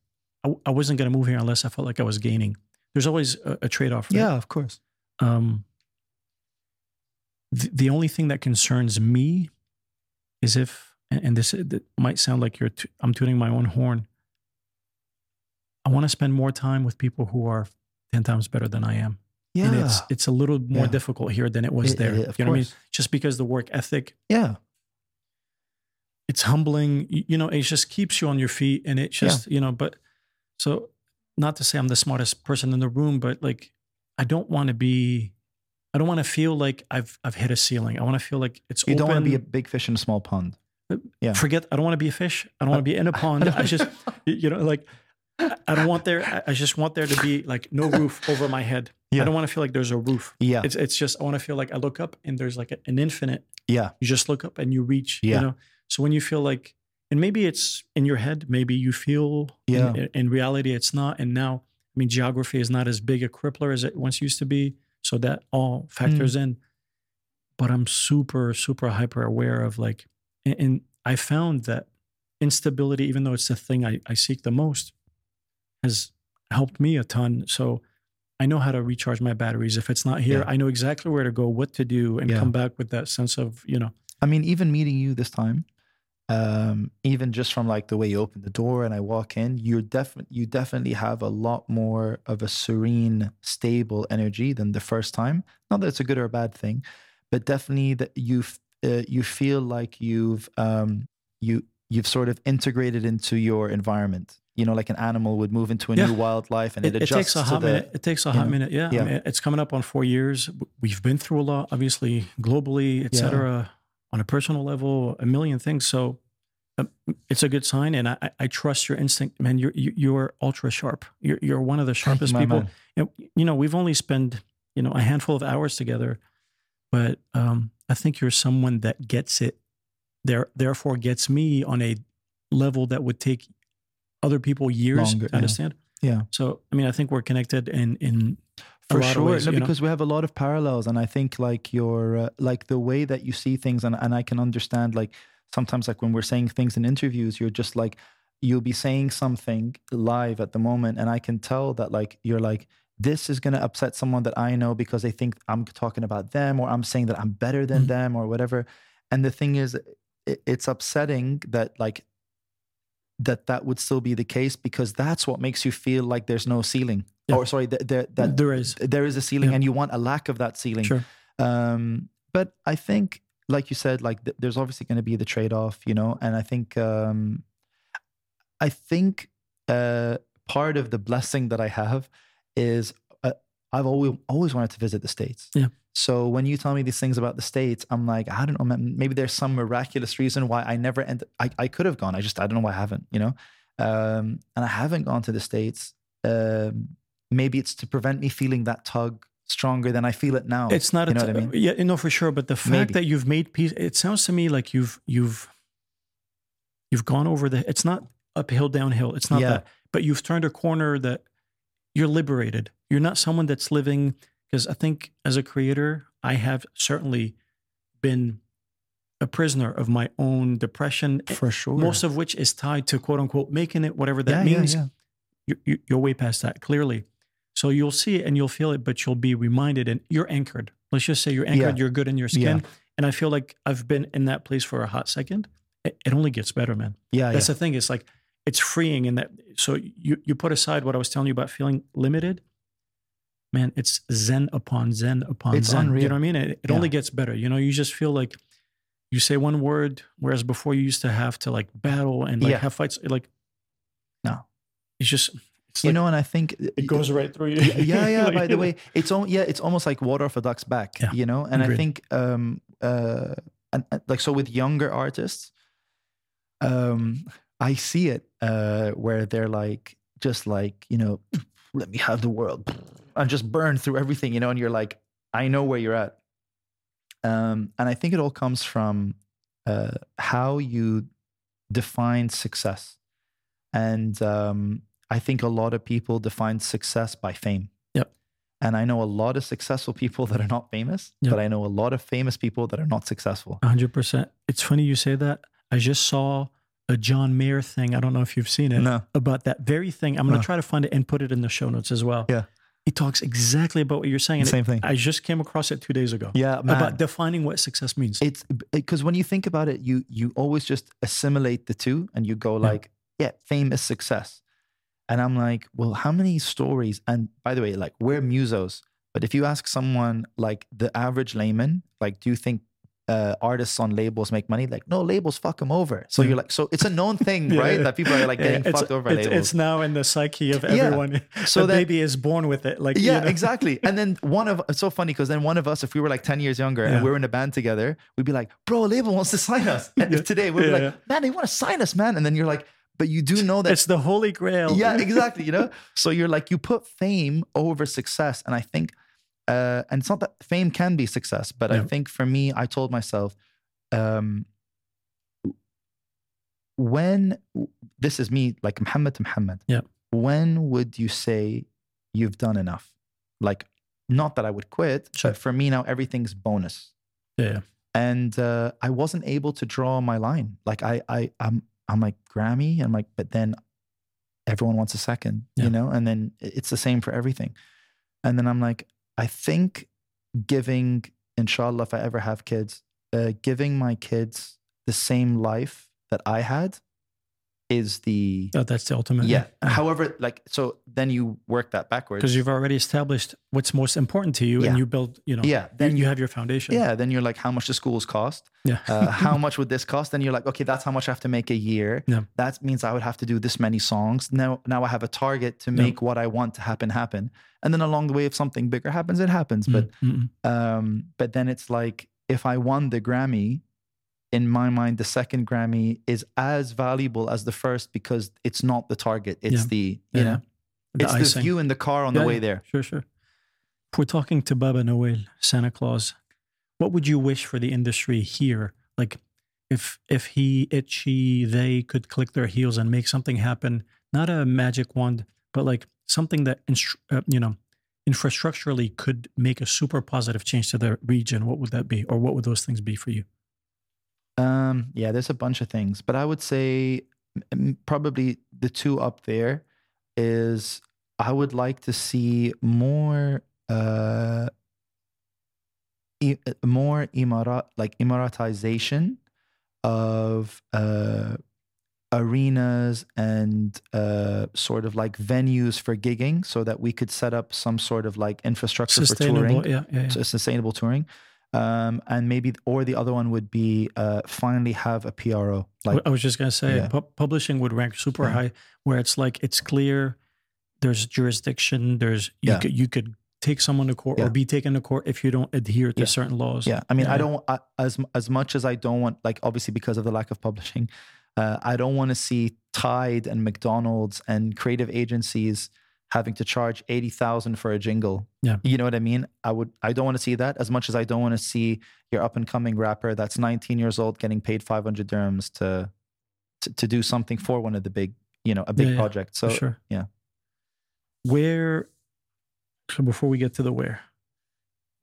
I, I wasn't going to move here unless I felt like I was gaining. There's always a, a trade off. Yeah, of course. Um, the, the only thing that concerns me is if, and, and this it might sound like you're, t- I'm tuning my own horn. I want to spend more time with people who are ten times better than I am, Yeah. and it's it's a little more Yeah. difficult here than it was It- there. it- you know what I mean? Just because the work ethic, Yeah. it's humbling. You know, it just keeps you on your feet, and it just you know. But so, not to say I'm the smartest person in the room, but like, I don't want to be. I don't want to feel like I've I've hit a ceiling. I want to feel like it's You open. don't want to be a big fish in a small pond. Uh, yeah. Forget. I don't want to be a fish. I don't want to be in a pond. I just, you know, like I don't want there. I- just want there to be like no roof over my head. Yeah. I don't want to feel like there's a roof. Yeah. It's it's just I want to feel like I look up and there's like an infinite. Yeah. You just look up and you reach. Yeah. You know. So when you feel like, and maybe it's in your head, maybe you feel. in- Yeah. In, in reality, it's not. And now, I mean, geography is not as big a crippler as it once used to be. So that all factors mm. in. But I'm super super hyper aware of like, and, and I found that instability, even though it's the thing I, I seek the most, has helped me a ton. So I know how to recharge my batteries. If it's not here, Yeah. I know exactly where to go, what to do, and Yeah. come back with that sense of, you know, I mean, even meeting you this time, um, even just from like the way you open the door and I walk in, you're definitely you definitely have a lot more of a serene, stable energy than the first time. Not that it's a good or a bad thing, but definitely that you uh, you feel like you've um, you you've sort of integrated into your environment. You know, like an animal would move into a Yeah. new wildlife and it, it, it adjusts takes a hot the. minute. It takes a hot know, minute. Yeah. I mean, it's coming up on four years. We've been through a lot, obviously, globally, et Yeah. cetera, on a personal level, a million things. So um, it's a good sign. And I, I- trust your instinct, man. You're, you- you're ultra sharp. You're, you're one of the you, sharpest people. And, you know, we've only spent, you know, a handful of hours together, but um, I think you're someone that gets it. There, therefore, gets me on a level that would take other people years Longer, to understand. Yeah. So, I mean, I think we're connected in in for sure ways, no, you know? because we have a lot of parallels and i think like your uh, like the way that you see things and, and i can understand like sometimes like when we're saying things in interviews you're just like you'll be saying something live at the moment and i can tell that like you're like this is going to upset someone that i know because they think i'm talking about them or i'm saying that i'm better than Mhm. them or whatever and the thing is it, it's upsetting that like that that would still be the case because that's what makes you feel like there's no ceiling Yeah. or sorry that, that, that there is there is a ceiling Yeah. and you want a lack of that ceiling sure. um but i think like you said like th- there's obviously going to be the trade-off you know and i think um i think uh part of the blessing that i have is I've always always wanted to visit the states. Yeah. So when you tell me these things about the states, I'm like, I don't know, maybe there's some miraculous reason why I never end. I I could have gone. I just I don't know why I haven't. You know, um, and I haven't gone to the states. Um, maybe it's to prevent me feeling that tug stronger than I feel it now. It's not you a know t- what I mean? yeah, no, for sure. But the fact Maybe. that you've made peace, it sounds to me like you've you've you've gone over the. It's not uphill, downhill. It's not Yeah. that. But you've turned a corner that you're liberated. You're not someone that's living because I think as a creator, I have certainly been a prisoner of my own depression. Eh, for sure. Most of which is tied to quote unquote making it, whatever that yeah, yeah, means yeah. you, you, you're way past that clearly. So you'll see it and you'll feel it, but you'll be reminded and you're anchored. Let's just say you're anchored, Yeah. you're good in your skin. And I feel like I've been in that place for a hot second. It, it only gets better, man. Yeah, That's yeah. the thing. It's like it's freeing in that. So you you put aside what I was telling you about feeling limited. Man, it's zen upon zen upon It's zen. You know what I mean? It, it Yeah. only gets better. You know, you just feel like you say one word, whereas before you used to have to like battle and like Yeah. have fights. Like No. it's just it's you like, know, and I think it goes right through you. yeah, yeah. Like, by the way, it's all yeah, it's almost like water off a duck's back. Yeah, You know, and I think um uh and, like so with younger artists, um, I see it uh where they're like just like, you know, let me have the world and just burn through everything, you know, and you're like, I know where you're at. Um, and I think it all comes from uh how you define success. And um I think a lot of people define success by fame. Yep. And I know a lot of successful people that are not famous, Yep. but I know a lot of famous people that are not successful. hundred percent. It's funny you say that. I just saw a John Mayer thing. I don't know if you've seen it No. about that very thing. I'm going to No. try to find it and put it in the show notes as well. Yeah. He talks exactly about what you're saying. Same thing. I just came across it two days ago. Yeah, man. about defining what success means. it's because when you think about it, you you always just assimilate the two and you go Yeah. like, yeah, fame is success. And I'm like, well, how many stories? And by the way, like we're musos, but if you ask someone like the average layman, like, do you think uh, artists on labels make money? Like, no, labels fuck them over. So Yeah. you're like, so it's a known thing, Yeah, right? yeah. That people are like Yeah, getting it's, fucked over it's, labels. it's now in the psyche of everyone. So So the then- baby is born with it. Like you yeah, know? exactly. And then one of it's so funny because then one of us, if we were like 10 years younger Yeah. and we were in a band together, we'd be like, bro, a label wants to sign us. And Yeah. today we'd be Yeah, like, man, they want to sign us, man. And then you're like, but you do know that It's the holy grail. yeah, exactly. You know, so you're like you put fame over success, and I think, uh, and it's not that fame can be success, but I think for me, I told myself, um, when this is me, like Muhammad to Muhammad. Yeah. When would you say you've done enough? Like, not that I would quit, Sure. but for me now everything's bonus yeah. and uh, I wasn't able to draw my line. Like I, I, I'm, I'm like Grammy. I'm like, but then everyone wants a second, Yeah. you know. And then it's the same for everything. And then I'm like, I think giving, inshallah, if I ever have kids, uh, giving my kids the same life that I had is the Oh, that's the ultimate. yeah. However, like so, then you work that backwards Because you've already established what's most important to you, Yeah. and you build. You know. yeah. Then you have your foundation. Yeah, then you're like, how much the schools cost? Yeah. Uh, how much would this cost? Then you're like, okay, that's how much I have to make a year. Yeah. That means I would have to do this many songs. Now, now I have a target to Yeah. make what I want to happen happen. And then along the way, if something bigger happens, it happens. But Mm, mm, um, but then it's like if I won the Grammy, in my mind, the second Grammy is as valuable as the first because it's not the target. It's Yeah. the you Yeah. know, The it's the icing. view in the car on Yeah, the way there. Sure, sure. If we're talking to Baba Noel, Santa Claus, what would you wish for the industry here? Like, if if he, it, she, they could click their heels and make something happen, not a magic wand, but like something that instru- uh, you know, infrastructurally could make a super positive change to the region. What would that be, or what would those things be for you? Um, yeah, there's a bunch of things, but I would say probably the two up there is I would like to see more uh e- uh, more Emirat like Emiratization of uh arenas and uh sort of like venues for gigging so that we could set up some sort of like infrastructure for touring yeah, yeah, yeah. so sustainable touring um and maybe or the other one would be uh finally have a pro like I was just gonna say, Yeah. pu- publishing would rank super Yeah. high, where it's like it's clear, there's jurisdiction, there's you Yeah. could you could take someone to court or be taken to court if you don't adhere to certain laws. Yeah, I mean, I don't I, as as much as I don't want, like, obviously because of the lack of publishing, uh, I don't want to see Tide and McDonald's and creative agencies having to charge eighty thousand for a jingle. Yeah. you know what I mean. I would. I don't want to see that as much as I don't want to see your up and coming rapper that's nineteen years old getting paid five hundred dirhams to, to to do something for one of the big, you know, a big Yeah, project. So sure. yeah. Where, so before we get to the where,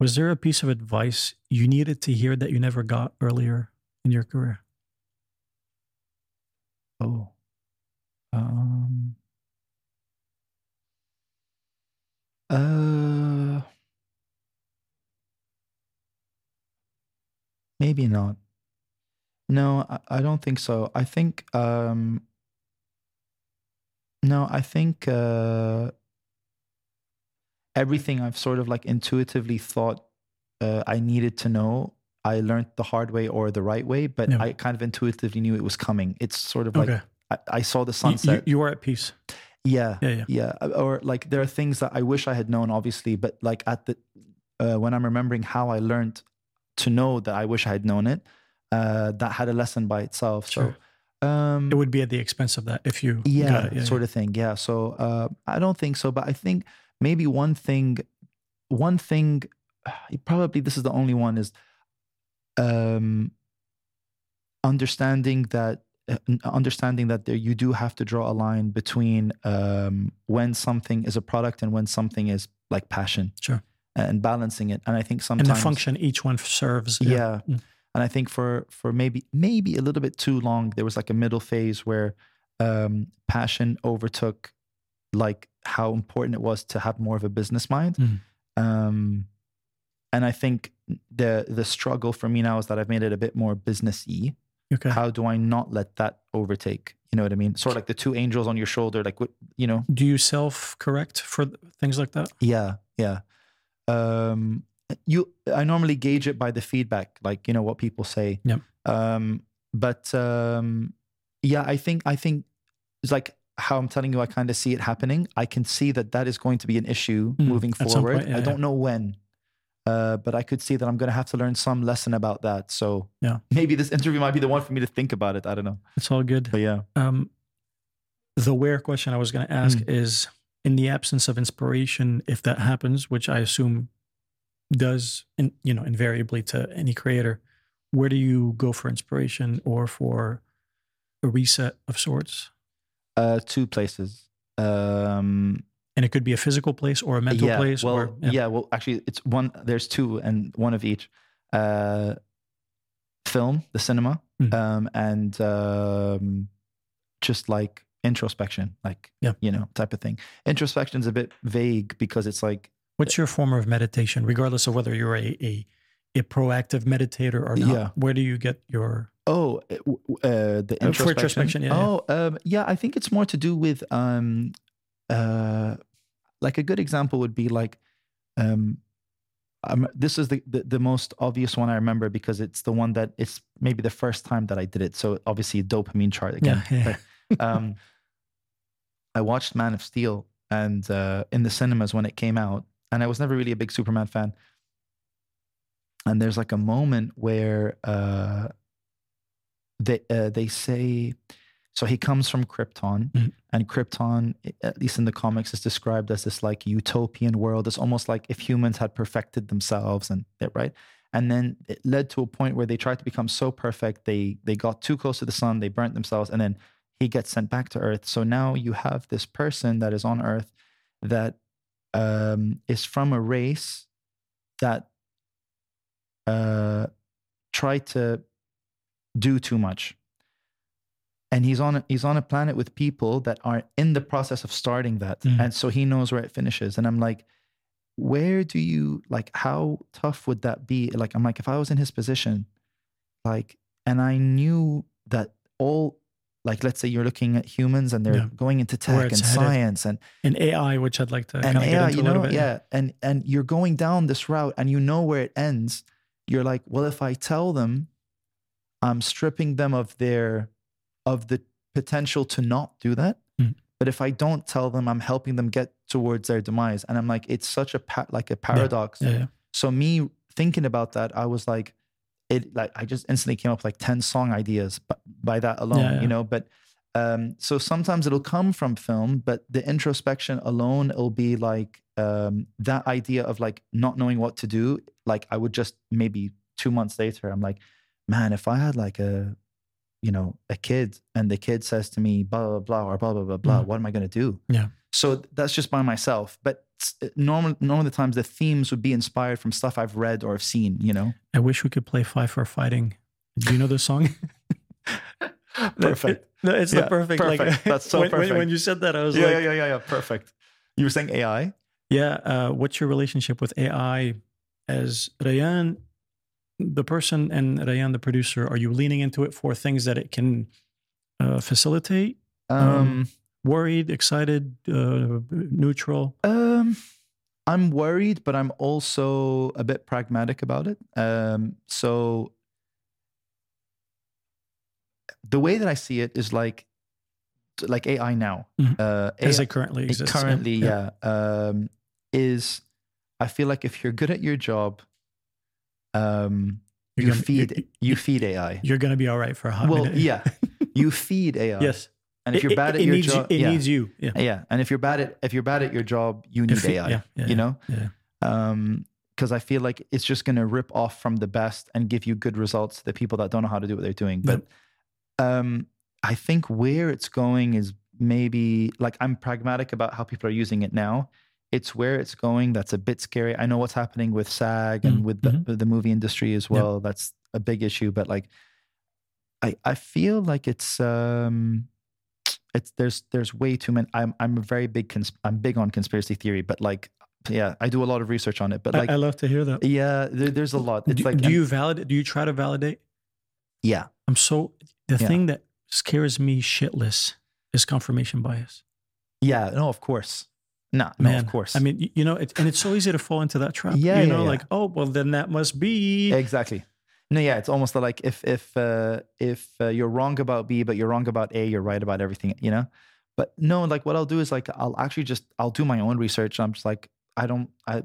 was there a piece of advice you needed to hear that you never got earlier in your career? Oh. Um. Uh. Maybe not. No, I, I don't think so. I think um no, I think uh everything I've sort of like intuitively thought uh, I needed to know, I learned the hard way or the right way, but Yeah. I kind of intuitively knew it was coming. It's sort of like. I, I saw the You- sunset. You, you are at peace. Yeah, Yeah, yeah. yeah. uh, Or like there are things that I wish I had known, obviously, but like at the uh, when I'm remembering how I learned to know that I wish I had known it, uh, that had a lesson by itself. Sure. So, um, It would be at the expense of that if you yeah, got it. Yeah, sort of thing. Yeah. So uh, I don't think so, but I think maybe one thing, one thing, probably this is the only one is um, understanding that understanding that there, you do have to draw a line between um, when something is a product and when something is like passion. Sure. And balancing it, and I think sometimes And the function each one serves. yeah. Mm. And I think for for maybe maybe a little bit too long, there was like a middle phase where um, passion overtook like how important it was to have more of a business mind. Mhm. Um, and I think the the struggle for me now is that I've made it a bit more businessy. Okay. How do I not let that overtake? You know what I mean? Sort of like the two angels on your shoulder, like what you know. Do you self correct for things like that? Yeah, yeah. Um, you, I normally gauge it by the feedback, like you know what people say. Yep. Um, but um, yeah, I think I think it's like how I'm telling you. I kind of see it happening. I can see that that is going to be an issue Mm, moving forward. point, yeah, I don't know when, uh, but I could see that I'm going to have to learn some lesson about that. So Yeah. maybe this interview might be the one for me to think about it. I don't know, It's all good. but yeah. Um, the where question I was going to ask Mm. is in the absence of inspiration, if that happens, which I assume does, in, you know, invariably to any creator, where do you go for inspiration or for a reset of sorts? Uh, two places. Um, And it could be a physical place or a mental yeah, place. Well, or, yeah. Well, actually, it's one. There's two, and one of each. Uh, film, the cinema, Mhm. um, and um, just like introspection, like Yeah. you know, type of thing. Introspection is a bit vague because it's like What's your form of meditation, regardless of whether you're a a, a proactive meditator or not? Yeah. Where do you get your oh, uh, the introspection. introspection, yeah, yeah. oh, Um, yeah. I think it's more to do with um, uh, like a good example would be like um, um, this is the, the the most obvious one I remember because it's the one that it's maybe the first time that I did it. So obviously a dopamine chart again. yeah, yeah. But, um, I watched Man of Steel and uh, in the cinemas when it came out, and I was never really a big Superman fan. And there's like a moment where uh, they uh, they say, so he comes from Krypton, Mhm. and Krypton, at least in the comics, is described as this like utopian world. It's almost like if humans had perfected themselves, and right. And then it led to a point where they tried to become so perfect, they they got too close to the sun, they burnt themselves, and then he gets sent back to Earth. So now you have this person that is on Earth that um, is from a race that uh, tried to do too much. And he's on he's on a planet with people that are in the process of starting that, Mm. and so he knows where it finishes. And I'm like, where do you like? How tough would that be? Like, I'm like, if I was in his position, like, and I knew that all, like, let's say you're looking at humans and they're Yeah. going into tech and science and and AI, which I'd like to and kind of get AI, into you a little know, bit. yeah, and and you're going down this route, and you know where it ends. You're like, well, if I tell them, I'm stripping them of their of the potential to not do that. Mm. But if I don't tell them, I'm helping them get towards their demise. And I'm like, it's such a pa- like a paradox. Yeah, yeah. So me thinking about that, I was like, it like I just instantly came up with like 10 song ideas by, by that alone, Yeah, yeah. you know. But um, so sometimes it'll come from film, but the introspection alone, it'll be like um that idea of like not knowing what to do. Like I would just maybe two months later, I'm like, man, if I had like a you know, a kid and the kid says to me, blah, blah, blah, or blah, blah, blah, blah, Mhm. what am I going to do? Yeah. So that's just by myself. But s- normal, normally the times the themes would be inspired from stuff I've read or have seen, you know? I wish we could play Five for Fighting. Do you know the song? Perfect. No, it's Yeah, the perfect. Like perfect. That's so when, when- perfect. When, you said that, I was Yeah, like, yeah, yeah, yeah, yeah. Perfect. You were saying AI? yeah. Uh, what's your relationship with AI? As Rayan, the person, and Rayan, the producer, are you leaning into it for things that it can uh, facilitate? Um, Worried, excited, uh, neutral? Um, I'm worried, but I'm also a bit pragmatic about it. Um, so the way that I see it is like like AI now. Mhm. Uh, As it currently it exists. yeah. currently, yeah, um, is I feel like if you're good at your job, um, You're you gonna- feed you- feed AI. You're going to be all right for a hot Well, minute. yeah, you feed AI. yes. and if you're bad it, at it your needs job, You, it yeah. needs you. Yeah. yeah, and if you're bad at if you're bad at your job, you need If AI. yeah, yeah, you know, Yeah. um because i feel like it's just going to rip off from the best and give you good results to the people that don't know how to do what they're doing but um i think where it's going is maybe like i'm pragmatic about how people are using it now it's where it's going that's a bit scary i know what's happening with sag and Mm, with the, mhm. the movie industry as well that's a big issue but like i i feel like it's um it's there's there's way too many i'm i'm a very big cons- i'm big on conspiracy theory but like yeah i do a lot of research on it but like I, love to hear that. yeah, there, there's a lot. It's do, like do you validate? Do you try to validate? yeah, I'm so the Yeah. thing that scares me shitless is confirmation bias. yeah. No, of course. No, no, Man, of course. I mean, you know, it, and it's so easy to fall into that trap. Yeah, you yeah, know, yeah. like oh, well, then that must be. exactly. No, yeah, it's almost like if if uh, if uh, you're wrong about B, but you're wrong about A, you're right about everything. You know. But no, like what I'll do is like I'll actually just I'll do my own research. I'm just like I don't I.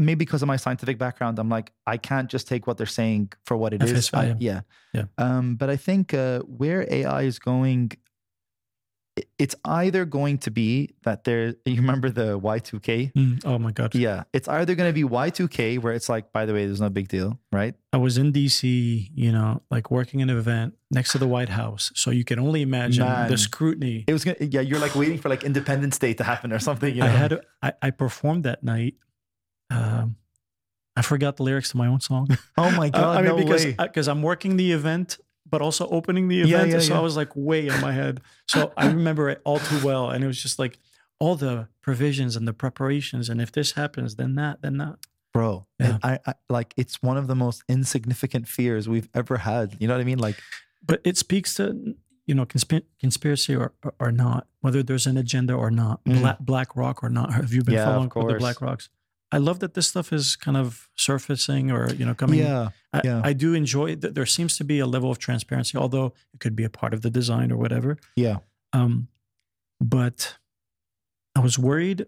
Maybe because of my scientific background, I'm like I can't just take what they're saying for what it is. I- yeah, Yeah. Um, but I think uh, where AI is going, it's either going to be that there. You remember the Y2K? Mm, oh my god! Yeah, it's either going to be Y2K where it's like, by the way, there's no big deal, right? I was in DC, you know, like working an event next to the White House, so you can only imagine Man. the scrutiny. It was gonna, yeah, you're like waiting for like Independence Day to happen or something. You know? I had a- I, I performed that night. Um, I forgot the lyrics to my own song. oh my god, I mean, no because because I'm working the event, but also opening the event. yeah, so yeah. I was like way in my head. So I remember it all too well, and it was just like all the provisions and the preparations, and if this happens, then that, then that. Bro, Yeah. I, I like it's one of the most insignificant fears we've ever had. You know what I mean? Like, But it speaks to you know consp- conspiracy or, or or not, whether there's an agenda or not, Mm. Black Black Rock or not. Have you been Yeah, following the. Black Rocks? I love that this stuff is kind of surfacing or you know coming. yeah, I, yeah. I do enjoy that. There seems to be a level of transparency, although it could be a part of the design or whatever. yeah, Um, but I was worried.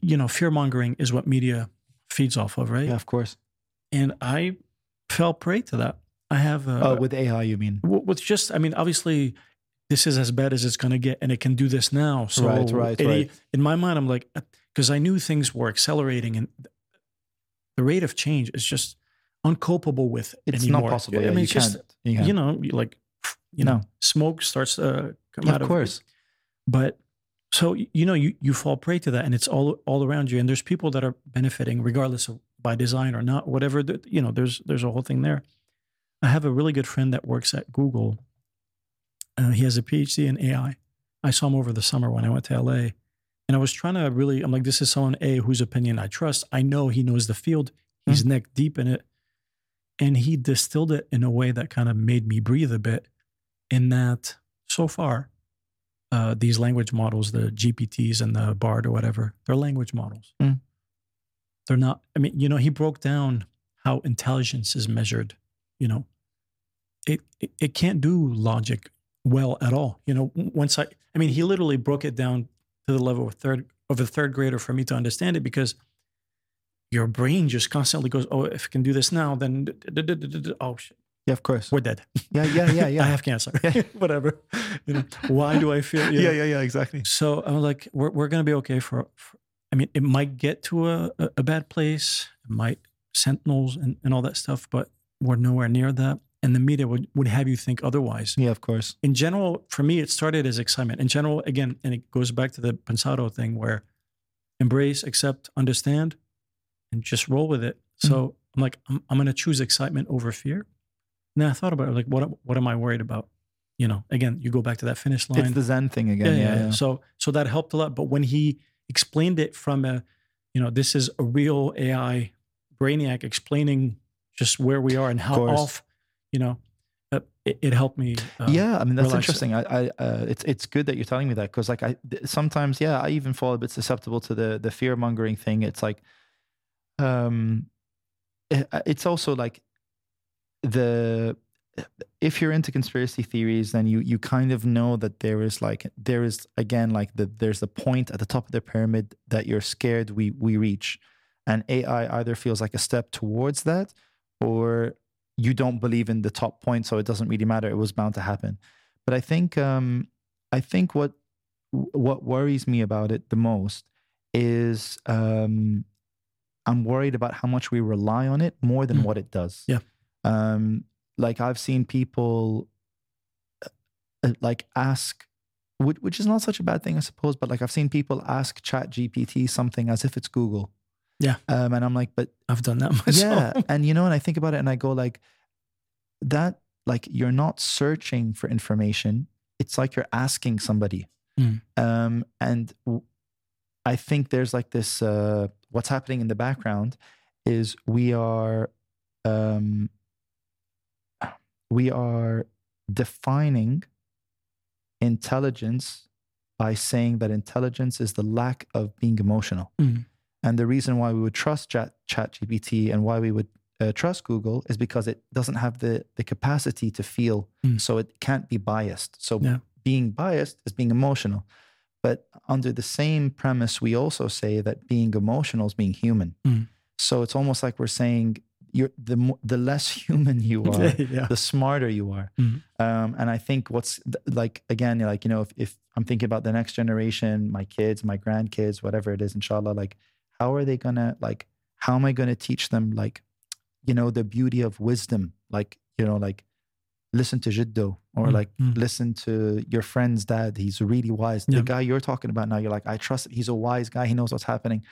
You know, fear mongering is what media feeds off of, right? yeah, of course. And I fell prey to that. I have a, Oh, with AI, you mean? with just, I mean, obviously, this is as bad as it's going to get, and it can do this now. So, Right, right, it- right. in my mind, I'm like, because I knew things were accelerating, and the rate of change is just uncopable with it. It's anymore. not possible. I mean, you it's just. You, you know, like, you No. know, smoke starts to come Yeah, out of course. but so you know, you you fall prey to that, and it's all all around you. And there's people that are benefiting, regardless of by design or not, whatever. The, you know, there's there's a whole thing there. I have a really good friend that works at Google. Uh, he has a PhD in AI. I saw him over the summer when I went to LA, and I was trying to really. I'm like, this is someone a whose opinion I trust. I know he knows the field. He's neck deep in it, and he distilled it in a way that kind of made me breathe a bit. In that, so far, uh, these language models, the GPTs and the BARD or whatever, they're language models. Mm. They're not. I mean, you know, he broke down how intelligence is measured. You know, it it, it can't do logic well at all. You know, once I, I mean, he literally broke it down to the level of third of a third grader for me to understand it because your brain just constantly goes, oh, if I can do this now, then oh shit, Yeah, of course. we're dead. Yeah, yeah, yeah, yeah. I have cancer. Whatever. You know, why do I feel? you know? yeah, yeah, yeah, exactly. So I was like, we're, we're going to be okay for, for, I mean, it might get to a, a, a bad place. It might sentinels and, and all that stuff, but we're nowhere near that. And the media would, would have you think otherwise. Yeah, of course. In general, for me, it started as excitement. In general, again, and it goes back to the Pensado thing where embrace, accept, understand, and just roll with it. So mm-hmm. I'm like, I'm, I'm going to choose excitement over fear. And then I thought about it, like, what, what am I worried about? You know, again, you go back to that finish line It's the Zen thing again. yeah, Yeah, yeah. yeah. So so that helped a lot. But when he explained it from a, you know, this is a real AI brainiac explaining just where we are and how off, you know, uh, it, it helped me. Uh, yeah, I mean that's relax it. interesting. I, I uh, it's it's good that you're telling me that because like I th- sometimes yeah I even fall a bit susceptible to the the fear mongering thing. It's like, um, it- it's also like the if you're into conspiracy theories, then you you kind of know that there is like there is again like the there's the point at the top of the pyramid that you're scared we we reach, and AI either feels like a step towards that, or you don't believe in the top point, so it doesn't really matter. It was bound to happen. But I think um, I think what what worries me about it the most is um, I'm worried about how much we rely on it more than Mm. what it does. Yeah. Um, like I've seen people uh, uh, like ask, which, which is not such a bad thing, I suppose. But like I've seen people ask Chat GPT something as if it's Google. Yeah. Um, and I'm like, but I've done that myself. yeah and you know and i think about it and i go like that like you're not searching for information it's like you're asking somebody Mm. um and w- i think there's like this uh what's happening in the background is we are um we are defining intelligence by saying that intelligence is the lack of being emotional Mm. And the reason why we would trust chat, chat gpt and why we would uh, trust google is because it doesn't have the the capacity to feel Mm. so it can't be biased so Yeah. being biased is being emotional but under the same premise we also say that being emotional is being human Mm. so it's almost like we're saying you're the the less human you are yeah. the smarter you are. Mhm. Um, and I think what's like again, like you know, if, if I'm thinking about the next generation, my kids, my grandkids, whatever it is, inshallah, like how are they gonna like? How am I gonna teach them like, you know, the beauty of wisdom? Like you know, like listen to Jiddo or Mm, like mm. listen to your friend's dad. He's really wise. Yeah. The guy you're talking about now, you're like, I trust. He's a wise guy. He knows what's happening.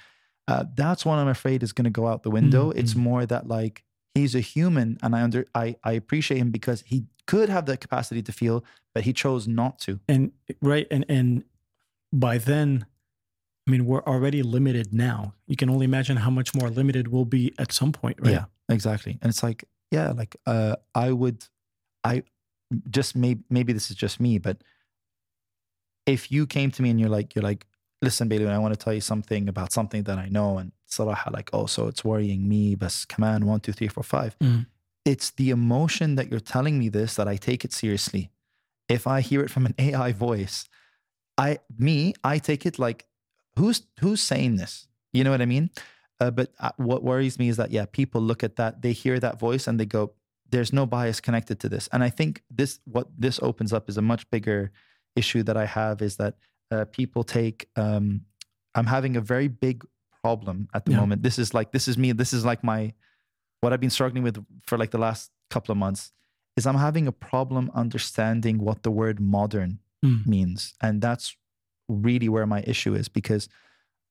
Uh, that's what I'm afraid is going to go out the window. Mm, It's mm. more that like he's a human, and I under I I appreciate him because he could have the capacity to feel, but he chose not to. and right and and by then i mean we're already limited now you can only imagine how much more limited we'll be at some point right Yeah, exactly. And it's like, yeah, like uh, I would, I just maybe maybe this is just me, but if you came to me and you're like, you're like, listen, Bailey, I want to tell you something about something that I know, and Salaha, like, oh, so it's worrying me, but command one, two, three, four, five. Mhm. It's the emotion that you're telling me this that I take it seriously. If I hear it from an AI voice, I me, I take it like, who's who's saying this? You know what I mean? Uh, but uh, what worries me is that yeah, people look at that, they hear that voice, and they go, "There's no bias connected to this." And I think this what this opens up is a much bigger issue that I have is that uh, people take. Um, I'm having a very big problem at the Yeah. moment. This is like this is me. This is like my what I've been struggling with for like the last couple of months. Is I'm having a problem understanding what the word modern Mm. means, and that's really where my issue is because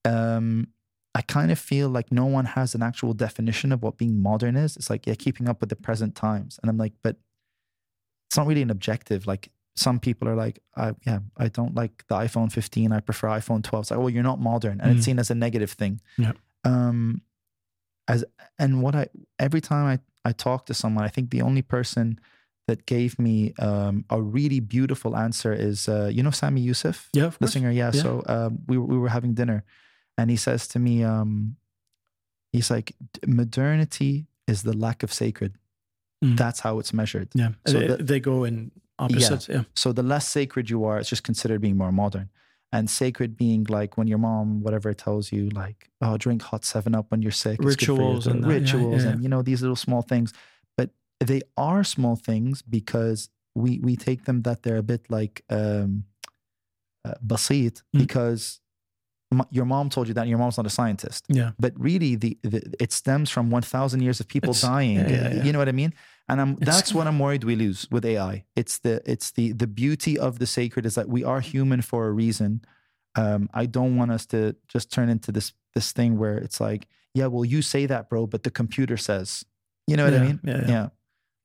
um, I kind of feel like no one has an actual definition of what being modern is. It's like, yeah, keeping up with the present times. And I'm like, but it's not really an objective. Like some people are like, I, yeah, I don't like the iPhone 15. I prefer iPhone 12. It's like, well, you're not modern. And Mm. it's seen as a negative thing. Yeah. Um, as, and what I, every time I, I talk to someone, I think the only person that gave me um, a really beautiful answer is, uh, you know, Sami Yusuf? yeah of the singer yeah, Yeah. so um, we, were- we were having dinner and he says to me um, he's like modernity is the lack of sacred Mm. that's how it's measured yeah so they, that- they go in opposites. Yeah. So the less sacred you are, it's just considered being more modern. And sacred being like when your mom, whatever, tells you like, oh, drink hot seven up when you're sick. for you." Rituals that, yeah, rituals yeah, and you know these little small things. They are small things because we we take them that they're a bit like um uh, basit Mm. because m- your mom told you that your mom's not a scientist Yeah. but really the, the it stems from 1000 years of people It's- dying yeah, yeah, yeah. you know what i mean and I'm, It's- that's what i'm worried we lose with ai it's the it's the the beauty of the sacred is that we are human for a reason um i don't want us to just turn into this this thing where it's like yeah well you say that bro but the computer says you know what i mean. Yeah,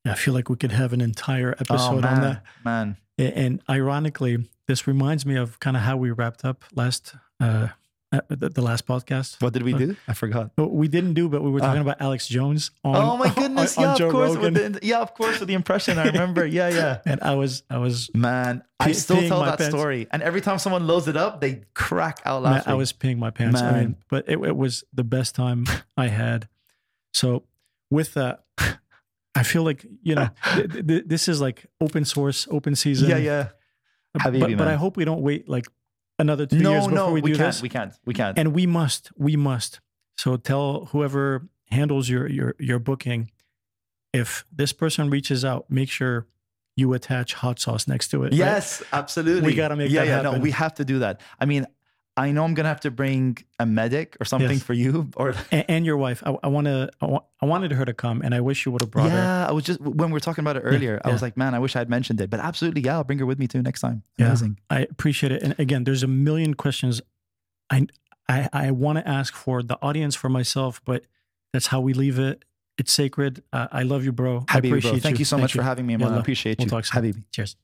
I feel like we could have an entire oh episode man on that. man And ironically, this reminds me of kind of how we wrapped up last uh, uh, the, last podcast. what did we Uh, do i forgot we didn't do, but we were Ah. talking about Alex Jones on. oh my goodness on yeah Joe of course the, yeah of course with the impression i remember yeah yeah and I was, I was, Man, I still tell that pants. story, and every time someone loads it up, they crack out man, laughing. I was peeing my pants. I mean, Man. but it, it was the best time I had. So with that, I feel like you know th- th- this is like open source, open season. yeah, yeah. But, but I hope we don't wait like another two years No, before no, we, we, do can't, this. we can't, we can't. and we must, we must. So tell whoever handles your your your booking, if this person reaches out, make sure you attach hot sauce next to it. right? yes, absolutely. We gotta make yeah, that yeah. No, we have to do that. I mean, I know I'm gonna have to bring a medic or something Yes. for you, or And, and your wife. I, I want to. I, wa- I wanted her to come, and I wish you would have brought her. yeah. I was just when we were talking about it earlier. I was like, man, I wish I had mentioned it, but absolutely, yeah, I'll bring her with me too next time. Yeah. Amazing. I appreciate it. And again, there's a million questions I I, I want to ask for the audience, for myself, but that's how we leave it. It's sacred. Uh, I love you, bro. I appreciate bro. Thank you, so Thank much for having me, man. I appreciate We'll you. talk soon. Habibi. Cheers.